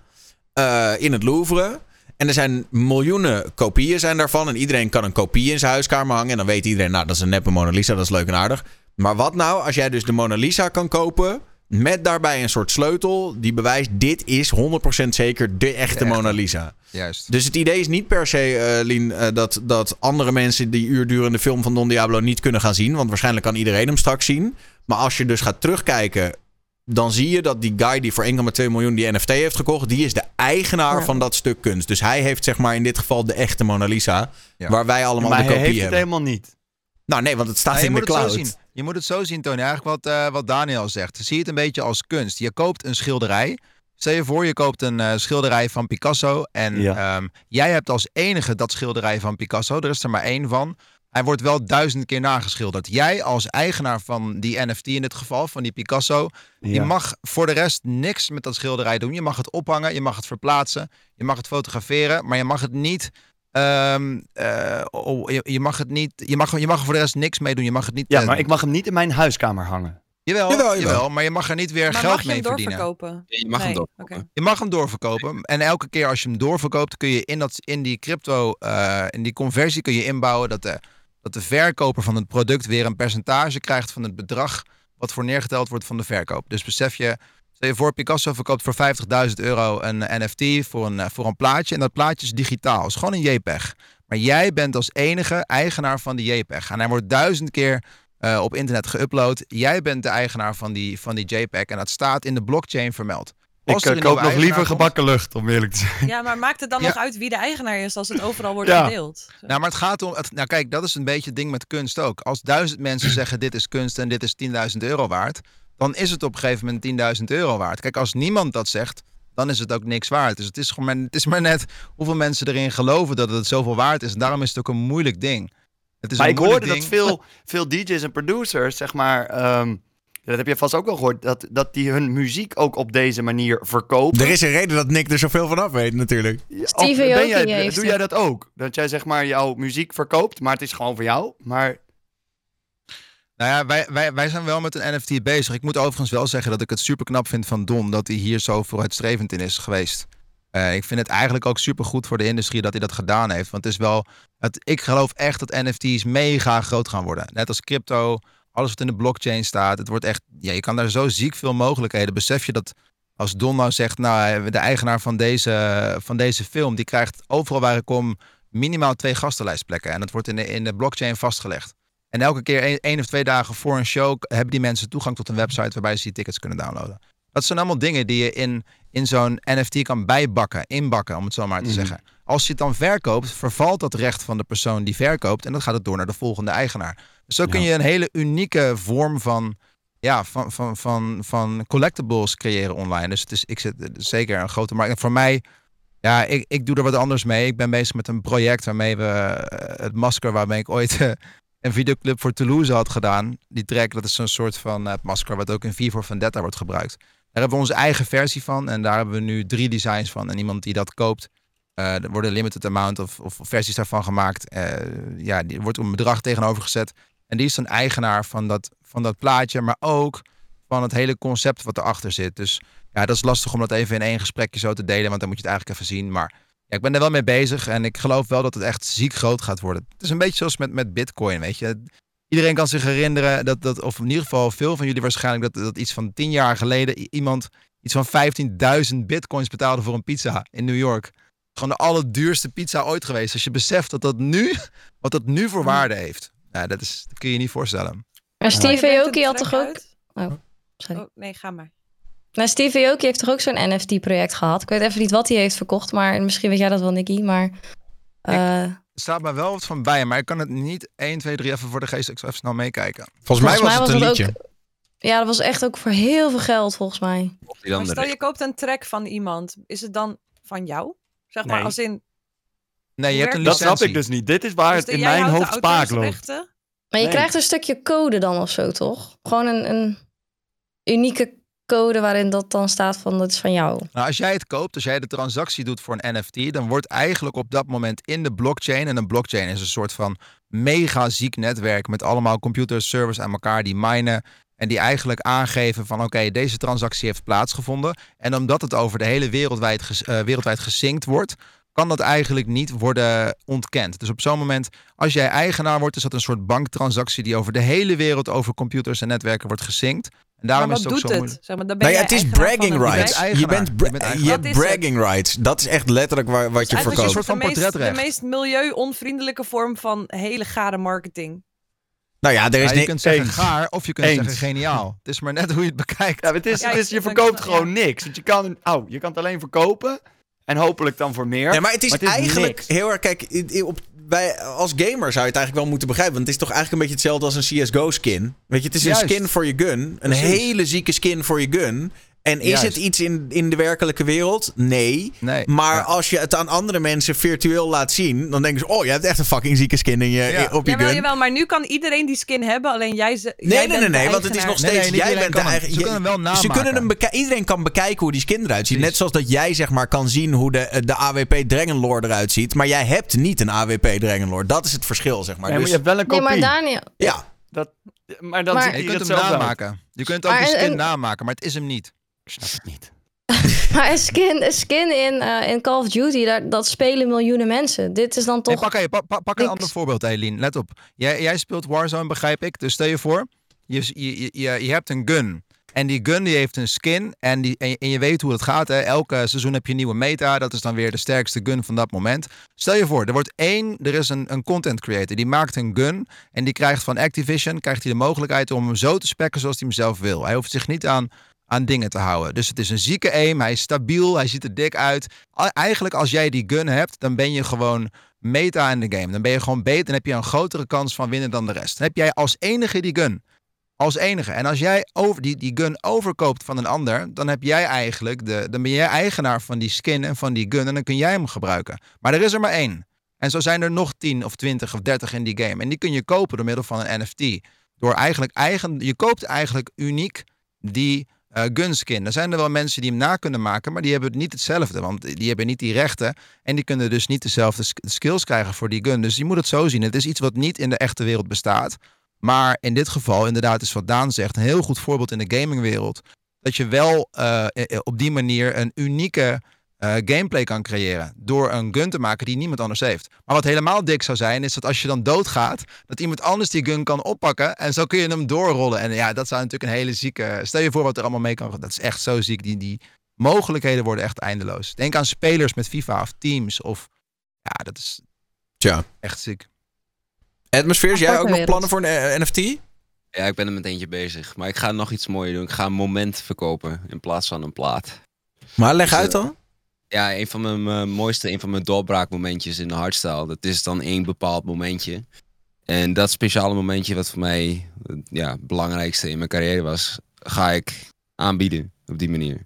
eh, in het Louvre. En er zijn miljoenen kopieën zijn daarvan. En iedereen kan een kopie in zijn huiskamer hangen. En dan weet iedereen, nou dat is een neppe Mona Lisa, dat is leuk en aardig. Maar wat nou als jij dus de Mona Lisa kan kopen... met daarbij een soort sleutel die bewijst... dit is 100% zeker de echte echte. Mona Lisa. Juist. Dus het idee is niet per se, eh Lien, eh, dat, dat andere mensen die uurdurende film van Don Diablo niet kunnen gaan zien. Want waarschijnlijk kan iedereen hem straks zien. Maar als je dus gaat terugkijken, dan zie je dat die guy die voor 1,2 miljoen die NFT heeft gekocht, die is de eigenaar Ja. van dat stuk kunst. Dus hij heeft zeg maar in dit geval de echte Mona Lisa, Ja. waar wij allemaal maar de hij kopie heeft het hebben. helemaal niet. Nou nee, want het staat Nou, je in de moet het zo cloud. zien. Je moet het zo zien, Tony. Eigenlijk wat, eh, wat Daniel zegt. Zie het een beetje als kunst. Je koopt een schilderij. Stel je voor, je koopt een eh, schilderij van Picasso. En Ja. ehm, jij hebt als enige dat schilderij van Picasso. Er is er maar één van. Hij wordt wel duizend keer nageschilderd. Jij als eigenaar van die NFT in dit geval, van die Picasso. Je mag voor de rest niks met dat schilderij doen. Je mag het ophangen, je mag het verplaatsen. Je mag het fotograferen. Maar je mag het niet... ehm, eh, oh, je, je mag het niet. Je mag, je mag er voor de rest niks mee doen. Je mag het niet. Ja, maar ik mag hem niet in mijn huiskamer hangen. Jawel, Jawel, jawel, jawel. maar je mag er niet weer Maar geld mag je mee hem verdienen. doorverkopen? Je mag hem doorverkopen. oké. Je mag hem doorverkopen. En elke keer als je hem doorverkoopt, kun je in, dat, in die crypto, eh, in die conversie kun je inbouwen dat de, dat de verkoper van het product weer een percentage krijgt van het bedrag wat voor neergeteld wordt van de verkoop. Dus besef je, stel je voor Picasso verkoopt voor 50.000 euro een NFT voor een, voor een plaatje. En dat plaatje is digitaal, is gewoon een JPEG. Maar jij bent als enige eigenaar van die JPEG. En hij wordt duizend keer eh, op internet geüpload. Jij bent de eigenaar van die, van die JPEG en dat staat in de blockchain vermeld. Ik Als eh, koop nog liever gebakken lucht, om eerlijk te zijn. Ja, maar maakt het dan Ja. nog uit wie de eigenaar is als het overal wordt Ja. gedeeld? Nou, maar het gaat om. Het, nou, kijk, dat is een beetje het ding met kunst ook. Als duizend mensen *clears throat* zeggen: dit is kunst en dit is 10.000 euro waard. dan is het op een gegeven moment 10.000 euro waard. Kijk, als niemand dat zegt. dan is het ook niks waard. Dus het is, gewoon maar, het is maar net hoeveel mensen erin geloven dat het zoveel waard is. En daarom is het ook een moeilijk ding. Het is Maar een ik hoorde dat veel, *laughs* veel DJ's en producers, zeg maar, ehm, dat heb je vast ook wel gehoord, dat, dat die hun muziek ook op deze manier verkopen. Er is een reden dat Nick er zoveel van af weet, natuurlijk. Ja, Steve of ben jij, heeft Doe het. jij dat ook? Dat jij zeg maar jouw muziek verkoopt, maar het is gewoon voor jou. Maar Nou ja, wij, wij, wij zijn wel met een NFT bezig. Ik moet overigens wel zeggen dat ik het super knap vind van Don dat hij hier zo vooruitstrevend in is geweest. Eh, ik vind het eigenlijk ook super goed voor de industrie dat hij dat gedaan heeft. Want het is wel. Het, ik geloof echt dat NFT's mega groot gaan worden. Net als crypto, alles wat in de blockchain staat. Het wordt echt. Ja, je kan daar zo ziek veel mogelijkheden. Besef je dat als Don nou zegt, nou, de eigenaar van deze, van deze film, die krijgt overal waar ik kom minimaal twee gastenlijstplekken. En dat wordt in de, in de blockchain vastgelegd. En elke keer één, of twee dagen voor een show hebben die mensen toegang tot een website waarbij ze die tickets kunnen downloaden. Dat zijn allemaal dingen die je in, in zo'n NFT kan bijbakken, inbakken, om het zo maar te Mhm. zeggen. Als je het dan verkoopt, vervalt dat recht van de persoon die verkoopt en dan gaat het door naar de volgende eigenaar. Dus zo kun je een hele unieke vorm van, ja, van, van, van, van collectibles creëren online. Dus het is ik zit, is zeker een grote markt. En voor mij, ja, ik, ik doe er wat anders mee. Ik ben bezig met een project waarmee we eh, het masker waarmee ik ooit eh, een videoclip voor Toulouse had gedaan. Die track, dat is zo'n soort van eh, het masker wat ook in V voor Vendetta wordt gebruikt. Daar hebben we onze eigen versie van en daar hebben we nu drie designs van. En iemand die dat koopt, eh, er worden limited amount of, of versies daarvan gemaakt. Eh, ja, die wordt een bedrag tegenover gezet. En die is dan eigenaar van dat, van dat plaatje, maar ook van het hele concept wat erachter zit. Dus ja, dat is lastig om dat even in één gesprekje zo te delen, want dan moet je het eigenlijk even zien. Maar ja, ik ben er wel mee bezig en ik geloof wel dat het echt ziek groot gaat worden. Het is een beetje zoals met, met Bitcoin, weet je. Iedereen kan zich herinneren dat, dat, of in ieder geval veel van jullie waarschijnlijk, dat, dat iets van tien jaar geleden iemand iets van 15.000 bitcoins betaalde voor een pizza in New York. Gewoon de allerduurste pizza ooit geweest. Als je beseft dat dat nu, *laughs* wat dat nu voor waarde heeft. Ja, dat, is, dat kun je je niet voorstellen. Maar Steve Aoki had toch ook... Oh, sorry. Oh, nee, ga maar. Nou, Steve Aoki heeft toch ook zo'n NFT-project gehad? Ik weet even niet wat hij heeft verkocht, maar misschien weet jij dat wel, Nicky. Maar eh, Er staat mij wel wat van bij, maar ik kan het niet 1, 2, 3 even voor de geest. Ik zal even snel meekijken. Volgens mij was het een liedje. ook... Ja, dat was echt ook voor heel veel geld, volgens mij. Maar stel je koopt een track van iemand, is het dan van jou? Zeg maar Nee. als in... Nee, je hebt een dat snap ik dus niet. Dit is waar dus het in jij mijn hoofd spaak loopt. Maar je Nee. krijgt een stukje code dan of zo, toch? Gewoon een, een unieke code waarin dat dan staat van dat is van jou. Nou, als jij het koopt, als jij de transactie doet voor een NFT, dan wordt eigenlijk op dat moment in de blockchain, en een blockchain is een soort van mega ziek netwerk met allemaal computers, servers aan elkaar die minen en die eigenlijk aangeven van oké, deze transactie heeft plaatsgevonden. En omdat het over de hele wereldwijd, ges, eh, wereldwijd gesynct wordt, kan dat eigenlijk niet worden ontkend. Dus op zo'n moment, als jij eigenaar wordt, is dat een soort banktransactie die over de hele wereld over computers en netwerken wordt gesynct. En daarom maar is het ook doet zo het? moeilijk. Zeg maar, dan ben Nou ja, het is eigenaar van bragging een rights. Je bent, Je bent hebt is het. bragging rights. Dat is echt letterlijk wa- wat je Eigenlijk een verkoopt. soort van de meest, de portretrecht. meest milieu-onvriendelijke vorm van hele gare marketing. Nou ja, er is Ja, je kunt zeggen Eens. gaar of je kunt Eens. zeggen geniaal. Het is maar net hoe je het bekijkt. Ja, het is, Ja, het is, ik- je verkoopt ja. gewoon niks. Want je kan, oh, je kan het alleen verkopen. En hopelijk dan voor meer. Nee, maar het is, Maar het is eigenlijk niks. heel erg. Kijk, op, wij, als gamer zou je het eigenlijk wel moeten begrijpen. Want het is toch eigenlijk een beetje hetzelfde als een CSGO-skin. Weet je, het is Juist. een skin voor je gun. Een Precies. hele zieke skin voor je gun. En is Juist. het iets in, in de werkelijke wereld? Nee. Nee. Maar Ja. als je het aan andere mensen virtueel laat zien, dan denken ze: Oh, je hebt echt een fucking zieke skin in je, Ja. op je Jawel, gun. jawel, maar nu kan iedereen die skin hebben, alleen jij ze. Nee, nee, nee, nee, want het is nog Nee, steeds. nee, jij iedereen bent de eigen. Ze je- kunnen wel ze namaken. kunnen hem iedereen kan bekijken hoe die skin eruit ziet. Precies. Net zoals dat jij zeg maar kan zien hoe de, de AWP Dragonlord eruit ziet. Maar jij hebt niet een AWP Dragonlord. Dat is het verschil, zeg maar. Nee, maar dus, je hebt wel een Nee, kopie. maar Daniel... ja. Maar dan Maar- ziet Je kunt hem namaken. Je kunt ook Maar skin en- namaken, maar het is hem niet. Ik snap het niet. *laughs* Maar een skin, skin in, eh, in Call of Duty, daar, dat spelen miljoenen mensen. Dit is dan toch... pak, hey, pak, pak, pak een ander voorbeeld, Eileen. Let op. Jij, jij speelt Warzone, begrijp ik. Dus stel je voor, je, je, je, je hebt een gun. En die gun die heeft een skin. En, die, en, je, en je weet hoe het gaat. Hè? Elke seizoen heb je een nieuwe meta. Dat is dan weer de sterkste gun van dat moment. Stel je voor, er wordt één, er is een, een content creator. Die maakt een gun. En die krijgt van Activision krijgt hij de mogelijkheid om hem zo te spekken zoals hij hem zelf wil. Hij hoeft zich niet aan, aan dingen te houden. Dus het is een zieke aim. Hij is stabiel. Hij ziet er dik uit. Eigenlijk als jij die gun hebt, dan ben je gewoon meta in de game. Dan ben je gewoon beter. Dan heb je een grotere kans van winnen dan de rest. Dan heb jij als enige die gun. Als enige. En als jij over, die, die gun overkoopt van een ander, dan heb jij eigenlijk de, dan ben jij eigenaar van die skin en van die gun. En dan kun jij hem gebruiken. Maar er is er maar één. En zo zijn er nog 10 of 20 of 30 in die game. En die kun je kopen door middel van een NFT. Door eigenlijk eigen, je koopt eigenlijk uniek die eh gunskin. Er zijn er wel mensen die hem na kunnen maken, maar die hebben niet hetzelfde. Want die hebben niet die rechten. En die kunnen dus niet dezelfde sk- skills krijgen voor die gun. Dus je moet het zo zien. Het is iets wat niet in de echte wereld bestaat. Maar in dit geval, inderdaad, is wat Daan zegt, een heel goed voorbeeld in de gamingwereld. Dat je wel eh, eh, op die manier een unieke eh, gameplay kan creëren. Door een gun te maken die niemand anders heeft. Maar wat helemaal dik zou zijn, is dat als je dan doodgaat, dat iemand anders die gun kan oppakken. En zo kun je hem doorrollen. En ja, dat zou natuurlijk een hele zieke. Stel je voor wat er allemaal mee kan. Dat is echt zo ziek. Die, die mogelijkheden worden echt eindeloos. Denk aan spelers met FIFA of teams. Of ja, dat is Tja. echt ziek. Atmospheres, jij ook nog plannen voor een eh, NFT? Ja, ik ben er met eentje bezig. Maar ik ga nog iets mooier doen. Ik ga een moment verkopen in plaats van een plaat. Maar leg Dus, uit eh, dan. Ja, een van mijn mooiste, een van mijn doorbraakmomentjes in de hardstyle. Dat is dan één bepaald momentje. En dat speciale momentje wat voor mij ja, het belangrijkste in mijn carrière was, ga ik aanbieden op die manier.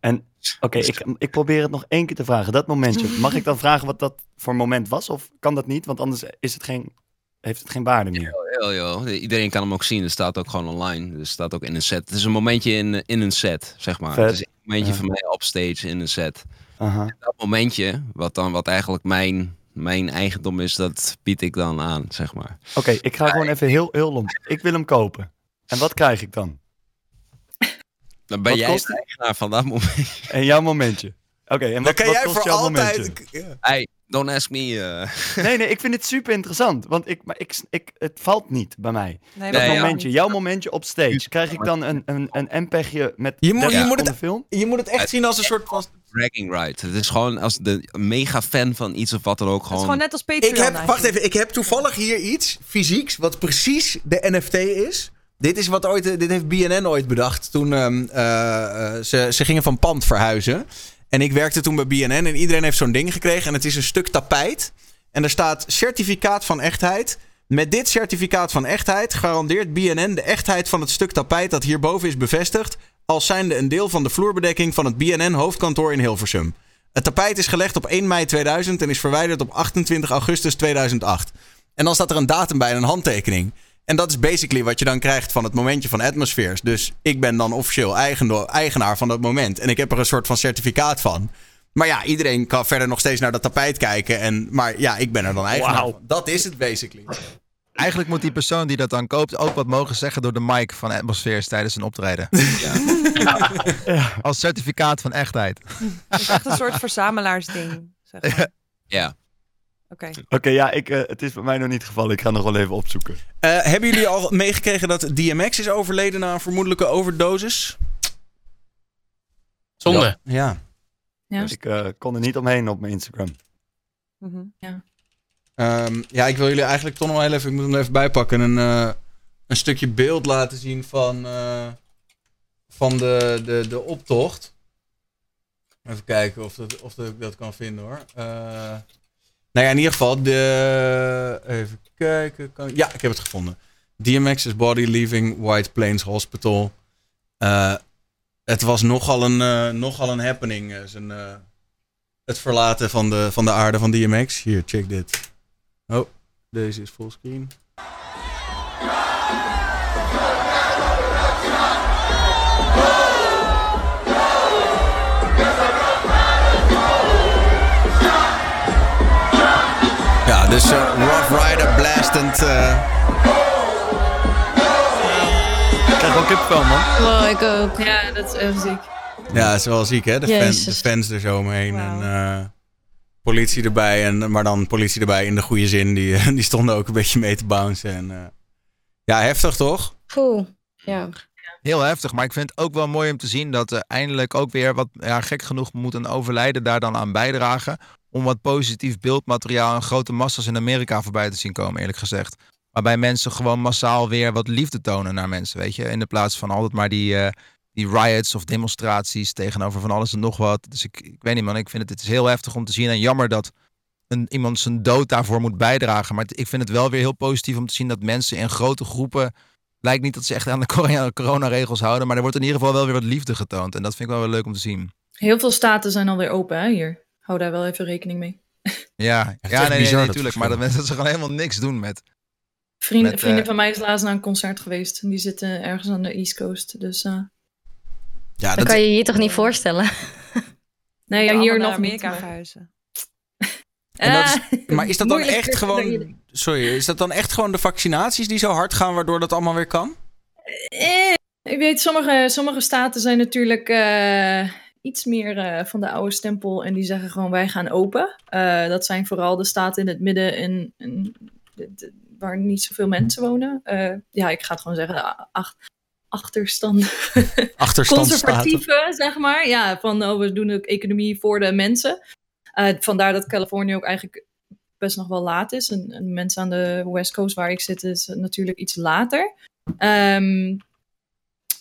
En oké, ik, ik probeer het nog één keer te vragen. Dat momentje, *laughs* mag ik dan vragen wat dat voor moment was? Of kan dat niet? Want anders is het geen, heeft het geen waarde meer. Heel, joh. Iedereen kan hem ook zien. Het staat ook gewoon online. Dus het staat ook in een set. Het is een momentje in, in een set, zeg maar. Vet. Het is een momentje Ja. van mij op stage in een set. Aha. Dat momentje, wat dan wat eigenlijk mijn, mijn eigendom is, dat bied ik dan aan, zeg maar. Oké, ik ga gewoon even heel, heel lomp. Ik wil hem kopen. En wat krijg ik dan? Dan ben Wat jij kost de eigenaar van dat moment. En jouw momentje. Oké, en Dan wat, kan wat jij kost voor jouw altijd... Ja. Hey, don't ask me. eh. *laughs* Nee, nee, ik vind het super interessant. Want ik, maar ik, ik, het valt niet bij mij. Nee, Dat Nee, ja. momentje, jouw momentje op stage. Krijg ik dan een, een, een MPEGje met Je moet- 30 je moet het- seconden film? Je moet het echt zien als een soort van... bragging right. Het is gewoon als de mega fan van iets of wat dan ook Het is gewoon. gewoon net als Patreon Ik heb, eigenlijk. wacht even, ik heb toevallig hier iets fysieks wat precies de NFT is. Dit is wat ooit, dit heeft BNN ooit bedacht toen ehm, eh, eh, ze, ze gingen van pand verhuizen. En ik werkte toen bij BNN en iedereen heeft zo'n ding gekregen. En het is een stuk tapijt. En er staat certificaat van echtheid. Met dit certificaat van echtheid garandeert BNN de echtheid van het stuk tapijt dat hierboven is bevestigd. Als zijnde een deel van de vloerbedekking van het BNN hoofdkantoor in Hilversum. Het tapijt is gelegd op 1 mei 2000 en is verwijderd op 28 augustus 2008. En dan staat er een datum bij en een handtekening. En dat is basically wat je dan krijgt van het momentje van Atmospheres. Dus ik ben dan officieel eigenaar van dat moment. En ik heb er een soort van certificaat van. Maar ja, iedereen kan verder nog steeds naar dat tapijt kijken. En, maar ja, ik ben er dan eigenaar van. Dat is het basically. Eigenlijk moet die persoon die dat dan koopt ook wat mogen zeggen door de mic van Atmospheres tijdens een optreden. Als certificaat van echtheid. Het is echt een soort verzamelaarsding. Zeg maar. Ja. Oké. Oké, ja, ik, eh, het is bij mij nog niet het geval. Ik ga nog wel even opzoeken. Eh, hebben jullie al meegekregen dat DMX is overleden na een vermoedelijke overdosis? Zonde. Ja. Ja. Dus ik eh, kon er niet omheen op mijn Instagram. Mhm. Ehm, ja, ik wil jullie eigenlijk toch nog wel even, ik moet hem even bijpakken, een, eh, een stukje beeld laten zien van, eh, van de, de, de optocht. Even kijken of, dat, of dat ik dat kan vinden hoor. Eh, nou ja, in ieder geval, de, even kijken. Kan, ja, ik heb het gevonden. DMX's body leaving White Plains Hospital. Het was nogal een, nogal een happening. zijn, het verlaten van de, van de aarde van DMX. Hier, check dit. Oh, deze is fullscreen. Ja, dus eh, Rough Rider blastend. eh, Ik krijg wel kipvel, man. Wow, ik ook. Ja, dat is echt ziek. ja, het is wel ziek hè, de, fan, de fans er zo omheen. En eh, politie erbij, en, maar dan politie erbij in de goede zin. Die, *laughs* die stonden ook een beetje mee te bouncen. En, eh, ja, heftig toch? Poeh. Ja. Heel heftig, maar ik vind het ook wel mooi om te zien dat er eindelijk ook weer wat, ja, gek genoeg moet een overlijden daar dan aan bijdragen. Om wat positief beeldmateriaal en grote massa's in Amerika voorbij te zien komen, eerlijk gezegd. Waarbij mensen gewoon massaal weer wat liefde tonen naar mensen, weet je. In de plaats van altijd maar die, eh, die riots of demonstraties tegenover van alles en nog wat. Dus ik, ik weet niet man, ik vind het, het is heel heftig om te zien. En jammer dat een, iemand zijn dood daarvoor moet bijdragen. Maar ik vind het wel weer heel positief om te zien dat mensen in grote groepen lijkt niet dat ze echt aan de corona- coronaregels houden. Maar er wordt in ieder geval wel weer wat liefde getoond. En dat vind ik wel weer leuk om te zien. Heel veel staten zijn alweer open hè, hier. Hou daar wel even rekening mee. Ja, ja nee, nee, bizar, nee, natuurlijk. Maar dat mensen dat ze gewoon helemaal niks doen met. Vrienden, Met, vrienden eh, van mij is laatst naar een concert geweest. En Die zitten ergens aan de East Coast. Dus eh, Ja, Dat dat, kan je je hier toch niet voorstellen? *laughs* nee, ja, hier nog niet. Amerika maar- verhuizen. *laughs* En dat is- Ah, *laughs* maar is dat dan echt gewoon... Sorry, is dat dan echt gewoon de vaccinaties die zo hard gaan... waardoor dat allemaal weer kan? Eh, ik weet, sommige, sommige staten zijn natuurlijk eh, iets meer eh, van de oude stempel. En die zeggen gewoon wij gaan open. Eh, dat zijn vooral de staten in het midden en, en de- de- waar niet zoveel mensen wonen. Eh, ja, ik ga het gewoon zeggen. a- Ach, achterstand. *laughs* Achterstandstaten. Conservatieve, zeg maar. Ja, van oh, we doen ook economie voor de mensen. Eh, vandaar dat Californië ook eigenlijk best nog wel laat is. En, en mensen aan de West Coast waar ik zit is natuurlijk iets later. Ehm,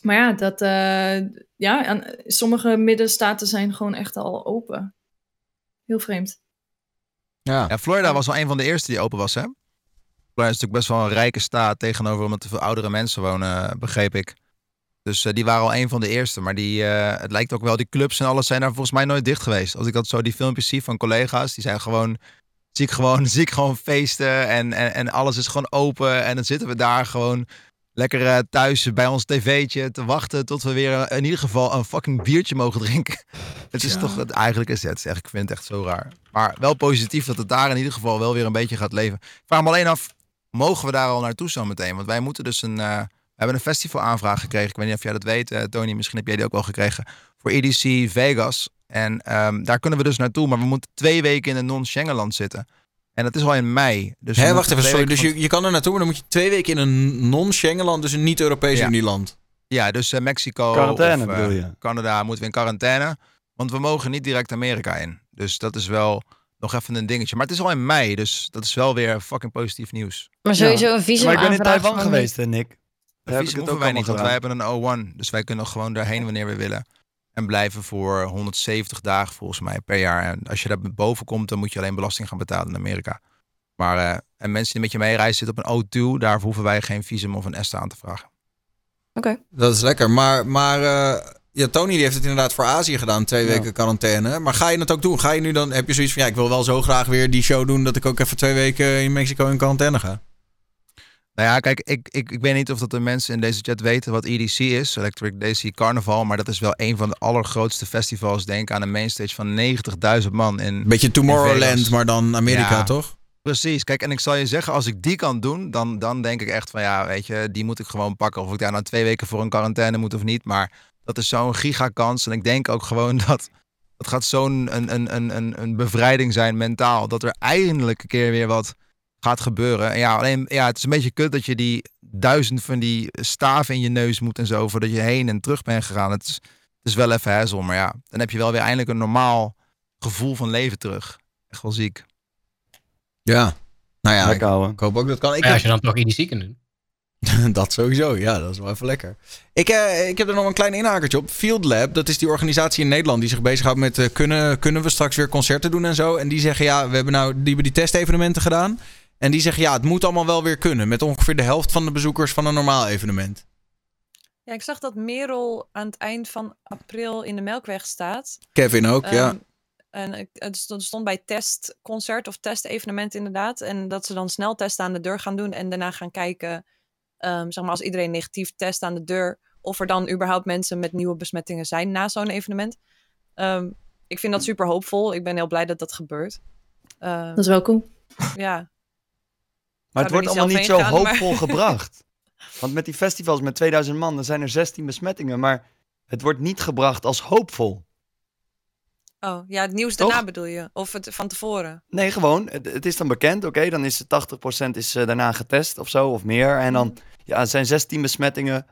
maar ja, dat, eh, ja en sommige middenstaten zijn gewoon echt al open. Heel vreemd. Ja. Ja, Florida was wel een van de eerste die open was, hè? Florida is natuurlijk best wel een rijke staat tegenover omdat er veel oudere mensen wonen, begreep ik. Dus eh, die waren al een van de eerste. Maar die, eh, het lijkt ook wel, die clubs en alles zijn daar volgens mij nooit dicht geweest. Als ik dat zo die filmpjes zie van collega's, die zijn gewoon, zie ik gewoon, *laughs* zie ik gewoon feesten en, en, en alles is gewoon open. En dan zitten we daar gewoon lekker eh, thuis bij ons tv'tje te wachten tot we weer in ieder geval een fucking biertje mogen drinken. *laughs* Het is Ja. toch, het, eigenlijk is het, zeg, ik vind het echt zo raar. Maar wel positief dat het daar in ieder geval wel weer een beetje gaat leven. Ik vraag me alleen af, mogen we daar al naartoe zo meteen? Want wij moeten dus een, hebben een festivalaanvraag gekregen. Ik weet niet of jij dat weet, eh, Tony, misschien heb jij die ook wel gekregen. Voor EDC Vegas. En ehm, daar kunnen we dus naartoe, maar we moeten twee weken in een non-Schengenland zitten. En dat is al in mei. Dus Hé, wacht even, sorry. Dus van- je, je kan er naartoe, maar dan moet je twee weken in een non-Schengenland, dus een niet-Europese Ja. Unieland. Ja, dus eh, Mexico Quarantaine of eh, bedoel je? Canada moeten we in quarantaine. Want we mogen niet direct Amerika in. Dus dat is wel nog even een dingetje. Maar het is al in mei, dus dat is wel weer fucking positief nieuws. Maar sowieso een visum Maar ik ben in Taiwan geweest, hè, Nick. Daar het hoeven ook wij niet, want wij hebben een O1. Dus wij kunnen gewoon daarheen wanneer we willen. En blijven voor 170 dagen volgens mij per jaar. En als je daar boven komt, dan moet je alleen belasting gaan betalen in Amerika. Maar eh, en mensen die met je meereizen zitten op een O2. Daarvoor hoeven wij geen visum of een ESTA aan te vragen. Dat is lekker. Maar, maar eh, ja, Tony die heeft het inderdaad voor Azië gedaan, twee Ja. weken quarantaine. Maar ga je het ook doen? Ga je nu dan, heb je zoiets van, ja, ik wil wel zo graag weer die show doen dat ik ook even twee weken in Mexico in quarantaine ga? Nou ja, kijk, ik, ik, ik weet niet of dat de mensen in deze chat weten wat EDC is, Electric Daisy Carnival, maar dat is wel een van de allergrootste festivals. Denk aan een mainstage van 90.000 man in. Een beetje Tomorrowland, maar dan Amerika, Ja. toch? Precies, kijk, en ik zal je zeggen, als ik die kan doen, dan, dan denk ik echt van ja, weet je, die moet ik gewoon pakken. Of ik daar nou twee weken voor een quarantaine moet of niet, maar dat is zo'n gigakans. En ik denk ook gewoon *laughs* dat dat gaat zo'n een, een, een, een bevrijding zijn mentaal, dat er eindelijk een keer weer wat gaat gebeuren. En ja, alleen, ja, het is een beetje kut dat je die duizend van die staven in je neus moet en zo, voordat je heen en terug bent gegaan. Het is, het is wel even hassel, maar ja, dan heb je wel weer eindelijk een normaal gevoel van leven terug. Echt wel ziek. Ja. Nou ja, ik, Lekker, ouwe. ik hoop ook dat kan. Ik Ja, als je dan toch EDC kunt doen. dat sowieso, ja, dat is wel even lekker. Ik, eh, ik heb er nog een klein inhakertje op. Field Lab, dat is die organisatie in Nederland die zich bezighoudt met eh, kunnen, kunnen we straks weer concerten doen en zo. En die zeggen ja, we hebben nou die, hebben die testevenementen gedaan. En die zeggen ja, het moet allemaal wel weer kunnen. Met ongeveer de helft van de bezoekers van een normaal evenement. Ja, ik zag dat Merel aan het eind van april in de Melkweg staat. Kevin ook, ja. Ehm, En het stond, bij testconcert of testevenement inderdaad. En dat ze dan snel testen aan de deur gaan doen en daarna gaan kijken, ehm, zeg maar als iedereen negatief test aan de deur, of er dan überhaupt mensen met nieuwe besmettingen zijn na zo'n evenement. Ehm, ik vind dat super hoopvol. Ik ben heel blij dat dat gebeurt. Dat is wel cool. ja, Maar het wordt allemaal niet zo maar- hoopvol *laughs* gebracht. Want met die festivals met 2000 man, dan zijn er 16 besmettingen. Maar het wordt niet gebracht als hoopvol. oh ja, het nieuws Toch? daarna bedoel je? Of het van tevoren? Nee, gewoon. Het, het is dan bekend. Oké, dan is het 80% is eh, daarna getest of zo, of meer. En dan ja, het zijn 16 besmettingen.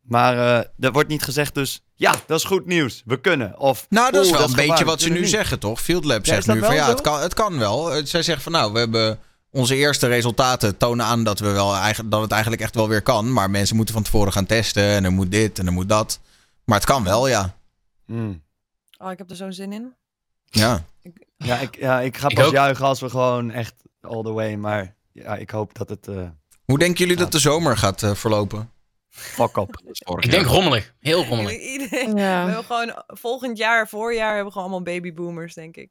Maar eh, er wordt niet gezegd dus, ja, dat is goed nieuws. We kunnen. Of, Nou, dat is wel een beetje wat ze nu zeggen, toch? Field Lab Ja, zegt nu van ja, zo? het kan, het kan wel. Eh, Zij zeggen van nou, we hebben onze eerste resultaten tonen aan dat, we wel eigenlijk, dat het eigenlijk echt wel weer kan. Maar mensen moeten van tevoren gaan testen en er moet dit en er moet dat. Maar het kan wel, ja. Hmm. Oh, ik heb er zo'n zin in. Ja. Ja, ik, ja, ik ga Ik pas ook. juichen als we gewoon echt all the way. Maar ja, ik hoop dat het eh Hoe denken jullie dat de zomer gaat eh, verlopen? fuck up. *laughs* Ik denk rommelig. Heel rommelig. Iedereen, We Ja. hebben gewoon volgend jaar, voorjaar, hebben we gewoon allemaal babyboomers, denk ik.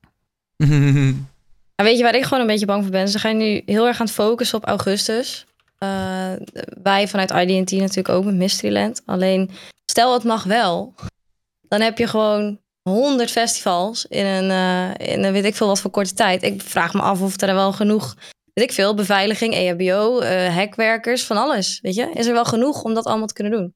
*laughs* En weet je waar ik gewoon een beetje bang voor ben? Ze gaan nu heel erg aan het focussen op augustus. Eh, wij vanuit IDT natuurlijk ook met Mysteryland. Alleen, stel het mag wel, dan heb je gewoon 100 festivals in een, eh, in een weet ik veel wat voor korte tijd. Ik vraag me af of er wel genoeg, weet ik veel, beveiliging, E EHBO, eh hekwerkers, van alles. Weet je, is er wel genoeg om dat allemaal te kunnen doen?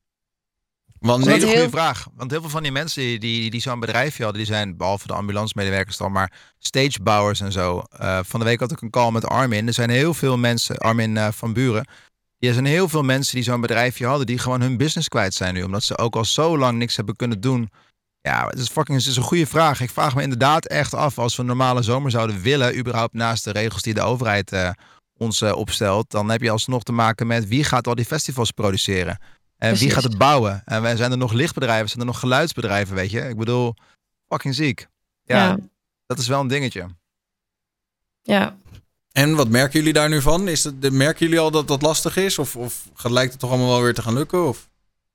Want een hele heel- goede vraag. Want heel veel van die mensen die, die, zo'n bedrijfje hadden, die zijn behalve de ambulancemedewerkers dan, maar stagebouwers en zo. Eh, van de week had ik een call met Armin. Er zijn heel veel mensen, Armin eh, van Buren. Er zijn heel veel mensen die zo'n bedrijfje hadden, die gewoon hun business kwijt zijn nu. Omdat ze ook al zo lang niks hebben kunnen doen. Ja, het is fucking het is een goede vraag. Ik vraag me inderdaad echt af als we een normale zomer zouden willen, überhaupt naast de regels die de overheid eh, ons opstelt, dan heb je alsnog te maken met wie gaat al die festivals produceren. En wie gaat het bouwen? En wij zijn er nog lichtbedrijven, zijn er nog geluidsbedrijven, weet je? Ik bedoel, fucking ziek. Ja, Ja. dat is wel een dingetje. Ja, En wat merken jullie daar nu van? Is het, merken jullie al dat dat lastig is? Of, of lijkt het toch allemaal wel weer te gaan lukken? Of?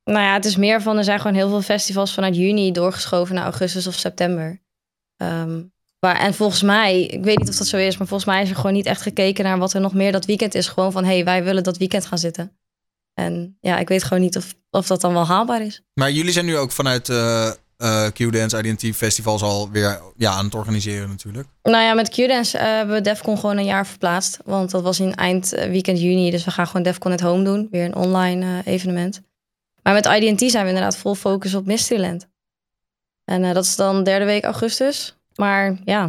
Nou ja, het is meer van, er zijn gewoon heel veel festivals vanuit juni doorgeschoven naar augustus of september. Ehm, maar, en volgens mij, ik weet niet of dat zo is, maar volgens mij is er gewoon niet echt gekeken naar wat er nog meer dat weekend is. Gewoon van, hé, hey, wij willen dat weekend gaan zitten. En ja, ik weet gewoon niet of, of dat dan wel haalbaar is. Maar jullie zijn nu ook vanuit eh eh Q-Dance IDT Festivals al weer ja, aan het organiseren natuurlijk. Nou ja, met Q-Dance eh, hebben we Defcon gewoon een jaar verplaatst. Want dat was in eind weekend juni. Dus we gaan gewoon Defcon at Home doen. Weer een online evenement. Maar met IDT zijn we inderdaad vol focus op Mysteryland. En dat is dan derde week augustus. Maar ja,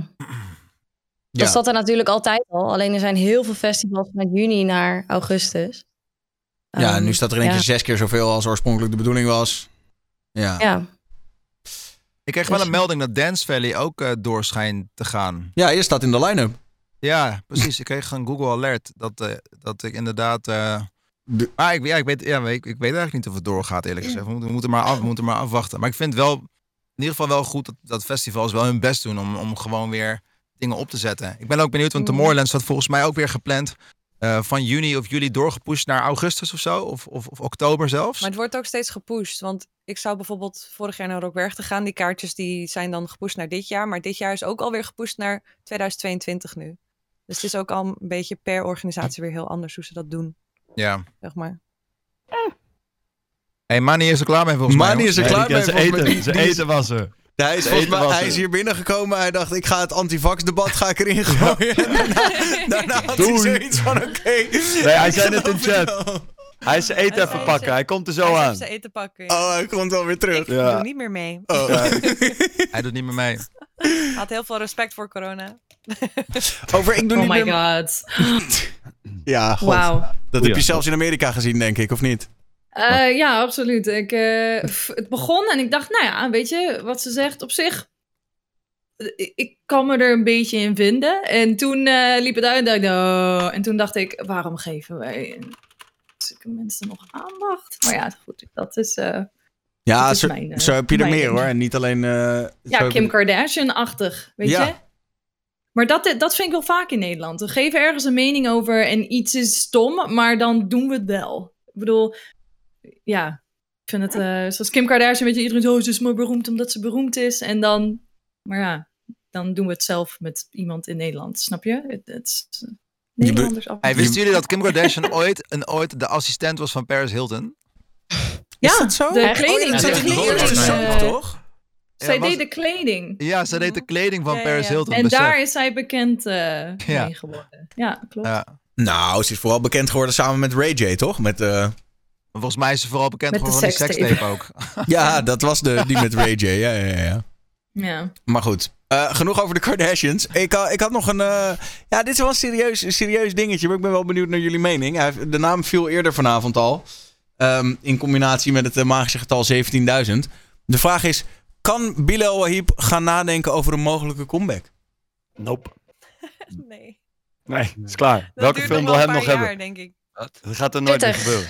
dat Ja. zat er natuurlijk altijd al. Alleen er zijn heel veel festivals vanuit juni naar augustus. Ja, Ehm, nu staat er in één ja. keer zes keer zoveel als oorspronkelijk de bedoeling was. Ja. Ja, Ik kreeg wel Dus- een melding dat Dance Valley ook eh door schijnt te gaan. ja, je staat in de line-up. Ja, precies. Ik kreeg een Google alert dat, eh, dat ik inderdaad... eh, De- maar ik, ja, ik, weet, ja, ik, ik weet eigenlijk niet of het doorgaat, eerlijk gezegd. We moeten, we moeten, maar, af, we moeten maar afwachten. Maar ik vind wel in ieder geval wel goed dat, dat festivals wel hun best doen om, om gewoon weer dingen op te zetten. Ik ben ook benieuwd, want Mm. Tomorrowland staat volgens mij ook weer gepland eh, van juni of juli doorgepusht naar augustus of zo. Of, of, of oktober zelfs. Maar het wordt ook steeds gepusht. Want ik zou bijvoorbeeld vorig jaar naar Rockwerchter gaan. Die kaartjes die zijn dan gepusht naar dit jaar. Maar dit jaar is ook alweer gepusht naar 2022 nu. Dus het is ook al een beetje per organisatie weer heel anders hoe ze dat doen. Ja. Zeg maar. Hey, Mani is er klaar mee volgens mij. Mani jongens. is er klaar mee. Ze volgens mij. eten, Die- ze eten was er. Hij, is volgens mij, hij is hier binnengekomen. Hij dacht, ik ga het antivax-debat ga ik erin gooien. *laughs* En daarna, daarna had hij zoiets van, oké. Nee, hij zei het in chat. Hij is eten even pakken, hij komt er zo Hij aan. zijn eten pakken. Oh, hij komt wel weer terug. ik Ja. doe niet meer mee. Oh. *laughs* Hij doet niet meer mee. Hij had heel veel respect voor corona. *laughs* Over ik doe Oh niet my meer... god. Ja, god. Wauw. Dat heb je zelfs in Amerika gezien, denk ik, of niet? Eh, ja, absoluut. Ik, eh, het begon en ik dacht, nou ja, weet je wat ze zegt op zich. eh, Ik, kan me er een beetje in vinden. En toen liep het uit en dacht oh. En toen dacht ik, waarom geven wij zulke mensen nog aandacht? Maar ja, goed, dat is... Ja, Dat is zo, mijn, zo heb je er meer hoor. En niet alleen... ja, Kim Kardashian-achtig, weet Ja. je? Maar dat, dat vind ik wel vaak in Nederland. We geven ergens een mening over en iets is stom, maar dan doen we het wel. Ik bedoel, ja, ik vind het, eh, zoals Kim Kardashian, weet je, iedereen zo, oh, ze is maar beroemd omdat ze beroemd is. En dan, maar ja, dan doen we het zelf met iemand in Nederland, snap je? Het, het is eh, Nederlanders af. Hey, wisten jullie dat Kim Kardashian *laughs* ooit, een, ooit de assistent was van Paris Hilton? ja, Is dat zo? de Echt? kleding. Ja, de dat is kleding, eh, toch? Zij was- deed de kleding. Ja, ze deed de kleding van Ja, Paris ja. Hilton. En besef. daar is zij bekend eh Ja. mee geworden. Ja, klopt. Ja. Nou, ze is vooral bekend geworden samen met Ray J, toch? Met, eh, Volgens mij is ze vooral bekend Met de geworden van die sekstape. sekstape ook. *laughs* ja, dat was de, die met Ray J. Ja, ja, ja. Ja. Maar goed, eh, genoeg over de Kardashians. Ik, ha- ik had nog een... eh, ja, dit is wel een serieus, een serieus dingetje, maar ik ben wel benieuwd naar jullie mening. De naam viel eerder vanavond al. ehm, in combinatie met het eh, magische getal 17.000. De vraag is, kan Bilal Wahib gaan nadenken over een mogelijke comeback? Nope. *laughs* Nee. Nee, is klaar. Dat Welke film wil hem nog hebben? jaar, denk ik. Dat gaat er nooit meer gebeuren.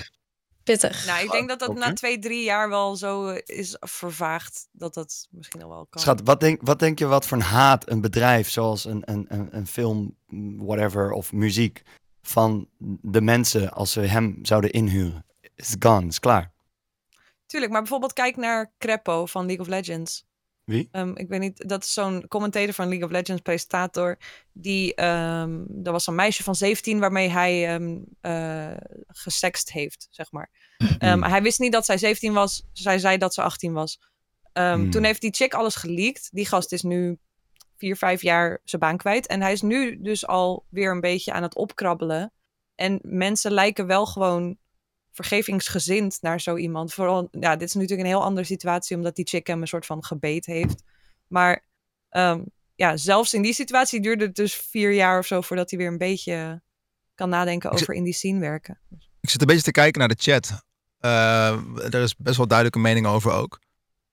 Pittig. Nou, ik denk dat dat na twee, drie jaar wel zo eh, is vervaagd. Dat dat misschien al wel kan. Schat, wat denk, wat denk je wat voor een haat een bedrijf zoals een, een, een, een film, whatever, of muziek van de mensen als ze hem zouden inhuren? Is gone, is klaar. Tuurlijk, maar bijvoorbeeld kijk naar Crepo van League of Legends. Wie? Ehm, ik weet niet, dat is zo'n commentator van League of Legends, presentator. Die, ehm er was een meisje van 17 waarmee hij ehm eh, gesext heeft, zeg maar. Ehm, hij wist niet dat zij 17 was. Zij zei dat ze 18 was. Ehm, Hmm. Toen heeft die chick alles geleakt. Die gast is nu vier, vijf jaar zijn baan kwijt. En hij is nu dus al weer een beetje aan het opkrabbelen. En mensen lijken wel gewoon vergevingsgezind naar zo iemand. Vooral, ja, dit is natuurlijk een heel andere situatie, omdat die chick hem een soort van gebeet heeft. Maar ehm, ja, zelfs in die situatie duurde het dus vier jaar of zo voordat hij weer een beetje kan nadenken over in die scene werken. Ik zit een beetje te kijken naar de chat. Eh, er is best wel duidelijke mening over ook.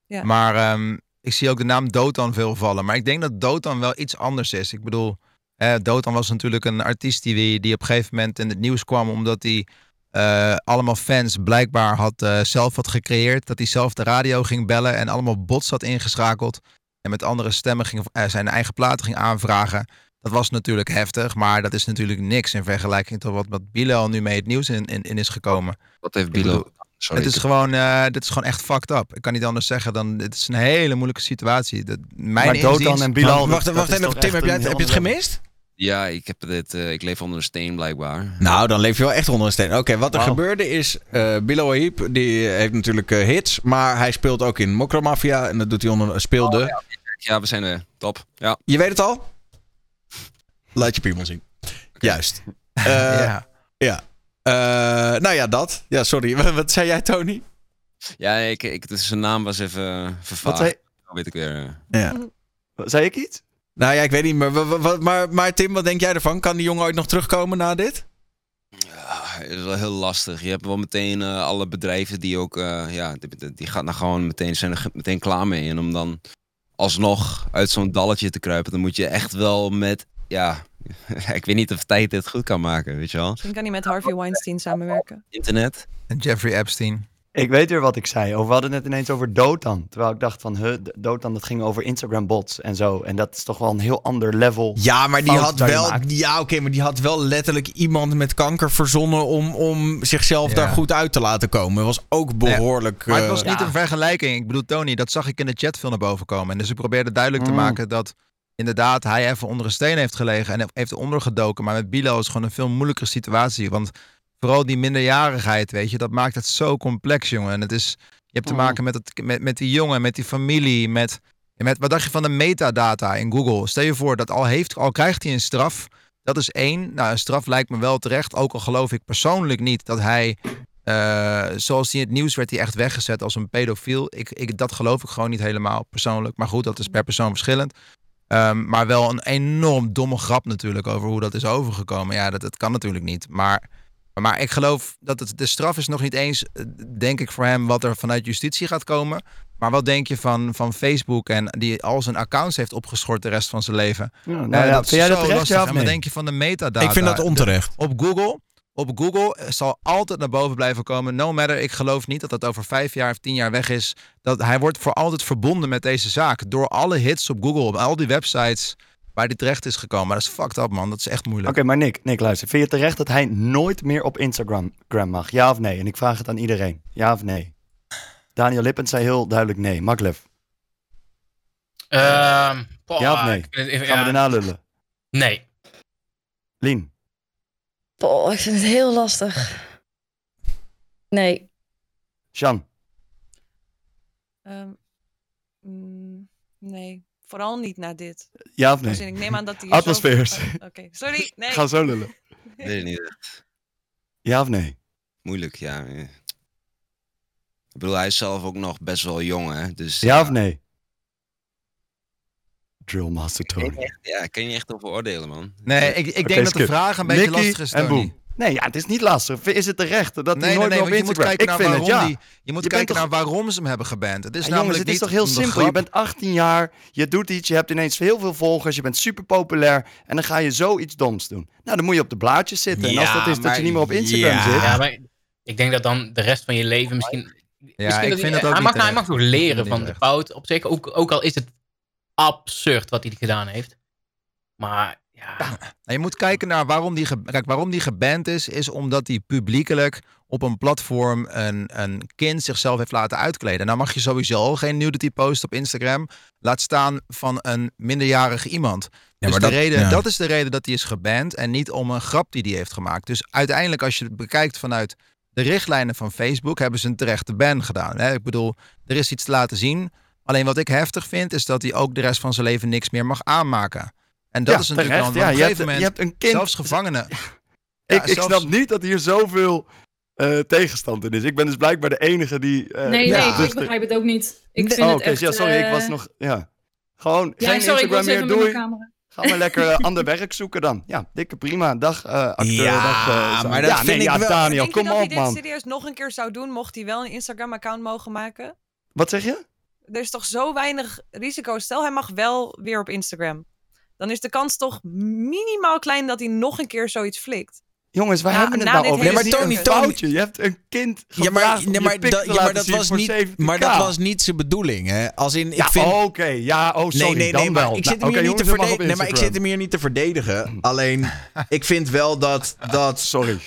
Ja. Maar ehm, ik zie ook de naam Dotan veel vallen. Maar ik denk dat Dotan wel iets anders is. Ik bedoel, eh, Dotan was natuurlijk een artiest die, die op een gegeven moment in het nieuws kwam. Omdat hij eh, allemaal fans blijkbaar had, eh, zelf had gecreëerd. Dat hij zelf de radio ging bellen en allemaal bots had ingeschakeld. En met andere stemmen ging, eh, zijn eigen platen ging aanvragen. Dat was natuurlijk heftig, maar dat is natuurlijk niks in vergelijking tot wat, wat Bilal nu mee het nieuws in, in, in is gekomen. Wat heeft Bilo? Sorry, het is gewoon, eh, dit is gewoon echt fucked up. Ik kan niet anders zeggen dan, dit is een hele moeilijke situatie. Dat, mijn Maar Dotan en Bilal... wacht, wacht even, Tim, heb, jij, heb je het gemist? Ja, ik, heb dit, eh, ik leef onder een steen blijkbaar. Nou, dan leef je wel echt onder een steen. Oké, wat er gebeurde is... eh Bilal Wahib, die heeft natuurlijk eh, hits... maar hij speelt ook in Mokro Mafia... en dat doet hij onder... speelde... Ja, we zijn er. Top. Ja. Je weet het al? Laat je piemel zien. Juist. Eh, *laughs* ja. ja. Eh, nou ja, dat. Ja, sorry. Wat, *laughs* wat zei jij, Tony? Ja, ik, ik, dus zijn naam was even Wat vervaagd. zei, Nou weet ik weer. Ja. zei ik iets? Nou ja, ik weet niet. Maar, wa- maar, maar Tim, wat denk jij ervan? Kan die jongen ooit nog terugkomen na dit? Ja, het is wel heel lastig. Je hebt wel meteen eh, alle bedrijven die ook, eh, ja, die, die- gaan er gewoon meteen, zijn er meteen klaar mee. En om dan alsnog uit zo'n dalletje te kruipen, dan moet je echt wel met, ja, *laughs* ik weet niet of tijd dit goed kan maken, weet je wel. Misschien kan hij met Harvey Weinstein samenwerken. Internet. En Jeffrey Epstein. Ik weet weer wat ik zei. Over, we hadden het ineens over Dotan. Terwijl ik dacht van, huh, Dotan, dat ging over Instagram bots en zo. En dat is toch wel een heel ander level. Ja, maar die had wel. Ja, oké, maar die had wel letterlijk iemand met kanker verzonnen om, om zichzelf Ja. daar goed uit te laten komen. Het was ook behoorlijk. Maar het eh, was niet ja. een vergelijking. Ik bedoel, Tony, dat zag ik in de chat veel naar boven komen. En dus ik probeerde duidelijk te Mm. maken dat inderdaad hij even onder een steen heeft gelegen en heeft ondergedoken. Maar met Bilal is het gewoon een veel moeilijkere situatie. Want vooral die minderjarigheid, weet je, dat maakt het zo complex, jongen. En het is, je hebt te Mm. maken met, het, met, met die jongen, met die familie, met, met wat dacht je van de metadata in Google? Stel je voor dat al, heeft, al krijgt hij een straf. Dat is één. Nou, een straf lijkt me wel terecht. Ook al geloof ik persoonlijk niet dat hij eh, zoals hij in het nieuws werd hij echt weggezet als een pedofiel. Ik, ik, dat geloof ik gewoon niet helemaal persoonlijk. Maar goed, dat is per persoon verschillend. Ehm, maar wel een enorm domme grap natuurlijk over hoe dat is overgekomen. Ja, dat, dat kan natuurlijk niet. Maar, maar ik geloof dat het, de straf is nog niet eens, eh, denk ik voor hem, wat er vanuit justitie gaat komen. Maar wat denk je van, van Facebook en die al zijn accounts heeft opgeschort de rest van zijn leven? Ja, nou Eh, ja, dat is vind jij dat terecht, ja En wat denk je van de metadata? Ik vind dat De- onterecht. op Google, op Google zal altijd naar boven blijven komen. No matter, ik geloof niet dat dat over vijf jaar of tien jaar weg is. Dat hij wordt voor altijd verbonden met deze zaak. Door alle hits op Google, op al die websites waar hij terecht is gekomen. Maar dat is fucked up, man. Dat is echt moeilijk. Oké, maar Nick, Nick, luister. Vind je het terecht dat hij nooit meer op Instagram gram mag? Ja of nee? En ik vraag het aan iedereen. Ja of nee? Daniel Lippens zei heel duidelijk nee. Maklev, Ehm, Ja of nee? ik- ik- gaan ja, we erna lullen? Nee. Lien, Boah, ik vind het heel lastig. Nee. Jean, Ehm, mm, nee, vooral niet na dit. ja of nee? in, ik neem aan dat hij... er Atmosfeers. Oké, sorry. *laughs* Nee. Gaan zo lullen. Weet ik niet. Ja of nee? Moeilijk, ja. eh. Ik bedoel, hij is zelf ook nog best wel jong, hè. Dus, Ja of nee? Drillmaster Tony. Ja, ik kan je niet echt over oordelen, man. Nee, ik, ik denk dat de skip. vraag een beetje Nicky lastig is, en Tony. Nee, ja, het is niet lastig. Is het terecht dat hij Nee, nee, nooit nee, meer op je moet Instagram... kijken Ik naar vind het, waarom ja. die, je moet Je kijken naar waarom ze hem hebben geband. Het is Ja, namelijk jongens, het is niet toch heel simpel. Je bent 18 jaar, je doet iets, je hebt ineens heel veel volgers, je bent super populair en dan ga je zoiets doms doen. Nou, dan moet je op de blaadjes zitten. en als Ja, dat is dat maar je niet meer op Instagram ja. zit. Ja, maar ik denk dat dan de rest van je leven misschien... Ja, misschien ik dat vind hij, dat ook hij, niet mag, hij mag vind leren dat van de fout op zich. Ook, ook al is het absurd wat hij gedaan heeft. Maar Ja, Nou, je moet kijken naar waarom die, kijk, waarom die geband is, is omdat hij publiekelijk op een platform een, een kind zichzelf heeft laten uitkleden. Nou mag je sowieso al geen nudity post op Instagram. Laat staan van een minderjarige iemand. Ja, dus maar de dat- reden, ja. dat is de reden dat hij is geband en niet om een grap die hij heeft gemaakt. Dus uiteindelijk als je het bekijkt vanuit de richtlijnen van Facebook, hebben ze een terechte ban gedaan. Hè? Ik bedoel, er is iets te laten zien. Alleen wat ik heftig vind, is dat hij ook de rest van zijn leven niks meer mag aanmaken. En dat Ja, is natuurlijk terecht. dan Ja, op een je hebt- gegeven moment... je hebt een kind- Zelfs gevangenen. ik, Ja, ik zelfs- snap niet dat hier zoveel eh, tegenstand in is. Ik ben dus blijkbaar de enige die... eh, nee, ja, nee, dus ik begrijp het ook niet. Ik Nee. vind Oh, het oké. echt... ja, sorry, ik eh, was nog... Ja. Gewoon Ja, geen sorry, ik Instagram meer, doei. Ga maar lekker eh, *laughs* ander werk zoeken dan. Ja, dikke prima. Dag eh acteur. Ja, dag, eh, zo. maar dat ja, vind nee, ik ja, wel- Daniel, Denk je kom dat hij op dit man. serieus nog een keer zou doen, mocht hij wel een Instagram-account mogen maken? Wat zeg je? Er is toch zo weinig risico. Stel, hij mag wel weer op Instagram. Dan is de kans toch minimaal klein dat hij nog een keer zoiets flikt. Jongens, waar hebben we het nou over? Nee, maar een Tony, foutje. Je hebt een kind Ja, maar, om nee, maar, pik da- te ja, maar dat was niet, 70k. maar dat was niet zijn bedoeling, hè? Als in, ik Ja, vind... oké. Ja, oh, sorry, nee, nee, dan nee, maar wel. ik zit hem Nou, hier oké, niet te jongens. Nee, maar ik zit hem hier niet te verdedigen. Alleen, *laughs* ik vind wel dat, dat... Sorry.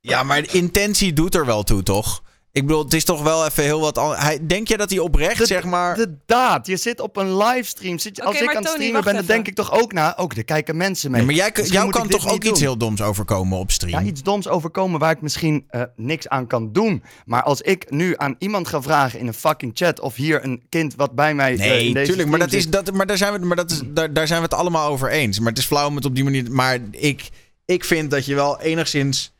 Ja, maar de intentie doet er wel toe, toch? Ik bedoel, het is toch wel even heel wat... Hij, denk je dat hij oprecht, De- zeg maar... De daad. Je zit op een livestream. Zit je, als ik aan het streamen ben, dan denk ik toch ook na... Ook, er kijken mensen mee. Ja, maar jij, jou kan toch ook iets heel doms overkomen op stream? Ja, iets doms overkomen waar ik misschien eh, niks aan kan doen. Maar als ik nu aan iemand ga vragen in een fucking chat... of hier een kind wat bij mij eh, Nee, in deze tuurlijk, maar, dat is, dat, maar, daar, zijn we, maar dat is, daar, daar zijn we het allemaal over eens. Maar het is flauw om het op die manier... Maar ik, ik vind dat je wel enigszins...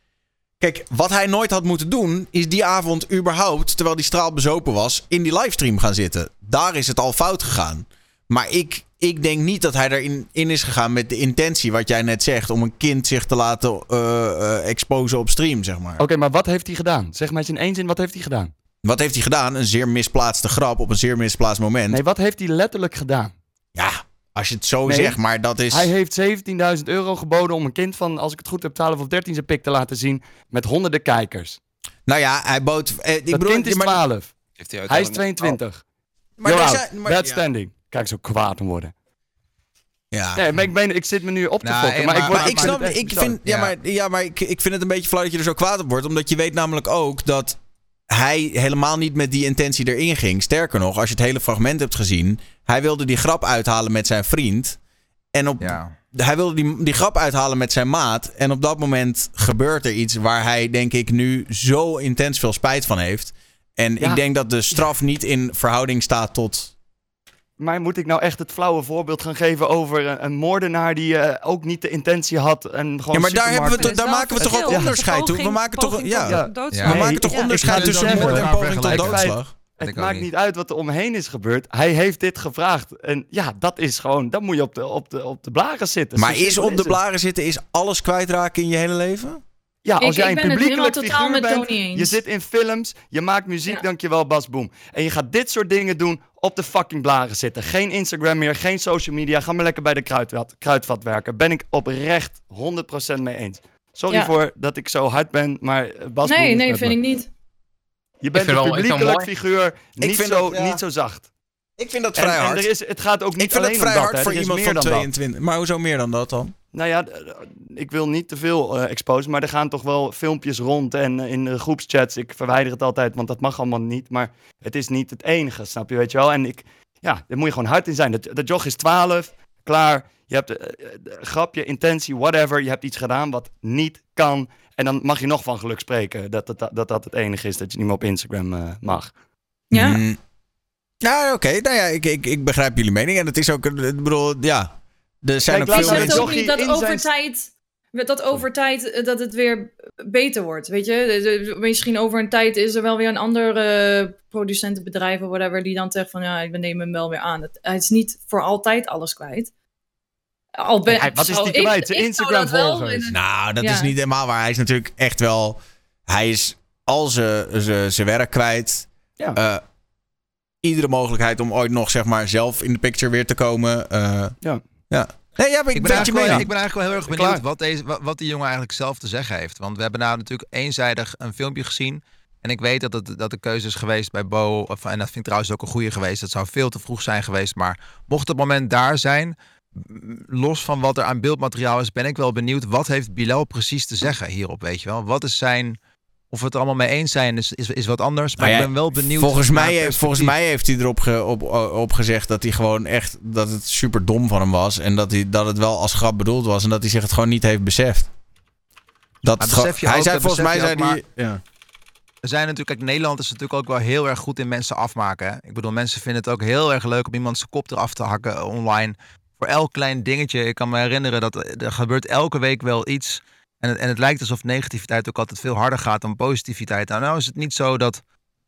Kijk, wat hij nooit had moeten doen... is die avond überhaupt, terwijl die straal bezopen was... in die livestream gaan zitten. Daar is het al fout gegaan. Maar ik, ik denk niet dat hij erin in is gegaan met de intentie... wat jij net zegt, om een kind zich te laten eh, exposen op stream, zeg maar. Oké, maar wat heeft hij gedaan? Zeg maar eens in één zin, wat heeft hij gedaan? Wat heeft hij gedaan? Een zeer misplaatste grap op een zeer misplaatst moment. Nee, wat heeft hij letterlijk gedaan? Ja, als je het zo Nee, zegt, maar dat is... Hij heeft 17.000 euro geboden om een kind van, als ik het goed heb, 12 of 13 zijn pik te laten zien. Met honderden kijkers. Nou ja, hij bood... Eh, ik Dat bedoel, kind is maar, 12. Heeft hij, Hij is uiteindelijk- 22. maar You're daar out. zijn- maar- Bad ja. standing. Kijk, zo kwaad om worden. Ja. Nee, maar ik, ben, ik zit me nu op te Nou, fokken. Maar, ik maar- word Maar ik snap, ik vind, ja, Ja. maar, ja, maar ik, ik vind het een beetje flauw dat je er zo kwaad op wordt. Omdat je weet namelijk ook dat hij helemaal niet met die intentie erin ging. Sterker nog, als je het hele fragment hebt gezien. Hij wilde die grap uithalen met zijn vriend. En op, Ja. hij wilde die, die grap uithalen met zijn maat. En op dat moment gebeurt er iets waar hij, denk ik, nu zo intens veel spijt van heeft. En Ja. ik denk dat de straf niet in verhouding staat tot. Maar moet ik nou echt het flauwe voorbeeld gaan geven over een, een moordenaar die eh, ook niet de intentie had en gewoon Ja, maar daar, hebben we daar maken we toch ook Ja. onderscheid toe. We maken toch, ja, we Nee, maken toch onderscheid ga tussen moord en poging tot doodslag. Het maakt niet. niet uit wat er omheen is gebeurd. Hij heeft dit gevraagd. En ja, dat is gewoon... Dan moet je op de, op de, op de blaren zitten. Maar Zo is op de het. blaren zitten, is alles kwijtraken in je hele leven? Ja, als Ik- jij ik een ben het publiekelijk helemaal totaal figuur met bent, Tony eens. je zit in films, je maakt muziek, Ja. dankjewel Bas Boom. En je gaat dit soort dingen doen op de fucking blaren zitten. Geen Instagram meer, geen social media. Ga maar lekker bij de kruidvat, kruidvat werken. Ben ik oprecht 100% mee eens. Sorry Ja. voor dat ik zo hard ben, maar eh, Bas Nee, nee, vind me. ik niet. Je bent een publiekelijk figuur, niet, vind zo, dat, ja. niet zo zacht. Ik vind dat En, vrij en hard. er is, het gaat ook niet ik vind alleen dat vrij om hard hè. voor is iemand meer van dan dat. 22. Maar hoezo meer dan dat dan? Nou ja, ik wil niet te veel eh exposen, maar er gaan toch wel filmpjes rond en eh, in de groepschats. Ik verwijder het altijd, want dat mag allemaal niet. Maar het is niet het enige, snap je, weet je wel? En ik, ja, daar moet je gewoon hard in zijn. De, de jog is 12, klaar. Je hebt eh, grapje, intentie, whatever. Je hebt iets gedaan wat niet kan. En dan mag je nog van geluk spreken dat dat, dat, dat het enige is dat je niet meer op Instagram eh, mag. Ja. Mm. Ja, oké. Nou ja, ik, ik, ik begrijp jullie mening. En het is ook, ik bedoel, ja. Er zijn Kijk, ook veel mensen... het ook niet dat in over zijn- tijd... Dat over tijd eh, dat het weer beter wordt, weet je. De- de- Misschien over een tijd is er wel weer een ander eh, producentenbedrijf of whatever... die dan zegt van, ja, we nemen hem wel weer aan. Het, hij is niet voor altijd alles kwijt. Al ben, hij- wat is die kwijt? Zijn ik zou dat wel Instagram-volgers. in- Nou, dat Ja. is niet helemaal waar. Hij is natuurlijk echt wel... Hij is al zijn- werk kwijt. Ja. Eh, iedere mogelijkheid om ooit nog, zeg maar, zelf in de picture weer te komen. eh, Ja. Ja. Nee, ja, maar ik, Ik ben, je eigenlijk wel, mening. ik ben eigenlijk wel heel erg Klaar. benieuwd wat, deze, wat, wat die jongen eigenlijk zelf te zeggen heeft. Want we hebben nou natuurlijk eenzijdig een filmpje gezien. En ik weet dat, het, dat de keuze is geweest bij Bo. Of, en dat vind ik trouwens ook een goede geweest. Dat zou veel te vroeg zijn geweest. Maar mocht het moment daar zijn. los van wat er aan beeldmateriaal is, ben ik wel benieuwd. Wat heeft Bilal precies te zeggen hierop, weet je wel? Wat is zijn... Of we het er allemaal mee eens zijn, is, is, is wat anders. Maar Nou ja, ik ben wel benieuwd. Volgens mij, heeft, volgens mij heeft hij erop ge- op, op gezegd dat hij gewoon echt dat het super dom van hem was. En dat, hij, dat het wel als grap bedoeld was. En dat hij zich het gewoon niet heeft beseft. Dat het besef hij ook, zei volgens mij zei ook, Ja. Er zijn natuurlijk, kijk, Nederland is natuurlijk ook wel heel erg goed in mensen afmaken. Hè? Ik bedoel, mensen vinden het ook heel erg leuk om iemand zijn kop eraf te hakken online. Voor elk klein dingetje. Ik kan me herinneren dat er er gebeurt elke week wel iets. En het, en het lijkt alsof negativiteit ook altijd veel harder gaat dan positiviteit. Nou, nou is het niet zo dat.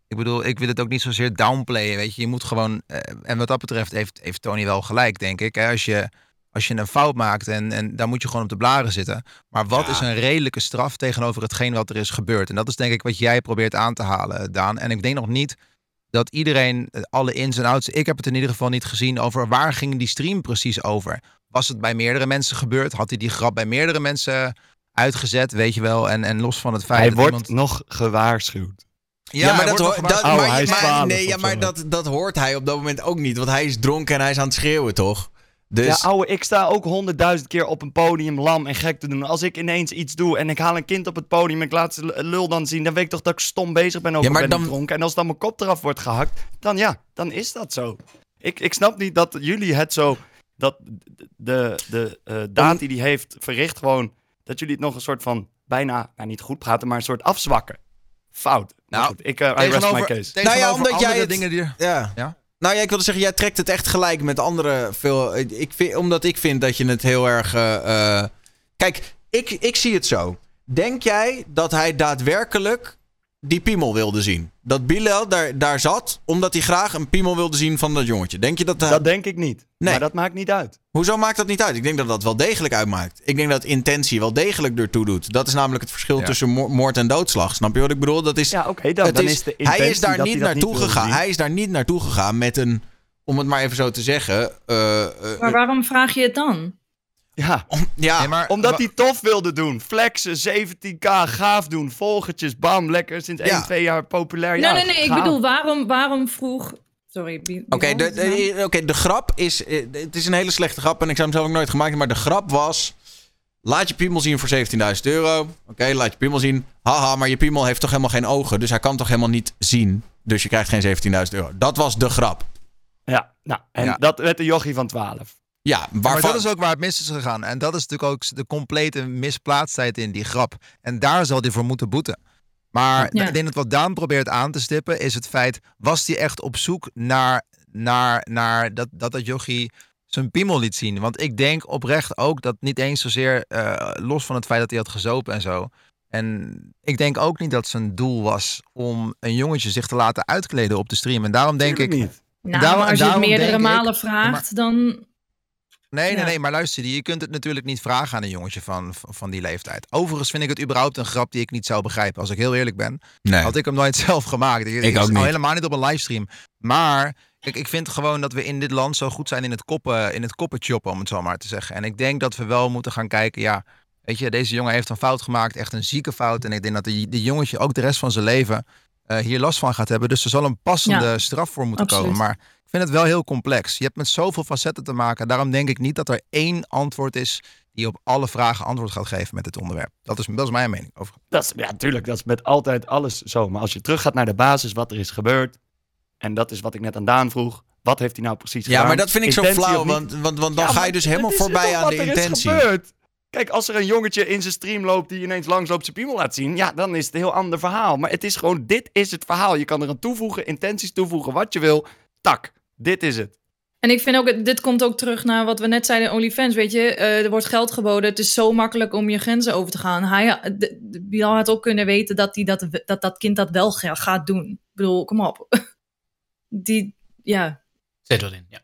Ik bedoel, ik wil het ook niet zozeer downplayen. Weet je, je moet gewoon. eh, en wat dat betreft heeft, heeft Tony wel gelijk, denk ik. Hè? Als je. Als je een fout maakt en, en daar moet je gewoon op de blaren zitten. Maar wat Ja. is een redelijke straf tegenover hetgeen wat er is gebeurd? En dat is denk ik wat jij probeert aan te halen, Daan. En ik denk nog niet dat iedereen eh, alle ins en outs... Ik heb het in ieder geval niet gezien over waar ging die stream precies over. Was het bij meerdere mensen gebeurd? Had hij die grap bij meerdere mensen uitgezet, weet je wel? En, en los van het feit Hij dat wordt iemand... nog gewaarschuwd. Ja, maar, hij dat, wordt hoor- nog dat, Oh, maar, 12 nee, ja, maar dat, dat hoort hij op dat moment ook niet. Want hij is dronken en hij is aan het schreeuwen, toch? Dus Ja, ouwe, ik sta ook honderdduizend keer op een podium lam en gek te doen. Als ik ineens iets doe en ik haal een kind op het podium en ik laat l- lul dan zien, dan weet ik toch dat ik stom bezig ben of Ja, ik maar ben dan- niet dronken. En als dan mijn kop eraf wordt gehakt, dan ja, dan is dat zo. Ik, ik snap niet dat jullie het zo, dat de, de, de eh, daad die die heeft verricht gewoon, dat jullie het nog een soort van, bijna, nou niet goed praten, maar een soort afzwakken. Fout. Nou, goed, ik, eh, I rest my tegenover, case. tegenover Nou ja, omdat jij het- dingen die Ja. Ja? Nou ja, ik wilde zeggen, jij trekt het echt gelijk met andere veel. Ik vind, omdat ik vind dat je het heel erg. eh, eh, Kijk, ik, ik zie het zo. Denk jij dat hij daadwerkelijk die piemel wilde zien? Dat Bilal daar, daar zat omdat hij graag een piemel wilde zien van dat jongetje. Denk je dat... hij- Dat denk ik niet. Nee. Maar dat maakt niet uit. Hoezo maakt dat niet uit? Ik denk dat dat wel degelijk uitmaakt. Ik denk dat intentie wel degelijk ertoe doet. Dat is namelijk het verschil Ja. tussen mo- moord en doodslag. Snap je wat ik bedoel? Dat is, Ja, oké, dan, dan is- is, de hij is daar niet naartoe gegaan. zien. Hij is daar niet naartoe gegaan met een, om het maar even zo te zeggen. eh, eh, Maar waarom vraag je het dan? Ja, om- ja, Nee, maar, Omdat hij tof wilde doen. Flexen, 17k, gaaf doen. Volgertjes, bam, lekker. Sinds Ja. 1, 2 jaar populair. nee, Ja, nee, nee. Ik gaaf. bedoel, waarom, waarom vroeg... Sorry, Oké, Bilal, de, grap is... eh, Het is een hele slechte grap en ik zou hem zelf ook nooit gemaakt hebben. Maar de grap was... Laat je piemel zien voor 17.000 euro. Oké, laat je piemel zien. Haha, maar je piemel heeft toch helemaal geen ogen. Dus hij kan toch helemaal niet zien. Dus je krijgt geen 17.000 euro. Dat was de grap. Ja, nou, en Ja. dat werd de jochie van 12. Ja, Maar waarvan... dat is ook waar het mis is gegaan. En dat is natuurlijk ook de complete misplaatsheid in die grap. En daar zal hij voor moeten boeten. Maar Ja. ik denk dat wat Daan probeert aan te stippen is het feit... was hij echt op zoek naar, naar, naar dat, dat dat jochie zijn piemel liet zien? Want ik denk oprecht ook dat niet eens zozeer... eh, los van het feit dat hij had gezopen en zo... En ik denk ook niet dat zijn doel was om een jongetje zich te laten uitkleden op de stream. En daarom denk ik... Niet. Nou, daarom- maar als je het meerdere ik- malen vraagt, dan... Nee, nee, Ja. nee, maar luister, je kunt het natuurlijk niet vragen aan een jongetje van, van die leeftijd. Overigens vind ik het überhaupt een grap die ik niet zou begrijpen. Als ik heel eerlijk ben, Nee. had ik hem nooit *laughs* zelf gemaakt. Ik, Ik ook al niet. helemaal niet op een livestream. Maar ik, ik vind gewoon dat we in dit land zo goed zijn in het koppen, in het koppen choppen, om het zo maar te zeggen. En ik denk dat we wel moeten gaan kijken, ja, weet je, deze jongen heeft een fout gemaakt, echt een zieke fout. En ik denk dat die, die jongetje ook de rest van zijn leven eh, hier last van gaat hebben. Dus er zal een passende Ja, straf voor moeten absoluut. komen. Maar ik vind het wel heel complex. Je hebt met zoveel facetten te maken. Daarom denk ik niet dat er één antwoord is die op alle vragen antwoord gaat geven met dit onderwerp. Dat is, dat is mijn mening over. Dat is, ja, tuurlijk, dat is met altijd alles zo. Maar als je teruggaat naar de basis, wat er is gebeurd. En dat is wat ik net aan Daan vroeg. Wat heeft hij nou precies gedaan? Ja, maar dat vind ik zo Intentie flauw. Want, want, want dan Ja, ga je dus helemaal voorbij aan wat de er is intentie. gebeurd? Kijk, als er een jongetje in zijn stream loopt die ineens langsloopt zijn piemel laat zien, ja, dan is het een heel ander verhaal. Maar het is gewoon, dit is het verhaal. Je kan er aan toevoegen, intenties toevoegen, wat je wil. Tak, dit is het. En ik vind ook, dit komt ook terug naar wat we net zeiden in OnlyFans. Weet je, eh, er wordt geld geboden. Het is zo makkelijk om je grenzen over te gaan. Hij, de, de, Bilal had ook kunnen weten dat, die dat, dat dat kind dat wel ga- gaat doen. Ik bedoel, kom op. *laughs* Die, ja. Zit wat in, ja.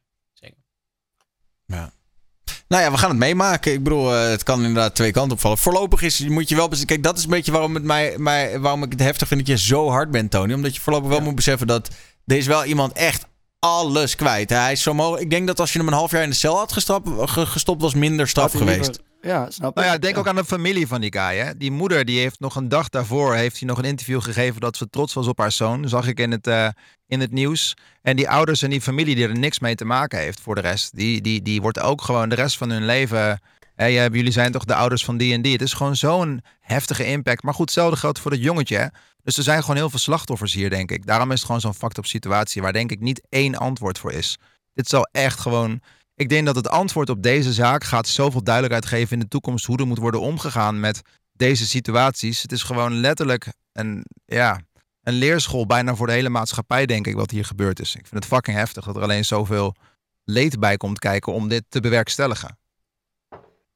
Nou ja, we gaan het meemaken. Ik bedoel, eh, het kan inderdaad twee kanten opvallen. Voorlopig is, moet je wel... bes- Kijk, dat is een beetje waarom, het mij, mij, waarom ik het heftig vind dat je zo hard bent, Tony. Omdat je voorlopig wel moet beseffen dat... Er is wel iemand echt alles kwijt. Hij is zo mogelijk... Ik denk dat als je hem een half jaar in de cel had gestrapt, gestopt, was minder straf geweest. Ja, snap Nou ik. ja, denk ook aan de familie van die guy. Hè? Die moeder die heeft nog een dag daarvoor heeft hij nog een interview gegeven dat ze trots was op haar zoon. Zag ik in het, eh, in het nieuws. En die ouders en die familie die er niks mee te maken heeft voor de rest. Die, die, die wordt ook gewoon de rest van hun leven. Ja, jullie zijn toch de ouders van die en die. Het is gewoon zo'n heftige impact. Maar goed, hetzelfde geldt voor dat jongetje. hè. Dus er zijn gewoon heel veel slachtoffers hier, denk ik. Daarom is het gewoon zo'n fucked up situatie waar denk ik niet één antwoord voor is. Dit zal echt gewoon ik denk dat het antwoord op deze zaak gaat zoveel duidelijkheid geven in de toekomst hoe er moet worden omgegaan met deze situaties. Het is gewoon letterlijk een, ja, een leerschool bijna voor de hele maatschappij, denk ik, wat hier gebeurd is. Ik vind het fucking heftig dat er alleen zoveel leed bij komt kijken om dit te bewerkstelligen.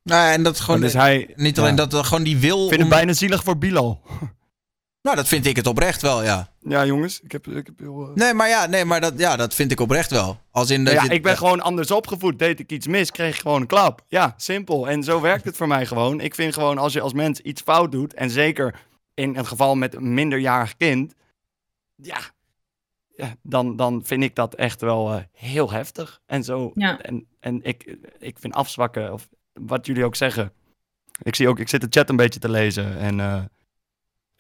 Nou, ja, en dat gewoon. Dus hij, niet alleen ja. dat, er gewoon die wil. Ik vind om- het bijna zielig voor Bilal. Nou, dat vind ik het oprecht wel, ja. Ja, jongens. Ik heb, ik heb heel... eh, Nee, maar ja, nee, maar dat, ja, dat vind ik oprecht wel. Als in dat ja, je, ik ben gewoon anders opgevoed. Deed ik iets mis, kreeg ik gewoon een klap. Ja, simpel. En zo werkt het voor mij gewoon. Ik vind gewoon als je als mens iets fout doet, en zeker in het geval met een minderjarig kind, ja, ja dan, dan vind ik dat echt wel eh, heel heftig. En zo. Ja. En, en ik, ik vind afzwakken, of wat jullie ook zeggen. Ik zie ook, ik zit de chat een beetje te lezen en eh,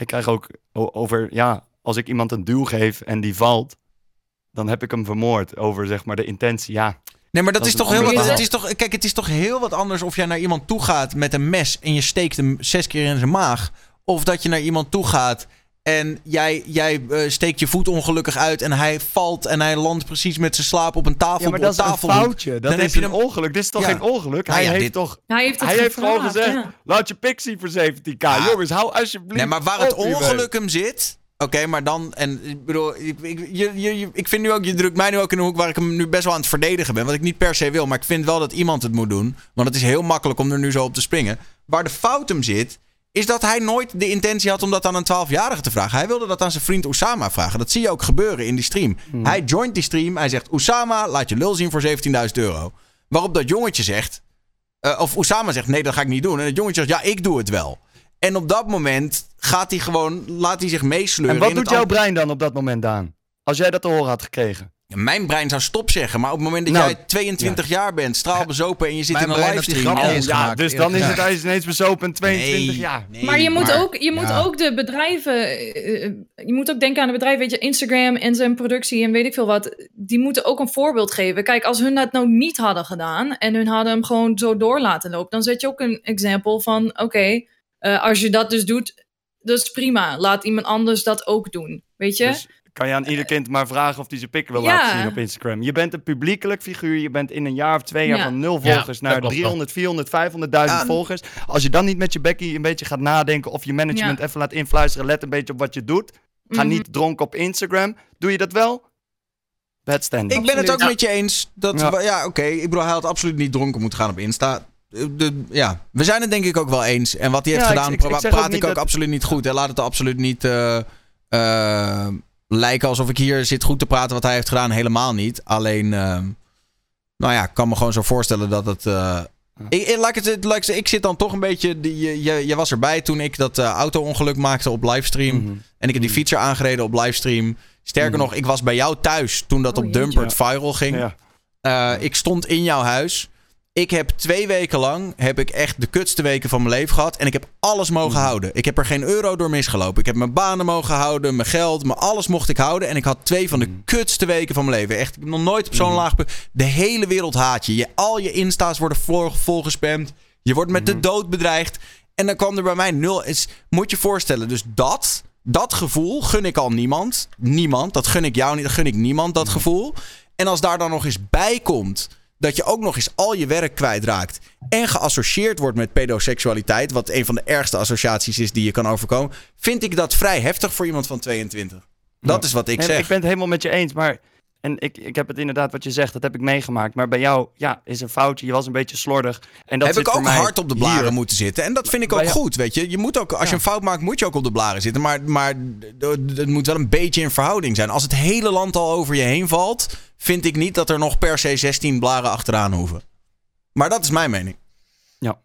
ik krijg ook over, ja, als ik iemand een duw geef en die valt, dan heb ik hem vermoord over zeg maar de intentie. Ja, Nee, maar dat, Dat is is toch heel wat. ander Het is toch, kijk, het is toch heel wat anders of jij naar iemand toe gaat met een mes en je steekt hem zes keer in zijn maag. Of dat je naar iemand toe gaat en jij, jij eh, steekt je voet ongelukkig uit en hij valt en hij landt precies met zijn slaap op een tafel. Ja, maar dat is een foutje. Dat Dan is heb je een hem- ongeluk. Dit is toch Ja. geen ongeluk? Nou Hij ja, heeft dit- toch... Hij heeft, het Hij heeft gewoon gezegd, ja. laat je pixie voor 17k. Ja. Jongens, hou alsjeblieft Nee, maar waar het ongeluk hem zit. Oké, maar dan. En ik bedoel, ik, ik, je- ik vind nu ook, je drukt mij nu ook in een hoek waar ik hem nu best wel aan het verdedigen ben. Wat ik niet per se wil, maar ik vind wel dat iemand het moet doen. Want het is heel makkelijk om er nu zo op te springen. Waar de fout hem zit, is dat hij nooit de intentie had om dat aan een 12-jarige te vragen. Hij wilde dat aan zijn vriend Osama vragen. Dat zie je ook gebeuren in die stream. Hij joint die stream. Hij zegt: Osama, laat je lul zien voor 17.000 euro. Waarop dat jongetje zegt. eh, of Osama zegt: nee, dat ga ik niet doen. En het jongetje zegt: ja, ik doe het wel. En op dat moment gaat hij gewoon, laat hij zich meesleuren. En wat doet jouw brein dan op dat moment, Daan? Als jij dat te horen had gekregen. Ja, Mijn brein zou stop zeggen, maar op het moment dat Nou, jij 22 jaar bent, straalbezopen en je zit Mijn in een brein had die livestream. niet ja, gemaakt, dus dan is het hij is ineens bezopen en 22 Nee, jaar. nee, Maar je moet maar- ook, je moet ja. ook de bedrijven. eh, eh, je moet ook denken aan de bedrijven, weet je, Instagram en zijn productie en weet ik veel wat. Die moeten ook een voorbeeld geven. Kijk, als hun dat nou niet hadden gedaan en hun hadden hem gewoon zo door laten lopen, dan zet je ook een example van: oké, eh, als je dat dus doet, dat is prima. Laat iemand anders dat ook doen. Weet je? Dus kan je aan ieder kind maar vragen of hij zijn pik wil Ja. laten zien op Instagram. Je bent een publiekelijk figuur. Je bent in een jaar of twee jaar Ja. van nul volgers naar klopt 300, 400, 500.000 Ja. volgers. Als je dan niet met je bekkie een beetje gaat nadenken of je management Ja. even laat influisteren. Let een beetje op wat je doet. Ga Mhm. niet dronken op Instagram. Doe je dat wel? Bad standing. Ik ben het ook Ja. met je eens. Dat, Ja. oké. Ik bedoel, hij had absoluut niet dronken moeten gaan op Insta. De, de- ja, we zijn het denk ik ook wel eens. En wat hij heeft ik- gedaan, ik- ik praat ook ik ook dat- absoluut niet goed. En laat het absoluut niet eh, eh, lijken alsof ik hier zit goed te praten wat hij heeft gedaan. Helemaal niet. Alleen, eh, nou ja, ik kan me gewoon zo voorstellen dat het... eh, ik, ik, laat ik, het, laat ik, ik zit dan toch een beetje... die- Je, je, je was erbij toen ik dat eh, auto-ongeluk maakte op livestream. Mhm. En ik heb die fietser aangereden op livestream. Sterker Mhm. nog, ik was bij jou thuis toen dat Oh, op. Dumpert viral ging. Ja. Eh, ik stond in jouw huis. Ik heb twee weken lang heb ik echt de kutste weken van mijn leven gehad. En ik heb alles mogen Mhm. houden. Ik heb er geen euro door misgelopen. Ik heb mijn banen mogen houden, mijn geld, mijn alles mocht ik houden. En ik had twee van de Mhm. kutste weken van mijn leven. Echt, ik heb nog nooit op zo'n Mhm. laag punt. De hele wereld haat je. je. Al je insta's worden vol, volgespamd. Je wordt met de dood bedreigd. En dan kwam er bij mij nul. Is, moet je voorstellen, dus dat, dat gevoel gun ik al niemand. Niemand. Dat gun ik jou niet. Dat gun ik niemand, dat gevoel. En als daar dan nog eens bij komt dat je ook nog eens al je werk kwijtraakt. En geassocieerd wordt met pedoseksualiteit. Wat een van de ergste associaties is die je kan overkomen. Vind ik dat vrij heftig voor iemand van 22. Dat Ja. is wat ik zeg. ik ben het helemaal met je eens, maar... En ik, ik heb het inderdaad wat je zegt, dat heb ik meegemaakt. Maar bij jou, ja, is een foutje. Je was een beetje slordig. En dat heb zit ik voor ook mij hard op de blaren hier. moeten zitten. En dat vind ik ook jou- goed, weet je. je moet ook, als je een fout maakt, moet je ook op de blaren zitten. Maar, maar het moet wel een beetje in verhouding zijn. Als het hele land al over je heen valt... vind ik niet dat er nog per se 16 blaren achteraan hoeven. Maar dat is mijn mening. Ja.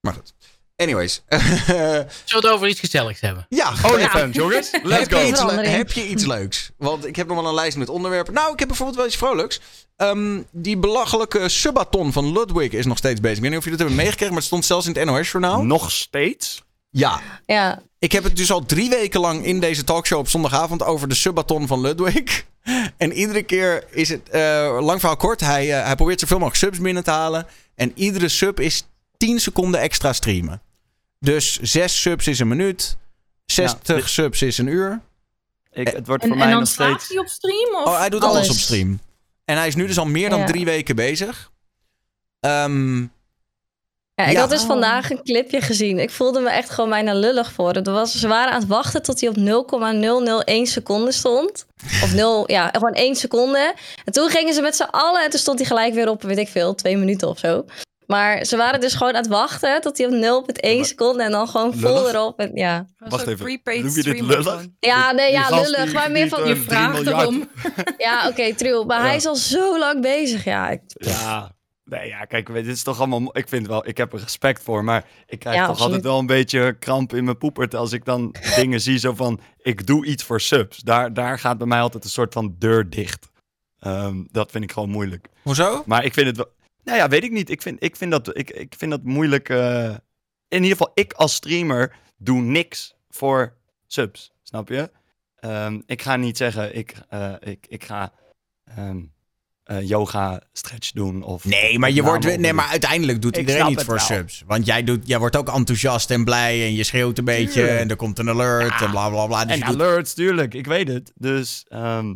Maar goed. Anyways. *laughs* Zullen we het over iets gezelligs hebben? ja, OnlyFans, jongens. *laughs* Let's Heb go. je Iets heb je iets leuks? Want ik heb nog wel een lijst met onderwerpen. Nou, ik heb bijvoorbeeld wel iets vrolijks. Ehm, die belachelijke subathon van Ludwig is nog steeds bezig. Ik weet niet of jullie dat hebben meegekregen, maar het stond zelfs in het NOS-journaal. Nog steeds? Ja, Ja, ik heb het dus al drie weken lang in deze talkshow op zondagavond over de subathon van Ludwig. *laughs* En iedere keer is het, eh, lang verhaal kort, hij, eh, hij probeert zoveel mogelijk subs binnen te halen. En iedere sub is 10 seconden extra streamen. Dus 6 subs is een minuut, 60 dit- subs is een uur. Ik, het wordt En, voor en mij dan nog staat steeds... hij op stream? Of? Oh, hij doet alles, Alles. op stream. En hij is nu dus al meer dan Ja. drie weken bezig. Ehm, Ja, ik Ja. had dus Oh. vandaag een clipje gezien. Ik voelde me echt gewoon bijna lullig voor. Het was, ze waren aan het wachten tot hij op 0,001 seconde stond. Of *laughs* 0, ja, gewoon 1 seconde. En toen gingen ze met z'n allen en toen stond hij gelijk weer op, weet ik veel, twee minuten of zo. Maar ze waren dus gewoon aan het wachten tot hij op 0,1 seconde en dan gewoon vol erop. En, ja. Wacht even, noem je dit lullig? ja, nee, ja, lullig. die- Maar meer van, je vraagt erom. *laughs* Ja, oké, true. Maar Ja. hij is al zo lang bezig. Ja, ik, Ja, nee, ja, kijk, dit is toch allemaal... Ik vind wel, ik heb er respect voor, maar ik krijg Ja, toch absoluut. altijd wel een beetje kramp in mijn poepert als ik dan *laughs* dingen zie zo van, ik doe iets voor subs. Daar, daar gaat bij mij altijd een soort van deur dicht. Ehm, dat vind ik gewoon moeilijk. hoezo? Maar ik vind het wel... Nou ja, weet ik niet. Ik vind, ik vind, dat, ik, ik vind dat moeilijk. eh, in ieder geval, ik als streamer doe niks voor subs. Snap je? Ehm, ik ga niet zeggen, ik, eh, ik, ik ga ehm, eh, yoga stretch doen. Of Nee, maar, je wordt, nee, maar uiteindelijk doet Ik iedereen iets voor wel. subs. Want jij, doet, jij wordt ook enthousiast en blij en je schreeuwt een beetje Tuurlijk. en er komt een alert Ja. en bla bla bla. Dus En doet- alerts, tuurlijk. Ik weet het. Dus, ehm,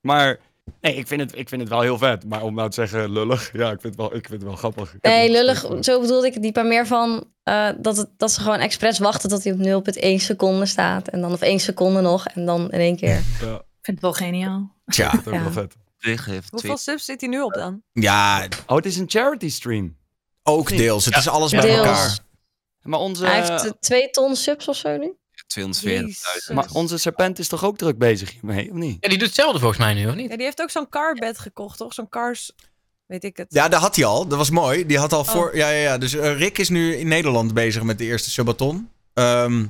maar nee, ik vind, het, ik vind het wel heel vet. Maar om nou te zeggen lullig, ja, ik vind het wel, ik vind het wel grappig. Ik Nee, lullig. voor. Zo bedoelde ik het niet. Maar meer van eh, dat, het, dat ze gewoon expres wachten tot hij op 0,1 seconde staat. En dan of 1 seconde nog. En dan in één keer. Ja, Ik vind het wel geniaal. Tja, dat is Ja. wel vet. Hoeveel twee... subs zit hij nu op dan? ja, Oh, het is een charity stream. ook deels. Het is alles bij Deels. elkaar. Maar onze, Hij heeft eh, twee ton subs of zo nu. 240.000. Jezus. maar onze serpent is toch ook druk bezig hiermee, of niet? Ja, die doet hetzelfde volgens mij nu, of niet? Ja, die heeft ook zo'n carbed gekocht, toch? Zo'n cars... Weet ik het. Ja, dat had hij al. Dat was mooi. Die had al Oh. voor. Ja, ja, ja. Dus eh, Rick is nu in Nederland bezig met de eerste subathon. Ehm,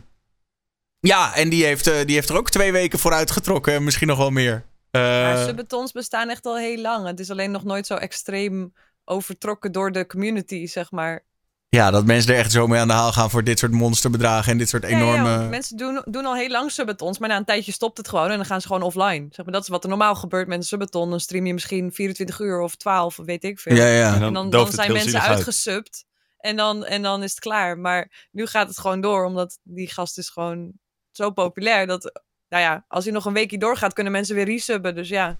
ja, en die heeft, eh, die heeft er ook twee weken voor uitgetrokken. en Misschien nog wel meer. Eh, Maar subatons bestaan echt al heel lang. Het is alleen nog nooit zo extreem overtrokken door de community, zeg maar. Ja, dat mensen er echt zo mee aan de haal gaan voor dit soort monsterbedragen en dit soort Ja, ja, enorme. want mensen doen, doen al heel lang subatons, maar na een tijdje stopt het gewoon en dan gaan ze gewoon offline. Zeg maar, dat is wat er normaal gebeurt met een subaton. Dan stream je misschien 24 uur of 12, of weet ik veel. Ja, ja. En En dan, dan zijn mensen uitgesubt. En dan, en dan is het klaar. Maar nu gaat het gewoon door, omdat die gast is gewoon zo populair. Dat, nou ja, als hij nog een weekje doorgaat, kunnen mensen weer resubben. Dus ja.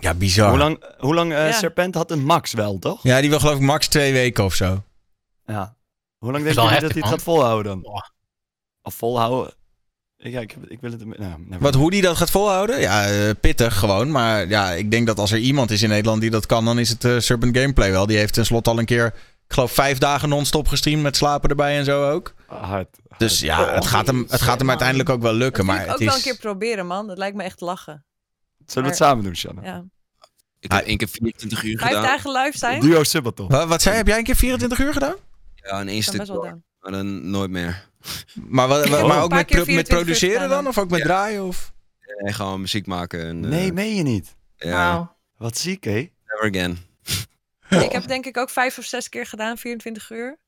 Ja, bizar. Hoe lang, hoe lang eh, Ja. serpent had een max wel, toch? Ja, die wil geloof ik max twee weken of zo. Ja. Hoe lang denk je dat hij het man. gaat volhouden dan? Of volhouden? Ja, ik, heb, ik wil het... Nou, Wat, hoe die dat gaat volhouden? Ja, eh, pittig gewoon. Maar ja, ik denk dat als er iemand is in Nederland die dat kan, dan is het eh, Serpent Gameplay wel. Die heeft tenslotte al een keer, ik geloof, vijf dagen non-stop gestreamd met slapen erbij en zo ook. Hard. hard. Dus ja, het gaat hem, het gaat hem uiteindelijk ook wel lukken. Dat Maar ik het ook is... wel een keer proberen, man. Dat lijkt me echt lachen. Zullen we het samen doen, Shanna? Ja. Ik heb één keer 24 uur Vijf gedaan. dagen live zijn? Duo Subathon. Wat, wat zei? Heb jij een keer 24 uur gedaan? Ja, in één stuk. Maar dan nooit meer. *laughs* Maar, wat, Oh. maar Een ook met, met 24 uur produceren dan? Of ook met Ja. draaien? Of? Gewoon muziek maken. En, eh, Nee, meen je niet? Ja. Wat ziek, hé? never again. Ik heb denk ik ook vijf of zes keer gedaan, 24 uur.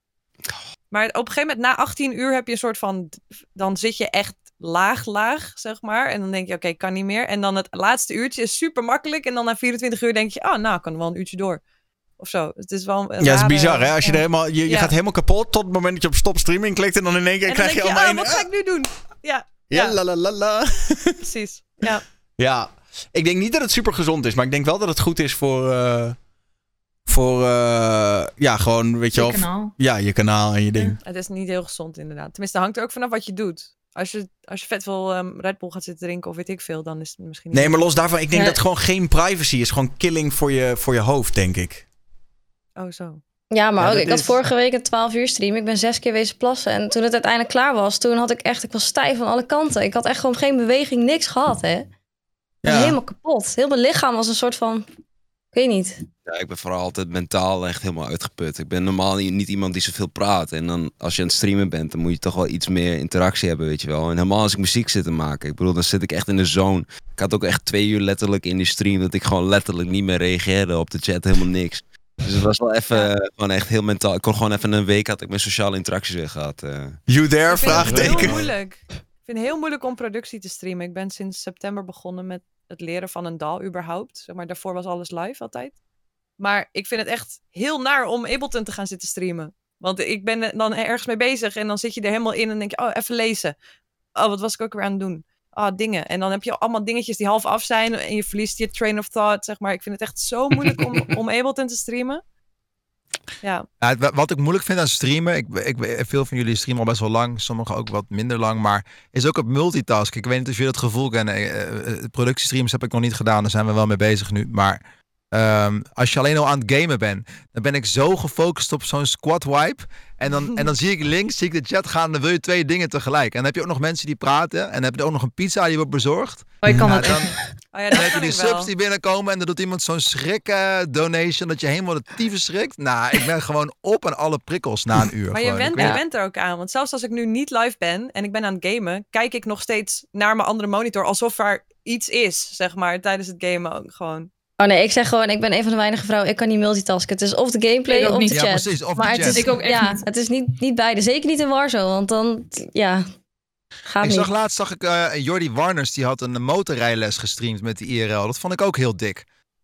Maar op een gegeven moment, na 18 uur heb je een soort van... Dan zit je echt laag, laag, zeg maar. En dan denk je, oké, kan niet meer. En dan het laatste uurtje is super makkelijk. En dan na 24 uur denk je, oh, nou, kan wel een uurtje door. Of zo. Het is wel een Ja, het is bizar hè. Als je, ja. er helemaal, je, je Ja. gaat helemaal kapot tot het moment dat je op stop streaming klikt. En dan in één keer krijg je je, allemaal oh, een... wat ga ik nu doen? Ja, Ja, ja. la la la la. precies. Ja. Ja, ik denk niet dat het super gezond is, maar ik denk wel dat het goed is voor. eh, voor. eh, ja, gewoon, weet je Je wel. kanaal. Ja, je kanaal en je ding. Het is niet heel gezond inderdaad. Tenminste, hangt er ook vanaf wat je doet. Als je, als je vet veel ehm, Red Bull gaat zitten drinken of weet ik veel, dan is het misschien niet... Nee, maar los daarvan, ik denk Ja. dat gewoon geen privacy is. Gewoon killing voor je, voor je hoofd, denk ik. Oh, zo. Ja, maar Ja, ook, dat ik had is- vorige week een 12 uur stream. Ik ben zes keer wezen plassen. En toen het uiteindelijk klaar was, toen had ik echt, ik was stijf van alle kanten. Ik had echt gewoon geen beweging, niks gehad, hè. Ik Ja. helemaal kapot. Heel mijn lichaam was een soort van weet niet. Ja, ik ben vooral altijd mentaal echt helemaal uitgeput. Ik ben normaal niet, niet iemand die zoveel praat. En dan als je aan het streamen bent, dan moet je toch wel iets meer interactie hebben, weet je wel. En helemaal als ik muziek zit te maken. Ik bedoel, dan zit ik echt in de zone. Ik had ook echt twee uur letterlijk in die stream dat ik gewoon letterlijk niet meer reageerde op de chat, helemaal niks. Dus het was wel even, eh, gewoon echt heel mentaal. Ik kon gewoon even een week had ik mijn sociale interacties weer gehad. eh. You there? Ik vind het heel Vraagteken. moeilijk. Ik vind het heel moeilijk om productie te streamen. Ik ben sinds september begonnen met het leren van een DAW überhaupt. Zeg maar, daarvoor was alles live altijd. Maar ik vind het echt heel naar om Ableton te gaan zitten streamen. Want ik ben er dan ergens mee bezig en dan zit je er helemaal in en denk je, oh, even lezen. Oh, wat was ik ook weer aan het doen? Ah, dingen. En dan heb je allemaal dingetjes die half af zijn en je verliest je train of thought, zeg maar. Ik vind het echt zo moeilijk om, *laughs* om Ableton te streamen. Ja, Ja, wat ik moeilijk vind aan streamen, ik, ik, veel van jullie streamen al best wel lang, sommigen ook wat minder lang, maar is ook het multitasken. Ik weet niet of jullie dat gevoel kennen. Eh, eh, productiestreams heb ik nog niet gedaan, daar zijn we wel mee bezig nu. Maar ehm, als je alleen al aan het gamen bent, dan ben ik zo gefocust op zo'n squad wipe. En dan, *laughs* en dan zie ik links, zie ik de chat gaan, dan wil je twee dingen tegelijk. En dan heb je ook nog mensen die praten en dan heb je ook nog een pizza die wordt bezorgd. Oh, ik kan Nou, dat dan, echt. *laughs* oh ja dan heb je die wel. subs die binnenkomen en dan doet iemand zo'n schrik eh, donation dat je helemaal de tyfus schrikt. Nou, ik ben *laughs* gewoon op aan alle prikkels na een uur. Maar je gewoon. Weet- je went er ook aan. Want zelfs als ik nu niet live ben en ik ben aan het gamen, kijk ik nog steeds naar mijn andere monitor alsof er iets is, zeg maar, tijdens het gamen ook gewoon. Oh nee, ik zeg gewoon, ik ben een van de weinige vrouwen, ik kan niet multitasken. Het is of de gameplay of niet. de Ja, chat. precies. Of maar de het chat. is, Ik ook echt ja, niet. het is niet, niet beide. Zeker niet in Warzone, want dan, ja, gaat Ik niet. zag laatst zag ik eh, Jordi Warners, die had een motorrijles gestreamd met de IRL. Dat vond ik ook heel dik.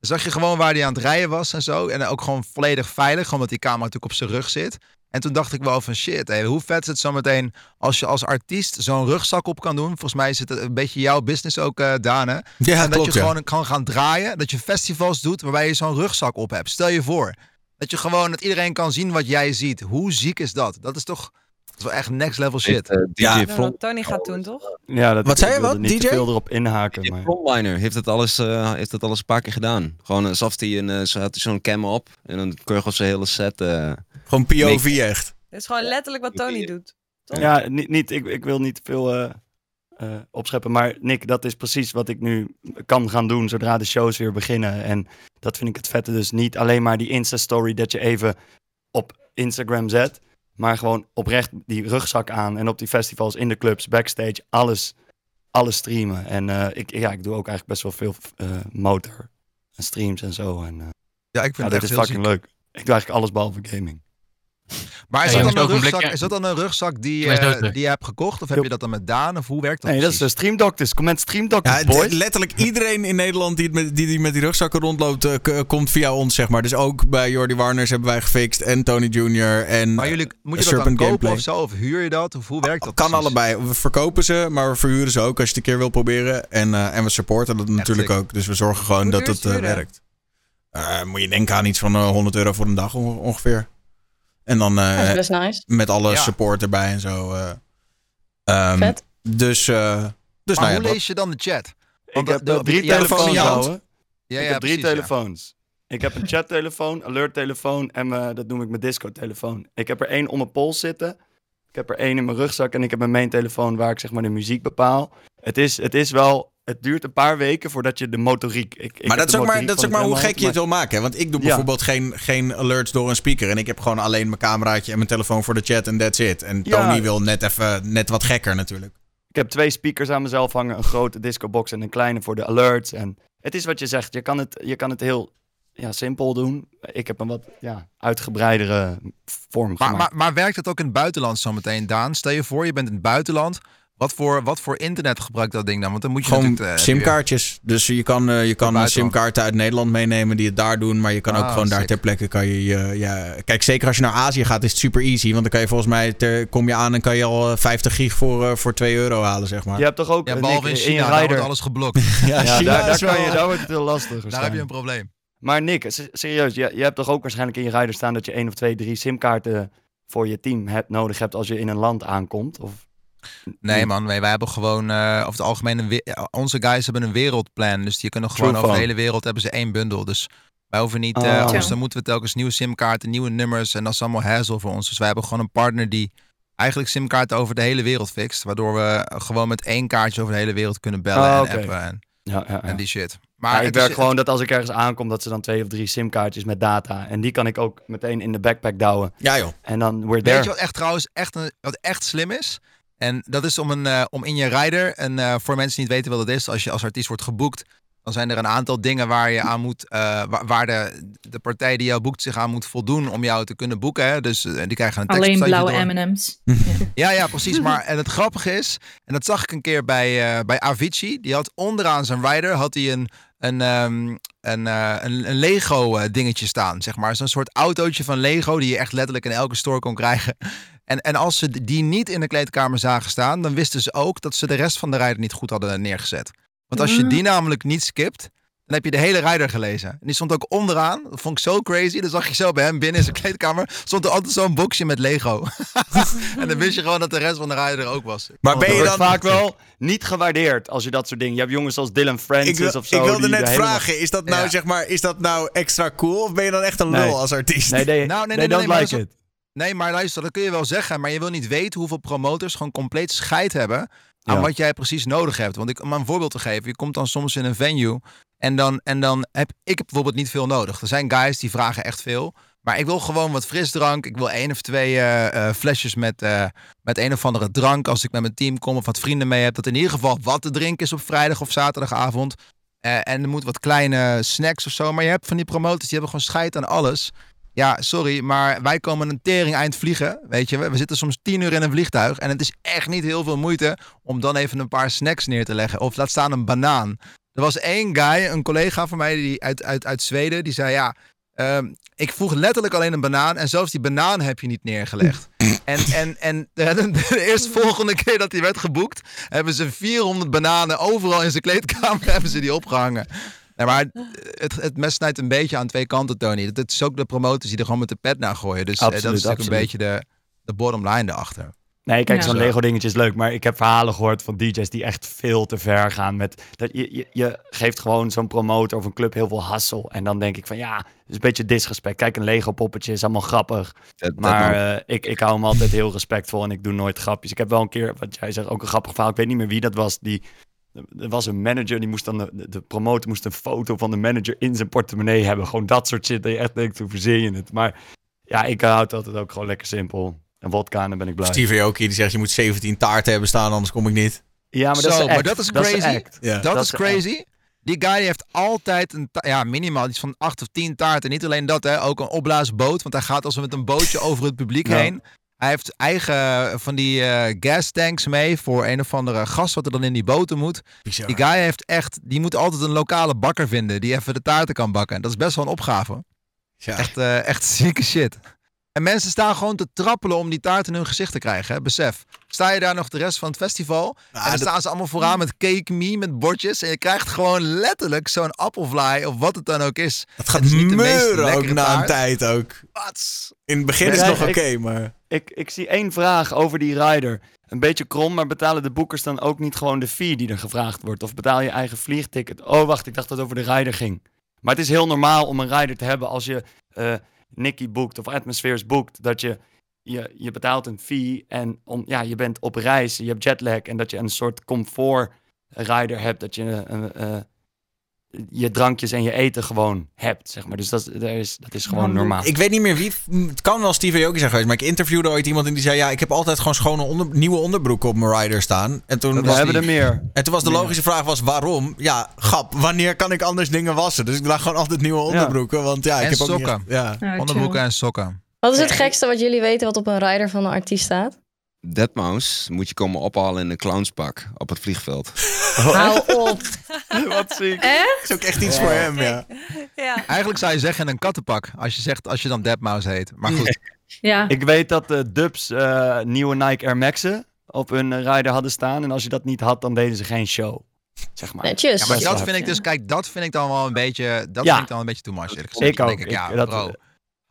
Dan zag je gewoon waar hij aan het rijden was en zo. En ook gewoon volledig veilig, omdat die camera natuurlijk op zijn rug zit. En toen dacht ik wel van shit, hé, hoe vet is het zometeen als je als artiest zo'n rugzak op kan doen. Volgens mij is het een beetje jouw business ook, Dane. Ja, en dat klopt. je ja. gewoon kan gaan draaien. Dat je festivals doet waarbij je zo'n rugzak op hebt. Stel je voor. Dat je gewoon, dat iedereen kan zien wat jij ziet. Hoe ziek is dat? Dat is toch is wel echt next level shit. Eh, DJ Ja. Dat Front, Tony gaat doen, toch? Ja, dat, Wat zei je, wat? niet DJ? veel erop inhaken. DJ Maar... Frontliner heeft het alles, eh, heeft het alles een paar keer gedaan. Gewoon alsof hij een, eh, zo had hij zo'n cam op en dan gewoon zijn hele set. eh, Gewoon POV echt. Dit is gewoon letterlijk wat Tony doet. Ja, niet, niet, ik, ik wil niet veel eh, eh, opscheppen. Maar Nick, dat is precies wat ik nu kan gaan doen zodra de shows weer beginnen. En dat vind ik het vette. Dus niet alleen maar die Insta-story dat je even op Instagram zet. Maar gewoon oprecht die rugzak aan. En op die festivals, in de clubs, backstage, alles, alles streamen. En eh, ik, ja, ik doe ook eigenlijk best wel veel eh, motor en streams en zo. En, eh, Ja, ik vind ja, het echt is heel fucking ziek. leuk. Ik doe eigenlijk alles behalve gaming. Maar is, Ja, dat dan een rugzak, is dat dan een rugzak die, eh, die je hebt gekocht? Of heb je dat dan met Daan? Of hoe werkt dat Nee, dat is de precies? Stream Doctors. Comment Stream Doctors, Ja, letterlijk iedereen in Nederland die, het met, die, die met die rugzakken rondloopt, eh, komt via ons, zeg maar. Dus ook bij Jordi Warners hebben wij gefixt en Tony Jr. En Maar jullie, moet je dat Serpent dan kopen gameplay. of zo? Of huur je dat? Of hoe werkt dat kan precies? allebei. We verkopen ze, maar we verhuren ze ook als je het een keer wil proberen. En, eh, en we supporten dat natuurlijk sick. ook. Dus we zorgen gewoon Hoe dat het eh, werkt. Eh, moet je denken aan iets van eh, 100 euro voor een dag on- ongeveer. En dan eh, Dat is best nice. met alle Ja. support erbij en zo. eh. Ehm, Vet. Dus, eh, dus Maar nou ja, hoe dat- lees je dan de chat? Ik Want heb de- eh, drie telefoons, ouwe. Ja, ik ja, heb drie precies, ja. telefoons. Ik heb een chattelefoon, alert-telefoon en dat noem ik mijn disco-telefoon. Ik heb er één om mijn pols zitten. Ik heb er één in mijn rugzak en ik heb mijn main-telefoon waar ik zeg maar de muziek bepaal. Het is, het is wel, het duurt een paar weken voordat je de motoriek... Ik, ik maar dat is de ook maar, dat is ook maar hoe gek je het wil maken. hè? Want ik doe Ja. bijvoorbeeld geen, geen alerts door een speaker. En ik heb gewoon alleen mijn cameraatje en mijn telefoon voor de chat en that's it. En Ja. Tony wil net even net wat gekker natuurlijk. Ik heb twee speakers aan mezelf hangen, een grote discobox en een kleine voor de alerts. En het is wat je zegt, je kan het, je kan het heel ja, simpel doen. Ik heb een wat ja, uitgebreidere vorm Maar, gemaakt. maar, maar werkt dat ook in het buitenland zometeen, Daan? Stel je voor, je bent in het buitenland. Wat voor, wat voor internet gebruikt dat ding dan? Want dan moet je Gewoon natuurlijk... eh, simkaartjes. Dus je kan, eh, je kan een simkaarten uit Nederland meenemen die het daar doen. Maar je kan ook Ah, gewoon daar ter plekke kan je, je- ja. Kijk, zeker als je naar Azië gaat is het super easy. Want dan kan je volgens mij, ter- kom je aan en kan je al eh, 50 gig voor, eh, voor 2 euro halen, zeg maar. Je hebt toch ook Ja, eh, behalve Nick, in in je China, daar rider. wordt alles geblokt. *laughs* Ja, Ja, China daar, kan je, daar wordt het heel lastig. daar heb je een probleem. Maar Nick, se- serieus, je, je hebt toch ook waarschijnlijk in je rider staan dat je één of twee, drie simkaarten voor je team hebt, nodig hebt als je in een land aankomt? Of... Nee man, nee, wij hebben gewoon eh over het algemeen... Onze guys hebben een wereldplan. Dus die kunnen gewoon True over de hele wereld hebben ze één bundel. Dus wij hoeven niet... Oh. eh, anders Ja. dan moeten we telkens nieuwe simkaarten, nieuwe nummers. En dat is allemaal hassle voor ons. Dus wij hebben gewoon een partner die eigenlijk simkaarten over de hele wereld fixt. Waardoor we gewoon met één kaartje over de hele wereld kunnen bellen Ah, en appen en, Ja, ja, ja. en die shit. Maar ik het is- werk gewoon dat als ik ergens aankom, dat ze dan twee of drie simkaartjes met data. En die kan ik ook meteen in de backpack douwen. Ja joh. En dan we're Weet there. je wat echt trouwens echt, een, wat echt slim is? En dat is om, een, eh, om in je rider, en eh, voor mensen die niet weten wat het is, als je als artiest wordt geboekt, dan zijn er een aantal dingen waar je aan moet, eh, waar, de, de partij die jou boekt zich aan moet voldoen om jou te kunnen boeken. Hè? Dus die krijgen een tekst. Alleen blauwe M&M's. *laughs* Ja, ja, precies. Maar en het grappige is, en dat zag ik een keer bij, bij Avicii, die had onderaan zijn rider had hij een, een, ehm, een, een, een Lego dingetje staan, zeg maar. Zo'n soort autootje van Lego die je echt letterlijk in elke store kon krijgen. En, en als ze die niet in de kleedkamer zagen staan, dan wisten ze ook dat ze de rest van de rider niet goed hadden neergezet. Want als je die namelijk niet skipt, dan heb je de hele rider gelezen. En die stond ook onderaan. Dat vond ik zo crazy. Dan zag je zo bij hem binnen in zijn kleedkamer. Stond er altijd zo'n boxje met Lego. *laughs* en dan wist je gewoon dat de rest van de rider er ook was. Maar ben je dan... vaak wel *laughs* niet gewaardeerd als je dat soort dingen... Je hebt jongens zoals Dylan Francis wil- of zo. ik wilde net helemaal- vragen, is dat nou, Ja. zeg maar, is dat nou extra cool? Of ben je dan echt een lul Nee. als artiest? Nee, they, Nou, nee, nee, nee, Nee, maar luister, dat kun je wel zeggen. Maar je wil niet weten hoeveel promoters gewoon compleet scheid hebben aan Ja. wat jij precies nodig hebt. Want ik, om een voorbeeld te geven, je komt dan soms in een venue en dan, en dan heb ik bijvoorbeeld niet veel nodig. Er zijn guys die vragen echt veel. Maar ik wil gewoon wat frisdrank. Ik wil één of twee eh, eh, flesjes met, eh, met een of andere drank. Als ik met mijn team kom of wat vrienden mee heb. Dat in ieder geval wat te drinken is op vrijdag of zaterdagavond. En er moet wat kleine snacks of zo. Maar je hebt van die promoters, die hebben gewoon scheid aan alles. Ja, sorry, maar wij komen een tering eind vliegen. Weet je, we zitten soms tien uur in een vliegtuig. En het is echt niet heel veel moeite om dan even een paar snacks neer te leggen. Of laat staan een banaan. Er was één guy, een collega van mij die uit, uit, uit Zweden, die zei ja. ehm, ik vroeg letterlijk alleen een banaan en zelfs die banaan heb je niet neergelegd. En, en, en de, de, de eerstvolgende keer dat hij werd geboekt, hebben ze 400 bananen overal in zijn kleedkamer *laughs* hebben ze die opgehangen. Nee, maar het, het mes snijdt een beetje aan twee kanten, Tony. Het, het is ook de promotors die er gewoon met de pet naar gooien. Dus eh, dat is natuurlijk een beetje de, de bottom line erachter. Nee, kijk, Ja. zo'n Zo. Lego dingetje is leuk, maar ik heb verhalen gehoord van DJ's die echt veel te ver gaan met dat je, je, je geeft gewoon zo'n promotor of een club heel veel hassel en dan denk ik van ja, het is een beetje disrespect. Kijk, een Lego poppetje is allemaal grappig, Dat- dat maar eh, ik, ik hou hem altijd heel respectvol en ik doe nooit grapjes. Ik heb wel een keer, wat jij zegt, ook een grappig verhaal. Ik weet niet meer wie dat was. Die er was een manager die moest dan de, de promotor moest een foto van de manager in zijn portemonnee hebben. Gewoon dat soort shit dat je echt denkt hoe verzin je het. Maar ja, ik houd het altijd ook gewoon lekker simpel. Een wodka en dan ben ik blij. Steve Aoki die zegt je moet 17 taarten hebben staan, anders kom ik niet. Ja, maar dat Zo, is maar dat is crazy. Dat, Dat is crazy. Die guy heeft altijd een, ja, minimaal iets van acht of tien taarten. Niet alleen dat, hè, ook een opblaasboot. Want hij gaat als met een bootje over het publiek Ja. heen. Hij heeft eigen van die eh gas tanks mee voor een of andere gas wat er dan in die boten moet. Bizar. Die guy heeft echt, die moet altijd een lokale bakker vinden die even de taarten kan bakken. En dat is best wel een opgave. Ja. Echt, eh, echt zieke shit. En mensen staan gewoon te trappelen om die taart in hun gezicht te krijgen. Hè? Besef. Sta je daar nog de rest van het festival? Nou, en dan dat- staan ze allemaal vooraan met cake me, met bordjes. En je krijgt gewoon letterlijk zo'n appelfly of wat het dan ook is. Het gaat Het is niet de meest meuren ook lekkere na een taart. tijd ook. Wat? In het begin is het nog oké, maar... Ik, ik zie één vraag over die rider. Een beetje krom, maar betalen de boekers dan ook niet gewoon de fee die er gevraagd wordt? Of betaal je eigen vliegticket? Oh, wacht, ik dacht dat het over de rider ging. Maar het is heel normaal om een rider te hebben als je eh Nicky boekt of Atmospheres boekt. Dat je, je, je betaalt een fee en om, ja, je bent op reis, je hebt jetlag. En dat je een soort comfort rider hebt. Dat je eh, eh, je drankjes en je eten gewoon hebt, zeg maar. Dus dat, is- dat, is, dat is gewoon normaal. Ik weet niet meer wie. Het kan wel Steve Aoki zijn geweest. Maar ik interviewde ooit iemand en die zei: Ja, ik heb altijd gewoon schone onder, nieuwe onderbroeken op mijn rider staan. En toen, We was, hebben die- er meer. en toen was de meer. logische vraag: was waarom? Ja, grap. Wanneer kan ik anders dingen wassen? Dus ik draag gewoon altijd nieuwe onderbroeken. Want ja, ik En heb ook niet sokken. echt- ja. Ja, Onderbroeken en sokken. Wat is het gekste wat jullie weten wat op een rider van een artiest staat? Deadmau5 moet je komen ophalen in een clownspak op het vliegveld. *laughs* Hou op. *laughs* Wat ziek. Echt? is ook echt iets voor hem, ja. Ja. Eigenlijk zou je zeggen een kattenpak. Als je zegt, als je dan Deadmau5 heet. Maar goed. *laughs* Ja. Ik weet dat de Dubs eh, nieuwe Nike Air Max'en op hun eh, rider hadden staan. En als je dat niet had, dan deden ze geen show. Zeg maar. Netjes. Ja, maar dat vind ik dus, kijk, dat vind ik dan wel een beetje, dat Ja. vind ik dan een beetje too much. Ik ook. denk ik, ja, Ik- dat- bro,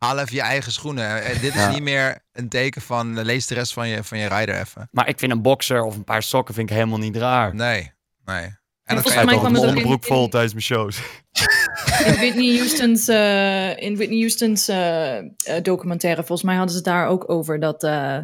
haal even je eigen schoenen. Eh, dit is Ja. niet meer een teken van, eh, lees de rest van je, van je rider even. Maar ik vind een boxer of een paar sokken vind ik helemaal niet raar. Nee, nee. En dat ga je mijn ook in- onderbroek in- vol tijdens mijn shows. *laughs* In Whitney Houston's, eh, in Whitney Houston's eh, eh, documentaire, volgens mij hadden ze het daar ook over dat, eh,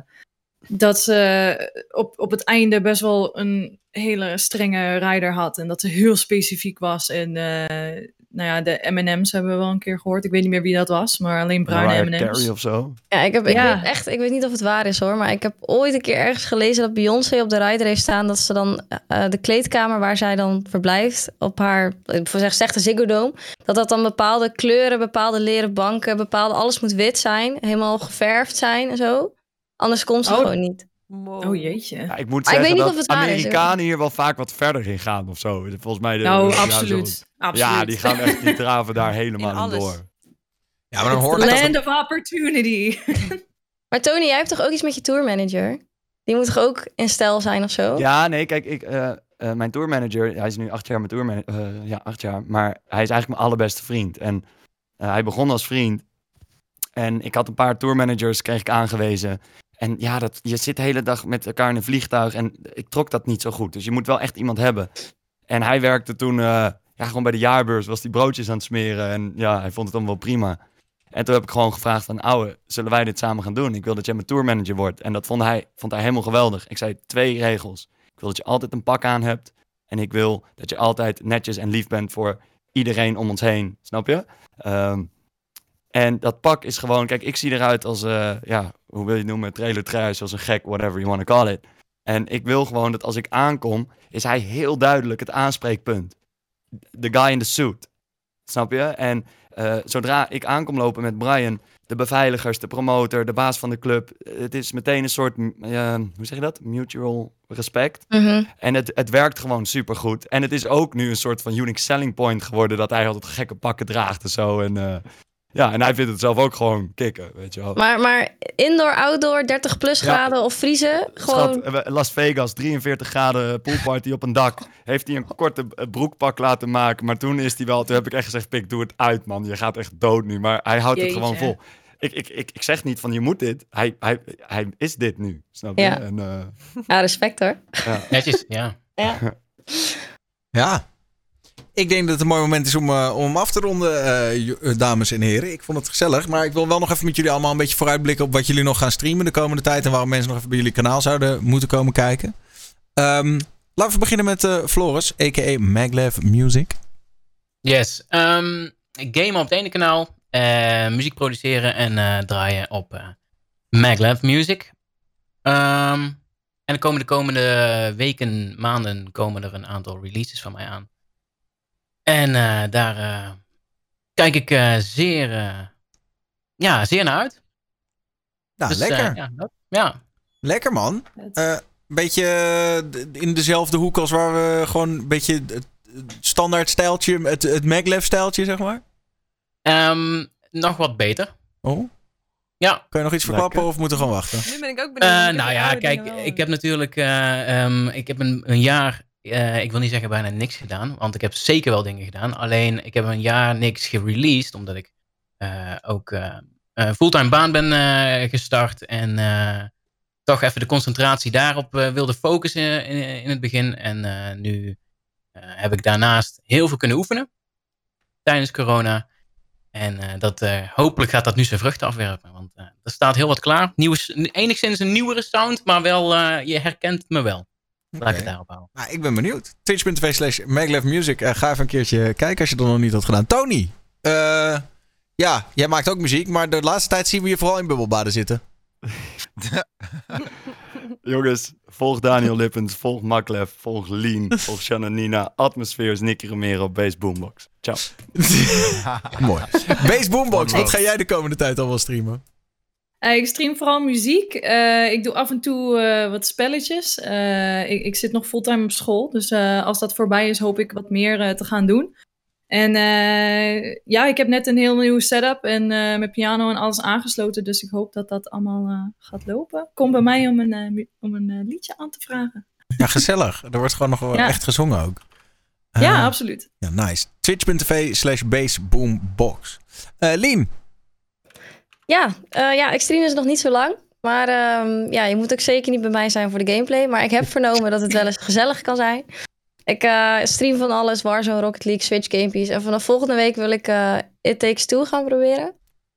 dat ze op, op het einde best wel een hele strenge rider had. En dat ze heel specifiek was. En eh, nou ja, de M&M's hebben we wel een keer gehoord. Ik weet niet meer wie dat was, maar alleen bruine Mariah Carey M&M's. of zo. Ja, ik, heb, ik Ja. weet echt, ik weet niet of het waar is hoor, maar ik heb ooit een keer ergens gelezen dat Beyoncé op de rider heeft staan dat ze dan eh, de kleedkamer waar zij dan verblijft op haar, ik voor zeg, zegt de Ziggo Dome, dat dat dan bepaalde kleuren, bepaalde leren banken, bepaalde alles moet wit zijn, helemaal geverfd zijn en zo. Anders komt ze Oh. gewoon niet. Wow. Oh jeetje. Ja, ik moet Maar ik zeggen weet niet dat of het waar is, Amerikanen hier wel vaak wat verder in gaan of zo. Volgens mij... De, Nou, zo- absoluut. absoluut. Ja, die gaan echt, die *laughs* draven daar helemaal In in, alles. door. Ja, maar dan It's hoort the het land of opportunity. *laughs* Maar Tony, jij hebt toch ook iets met je tourmanager? Die moet toch ook in stijl zijn of zo? Ja, nee, kijk, ik, eh, eh, mijn tourmanager, hij is nu acht jaar mijn tourmanager, ja, acht jaar, maar hij is eigenlijk mijn allerbeste vriend. En eh, hij begon als vriend en ik had een paar tourmanagers, kreeg ik aangewezen. En ja, dat, je zit de hele dag met elkaar in een vliegtuig en ik trok dat niet zo goed. Dus je moet wel echt iemand hebben. En hij werkte toen, eh, ja, gewoon bij de jaarbeurs, was die broodjes aan het smeren. En ja, hij vond het dan wel prima. En toen heb ik gewoon gevraagd van, ouwe, zullen wij dit samen gaan doen? Ik wil dat jij mijn tourmanager wordt. En dat vond hij, vond hij helemaal geweldig. Ik zei twee regels. Ik wil dat je altijd een pak aan hebt. En ik wil dat je altijd netjes en lief bent voor iedereen om ons heen. Snap je? Ehm, en dat pak is gewoon... Kijk, ik zie eruit als... eh, ja, hoe wil je het noemen? Trailer truis, als een gek, whatever you want to call it. En ik wil gewoon dat als ik aankom... is hij heel duidelijk het aanspreekpunt. The guy in the suit. Snap je? En eh, zodra ik aankom lopen met Brian... de beveiligers, de promotor, de baas van de club... het is meteen een soort... hoe zeg je dat? Mutual respect. Mhm. En het, het werkt gewoon supergoed. En het is ook nu een soort van unique selling point geworden... dat hij altijd gekke pakken draagt en zo. En, eh, ja, en hij vindt het zelf ook gewoon kicken, weet je wel. Maar, maar indoor, outdoor, 30 plus Ja. graden of vriezen? Gewoon... Schat, Las Vegas, 43 graden poolparty op een dak. Heeft hij een korte eh, broekpak laten maken. Maar toen is hij wel, toen heb ik echt gezegd, pik, doe het uit man. Je gaat echt dood nu. Maar hij houdt het gewoon vol. Ik, ik, ik, ik zeg niet van je moet dit. Hij, hij, hij is dit nu, snap je? Ja. En, eh, Ja, respect hoor. ja. Netjes, ja. Ja. Ja. Ik denk dat het een mooi moment is om, eh, om hem af te ronden, eh, eh, dames en heren. Ik vond het gezellig, maar ik wil wel nog even met jullie allemaal een beetje vooruitblikken op wat jullie nog gaan streamen de komende tijd en waarom mensen nog even bij jullie kanaal zouden moeten komen kijken. Ehm, laten we beginnen met eh, Floris, a.k.a. Maglev Music. Yes. ehm gamen op het ene kanaal. muziek produceren en draaien op Maglev Music. Ehm, en de komende, komende weken, maanden komen er een aantal releases van mij aan. En eh, daar eh, kijk ik eh, zeer, eh, ja, zeer naar uit. Nou, Dus, lekker. ja, dat- ja. Lekker man. Eh, Een beetje in dezelfde hoek als waar we gewoon een beetje het standaard stijltje, het, het Maglev stijltje zeg maar. Ehm, nog wat beter. Oh, Ja, kan je nog iets Lekker. verklappen of moeten we gewoon wachten? Nu ben ik ook benieuwd. Nou ja, kijk, ik heb natuurlijk eh, ehm, ik heb een, een jaar, eh, ik wil niet zeggen bijna niks gedaan, want ik heb zeker wel dingen gedaan. Alleen ik heb een jaar niks gereleased, omdat ik eh, ook eh, een fulltime baan ben gestart en toch even de concentratie daarop wilde focussen in, het begin. En nu heb ik daarnaast heel veel kunnen oefenen tijdens corona. En dat, hopelijk gaat dat nu zijn vruchten afwerpen. Want er staat heel wat klaar. Nieuwe, enigszins een nieuwere sound, maar wel, je herkent me wel. Laat ik Oké. het daarop houden. Nou, ik ben benieuwd. Twitch.tv slash Music. Eh, ga even een keertje kijken als je dat nog niet had gedaan. Tony, eh, ja, jij maakt ook muziek, maar de laatste tijd zien we je vooral in bubbelbaden zitten. *laughs* Jongens, volg Daniel Lippens, volg Maklev, volg Lean, volg Shananina, Atmospheres, Nicky Romero, Bass Boombox. Ciao. *laughs* Mooi. Base Boombox, wat ga jij de komende tijd allemaal streamen? Eh, ik stream vooral muziek. Eh, ik doe af en toe eh, wat spelletjes. Ik, ik zit nog fulltime op school. Dus als dat voorbij is, hoop ik wat meer te gaan doen. En ja, ik heb net een heel nieuwe setup en mijn piano en alles aangesloten. Dus ik hoop dat dat allemaal gaat lopen. Kom bij mij om een, om een liedje aan te vragen. Ja, gezellig. Er wordt gewoon nog wel Ja. echt gezongen ook. ja, absoluut. Ja, nice. Twitch.tv slash baseboombox. Lien, Ja, eh, ja, ik stream dus nog niet zo lang. Maar ehm, ja, je moet ook zeker niet bij mij zijn voor de gameplay. Maar ik heb vernomen dat het wel eens gezellig kan zijn. Ik eh, stream van alles, Warzone, Rocket League, Switch Gamepies. En vanaf volgende week wil ik eh, It Takes Two gaan proberen.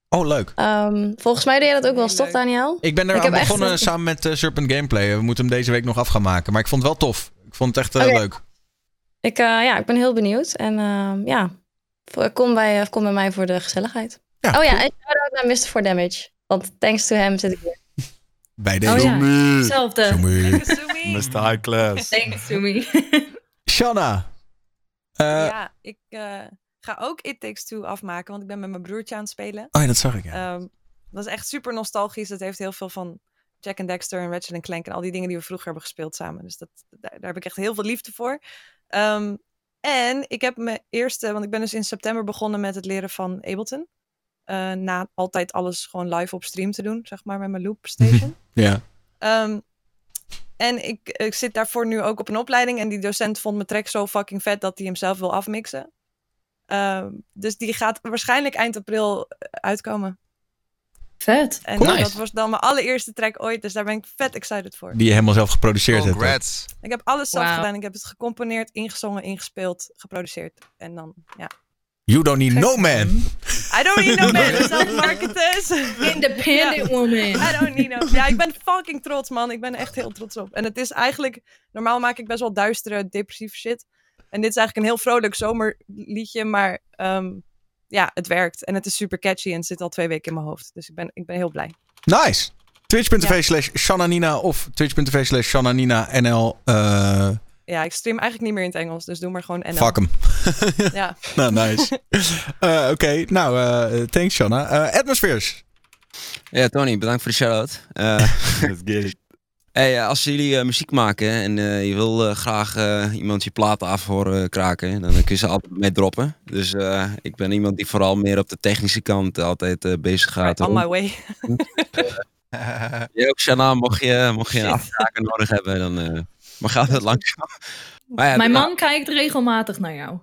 Oh, leuk. Ehm, volgens mij deed je dat ook wel, Heel toch. Daniel? Ik ben er Ik aan heb echt begonnen samen met Serpent Gameplay. We moeten hem deze week nog af gaan maken. Maar ik vond het wel tof. Ik vond het echt eh, Oké. leuk. Ik, eh, ja, ik ben heel benieuwd. En ehm, ja, kom bij, kom bij mij voor de gezelligheid. Ja, oh ja, cool. en shout-out naar Mr. For Damage. Want thanks to hem zit ik hier. Bij deze. Oh ja, hetzelfde. Mr. *laughs* *laughs* High Class. Thanks to me. *laughs* Shanna. Eh, ja, ik eh, ga ook It Takes Two afmaken, want ik ben met mijn broertje aan het spelen. Oh ja, dat zag ik. Ja. Ehm, dat is echt super nostalgisch. Het heeft heel veel van Jack and Dexter en Ratchet Clank en al die dingen die we vroeger hebben gespeeld samen. Dus dat, daar, daar heb ik echt heel veel liefde voor. Ehm, en ik heb mijn eerste, want ik ben dus in september begonnen met het leren van Ableton. Eh, na altijd alles gewoon live op stream te doen, zeg maar, met mijn loop station. *laughs* ja. Ehm, en ik, ik zit daarvoor nu ook op een opleiding. En die docent vond mijn track zo fucking vet dat hij hem zelf wil afmixen. Ehm, dus die gaat waarschijnlijk eind april eh, uitkomen. Vet. En Cool. dat Nice. was dan mijn allereerste track ooit. Dus daar ben ik vet excited voor. Die je helemaal zelf geproduceerd hebt. Ik heb alles zelf gedaan. Ik heb het gecomponeerd, ingezongen, ingespeeld, geproduceerd. En dan, ja. You don't need no man. I don't need no *laughs* man. Self-marketers. Independent woman. I don't need no... Ja, ik ben fucking trots, man. Ik ben echt heel trots op. En het is eigenlijk... Normaal maak ik best wel duistere, depressieve shit. En dit is eigenlijk een heel vrolijk zomerliedje. Maar ehm, ja, het werkt. En het is super catchy en het zit al twee weken in mijn hoofd. Dus ik ben, ik ben heel blij. Nice. Twitch.tv Ja. slash Shannanina of twitch.tv slash Shannanina NL. Eh Ja, ik stream eigenlijk niet meer in het Engels. Dus doe maar gewoon NL. fuck hem. *laughs* Ja. *laughs* nou, nice. *laughs* Eh, Oké, nou, eh, thanks Shanna. Eh, Atmospheres. Ja, Tony, bedankt voor de shout-out. Eh, Let's get it. hey, als jullie eh, muziek maken en eh, je wil graag eh, iemand je platen af horen kraken, dan kun je ze altijd mee droppen. Dus eh, ik ben iemand die vooral meer op de technische kant altijd eh, bezig gaat. On my way. Je ook, Shana, mocht je, mocht je een nodig hebben, dan mag je altijd langs. Maar ja, Mijn nou, man kijkt regelmatig naar jou.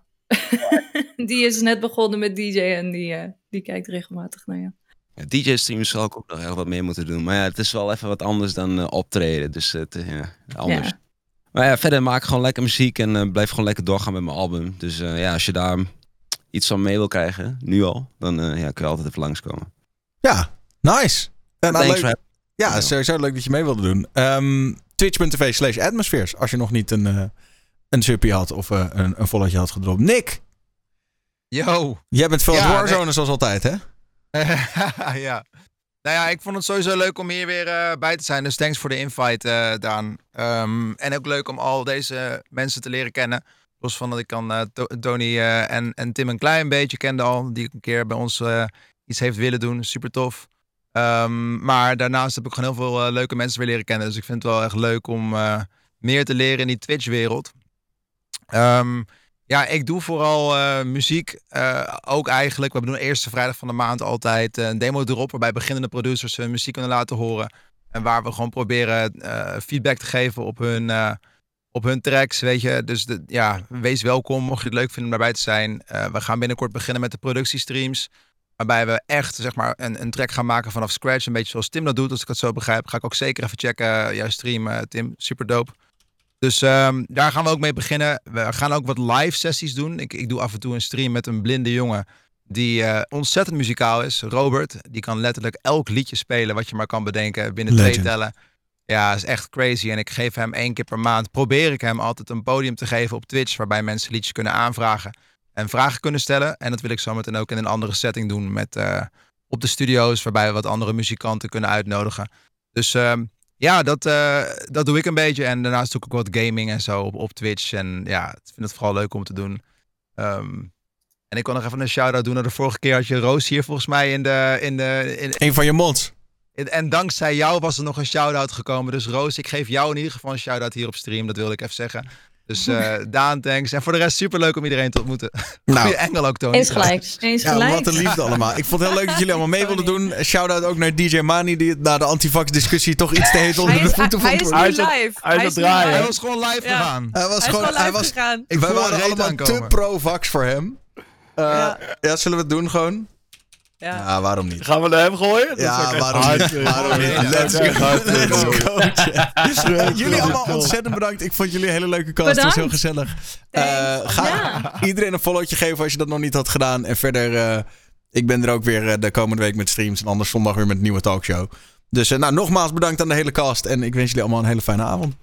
*laughs* die is net begonnen met DJ en die, eh, die kijkt regelmatig naar jou. ja, DJ-streams zal ik ook nog echt wat meer moeten doen. Maar ja, het is wel even wat anders dan eh, optreden. Dus het, eh, ja, anders. Ja. Maar ja, verder maak ik gewoon lekker muziek en eh, blijf gewoon lekker doorgaan met mijn album. Dus eh, ja, als je daar iets van mee wil krijgen, nu al, dan eh, ja, kun je altijd even langskomen. Ja, nice. En, nou, Thanks leuk. Ja. sowieso leuk dat je mee wilde doen. Ehm, Twitch.tv slash Atmospheres. Als je nog niet een, eh een suppie had of eh, een, een volletje had gedropt. Nick, Yo. jij bent veel Ja, Warzone zoals altijd, hè? *laughs* ja. Nou ja, ik vond het sowieso leuk om hier weer eh, bij te zijn. Dus thanks voor de invite, eh Daan. Ehm, en ook leuk om al deze mensen te leren kennen. Los van dat ik kan To- Tony en, en Tim een klein beetje kende al. Die een keer bij ons iets heeft willen doen. Super tof. Ehm, maar daarnaast heb ik gewoon heel veel eh, leuke mensen weer leren kennen. Dus ik vind het wel echt leuk om eh, meer te leren in die Twitch-wereld. Ehm, ja, ik doe vooral eh, muziek. ook eigenlijk. We doen eerste vrijdag van de maand altijd een demo erop. Waarbij beginnende producers hun muziek kunnen laten horen. En waar we gewoon proberen feedback te geven op hun, op hun tracks. Weet je. Dus ja, wees welkom mocht je het leuk vinden om daarbij te zijn. We gaan binnenkort beginnen met de productiestreams. Waarbij we echt zeg maar, een, een track gaan maken vanaf scratch. Een beetje zoals Tim dat doet, als ik het zo begrijp. Ga ik ook zeker even checken. Jouw stream, eh, Tim. Super dope. Dus ehm, daar gaan we ook mee beginnen. We gaan ook wat live sessies doen. Ik, ik doe af en toe een stream met een blinde jongen. Die eh, ontzettend muzikaal is. Robert. Die kan letterlijk elk liedje spelen wat je maar kan bedenken. Binnen twee tellen. Ja, is echt crazy. En ik geef hem één keer per maand. Probeer ik hem altijd een podium te geven op Twitch. Waarbij mensen liedjes kunnen aanvragen. En vragen kunnen stellen. En dat wil ik zometeen ook in een andere setting doen. Met eh, op de studio's. Waarbij we wat andere muzikanten kunnen uitnodigen. Dus ehm, ja, dat, eh, dat doe ik een beetje. En daarnaast doe ik ook wat gaming en zo op, op Twitch. En ja, ik vind het vooral leuk om te doen. Ehm, en ik wil nog even een shout-out doen naar de vorige keer had je Roos hier volgens mij in de... In de in, Een van je mods. en dankzij jou was er nog een shout-out gekomen. Dus Roos, ik geef jou in ieder geval een shout-out hier op stream. Dat wilde ik even zeggen. Dus eh, Daan, thanks. En voor de rest super leuk om iedereen te ontmoeten. *laughs* Nou, Goeie engel ook, Tony. Eens gelijk. *laughs* Eens ja, gelijk. wat een liefde allemaal. Ik vond het heel leuk dat jullie allemaal mee wilden doen. Shout-out ook naar DJ Mani, die het na de antivax-discussie toch iets te heet onder de voeten hij vond. Hij is live. hij is draaien. Hij live. was gewoon live Ja. gegaan. Hij was Hij gewoon, gewoon hij live was, gegaan. Ik wij waren allemaal te pro-vax voor hem. Eh, ja. Ja. zullen we het doen gewoon? Ja. Ja, waarom niet? Gaan we naar hem gooien? Dat Ja, waarom hard. niet? Waarom niet? Ja, Let's go. hard. Let's go. *laughs* Jullie allemaal ontzettend bedankt. Ik vond jullie een hele leuke cast. Het was heel gezellig. Eh, ga Ja. iedereen een followtje geven als je dat nog niet had gedaan. En verder, eh, Ik ben er ook weer eh, de komende week met streams. En anders zondag weer met een nieuwe talkshow. Dus nou, nogmaals bedankt aan de hele cast. En ik wens jullie allemaal een hele fijne avond.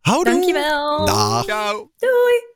Houdoe. Dankjewel. Dag. Ciao. Doei.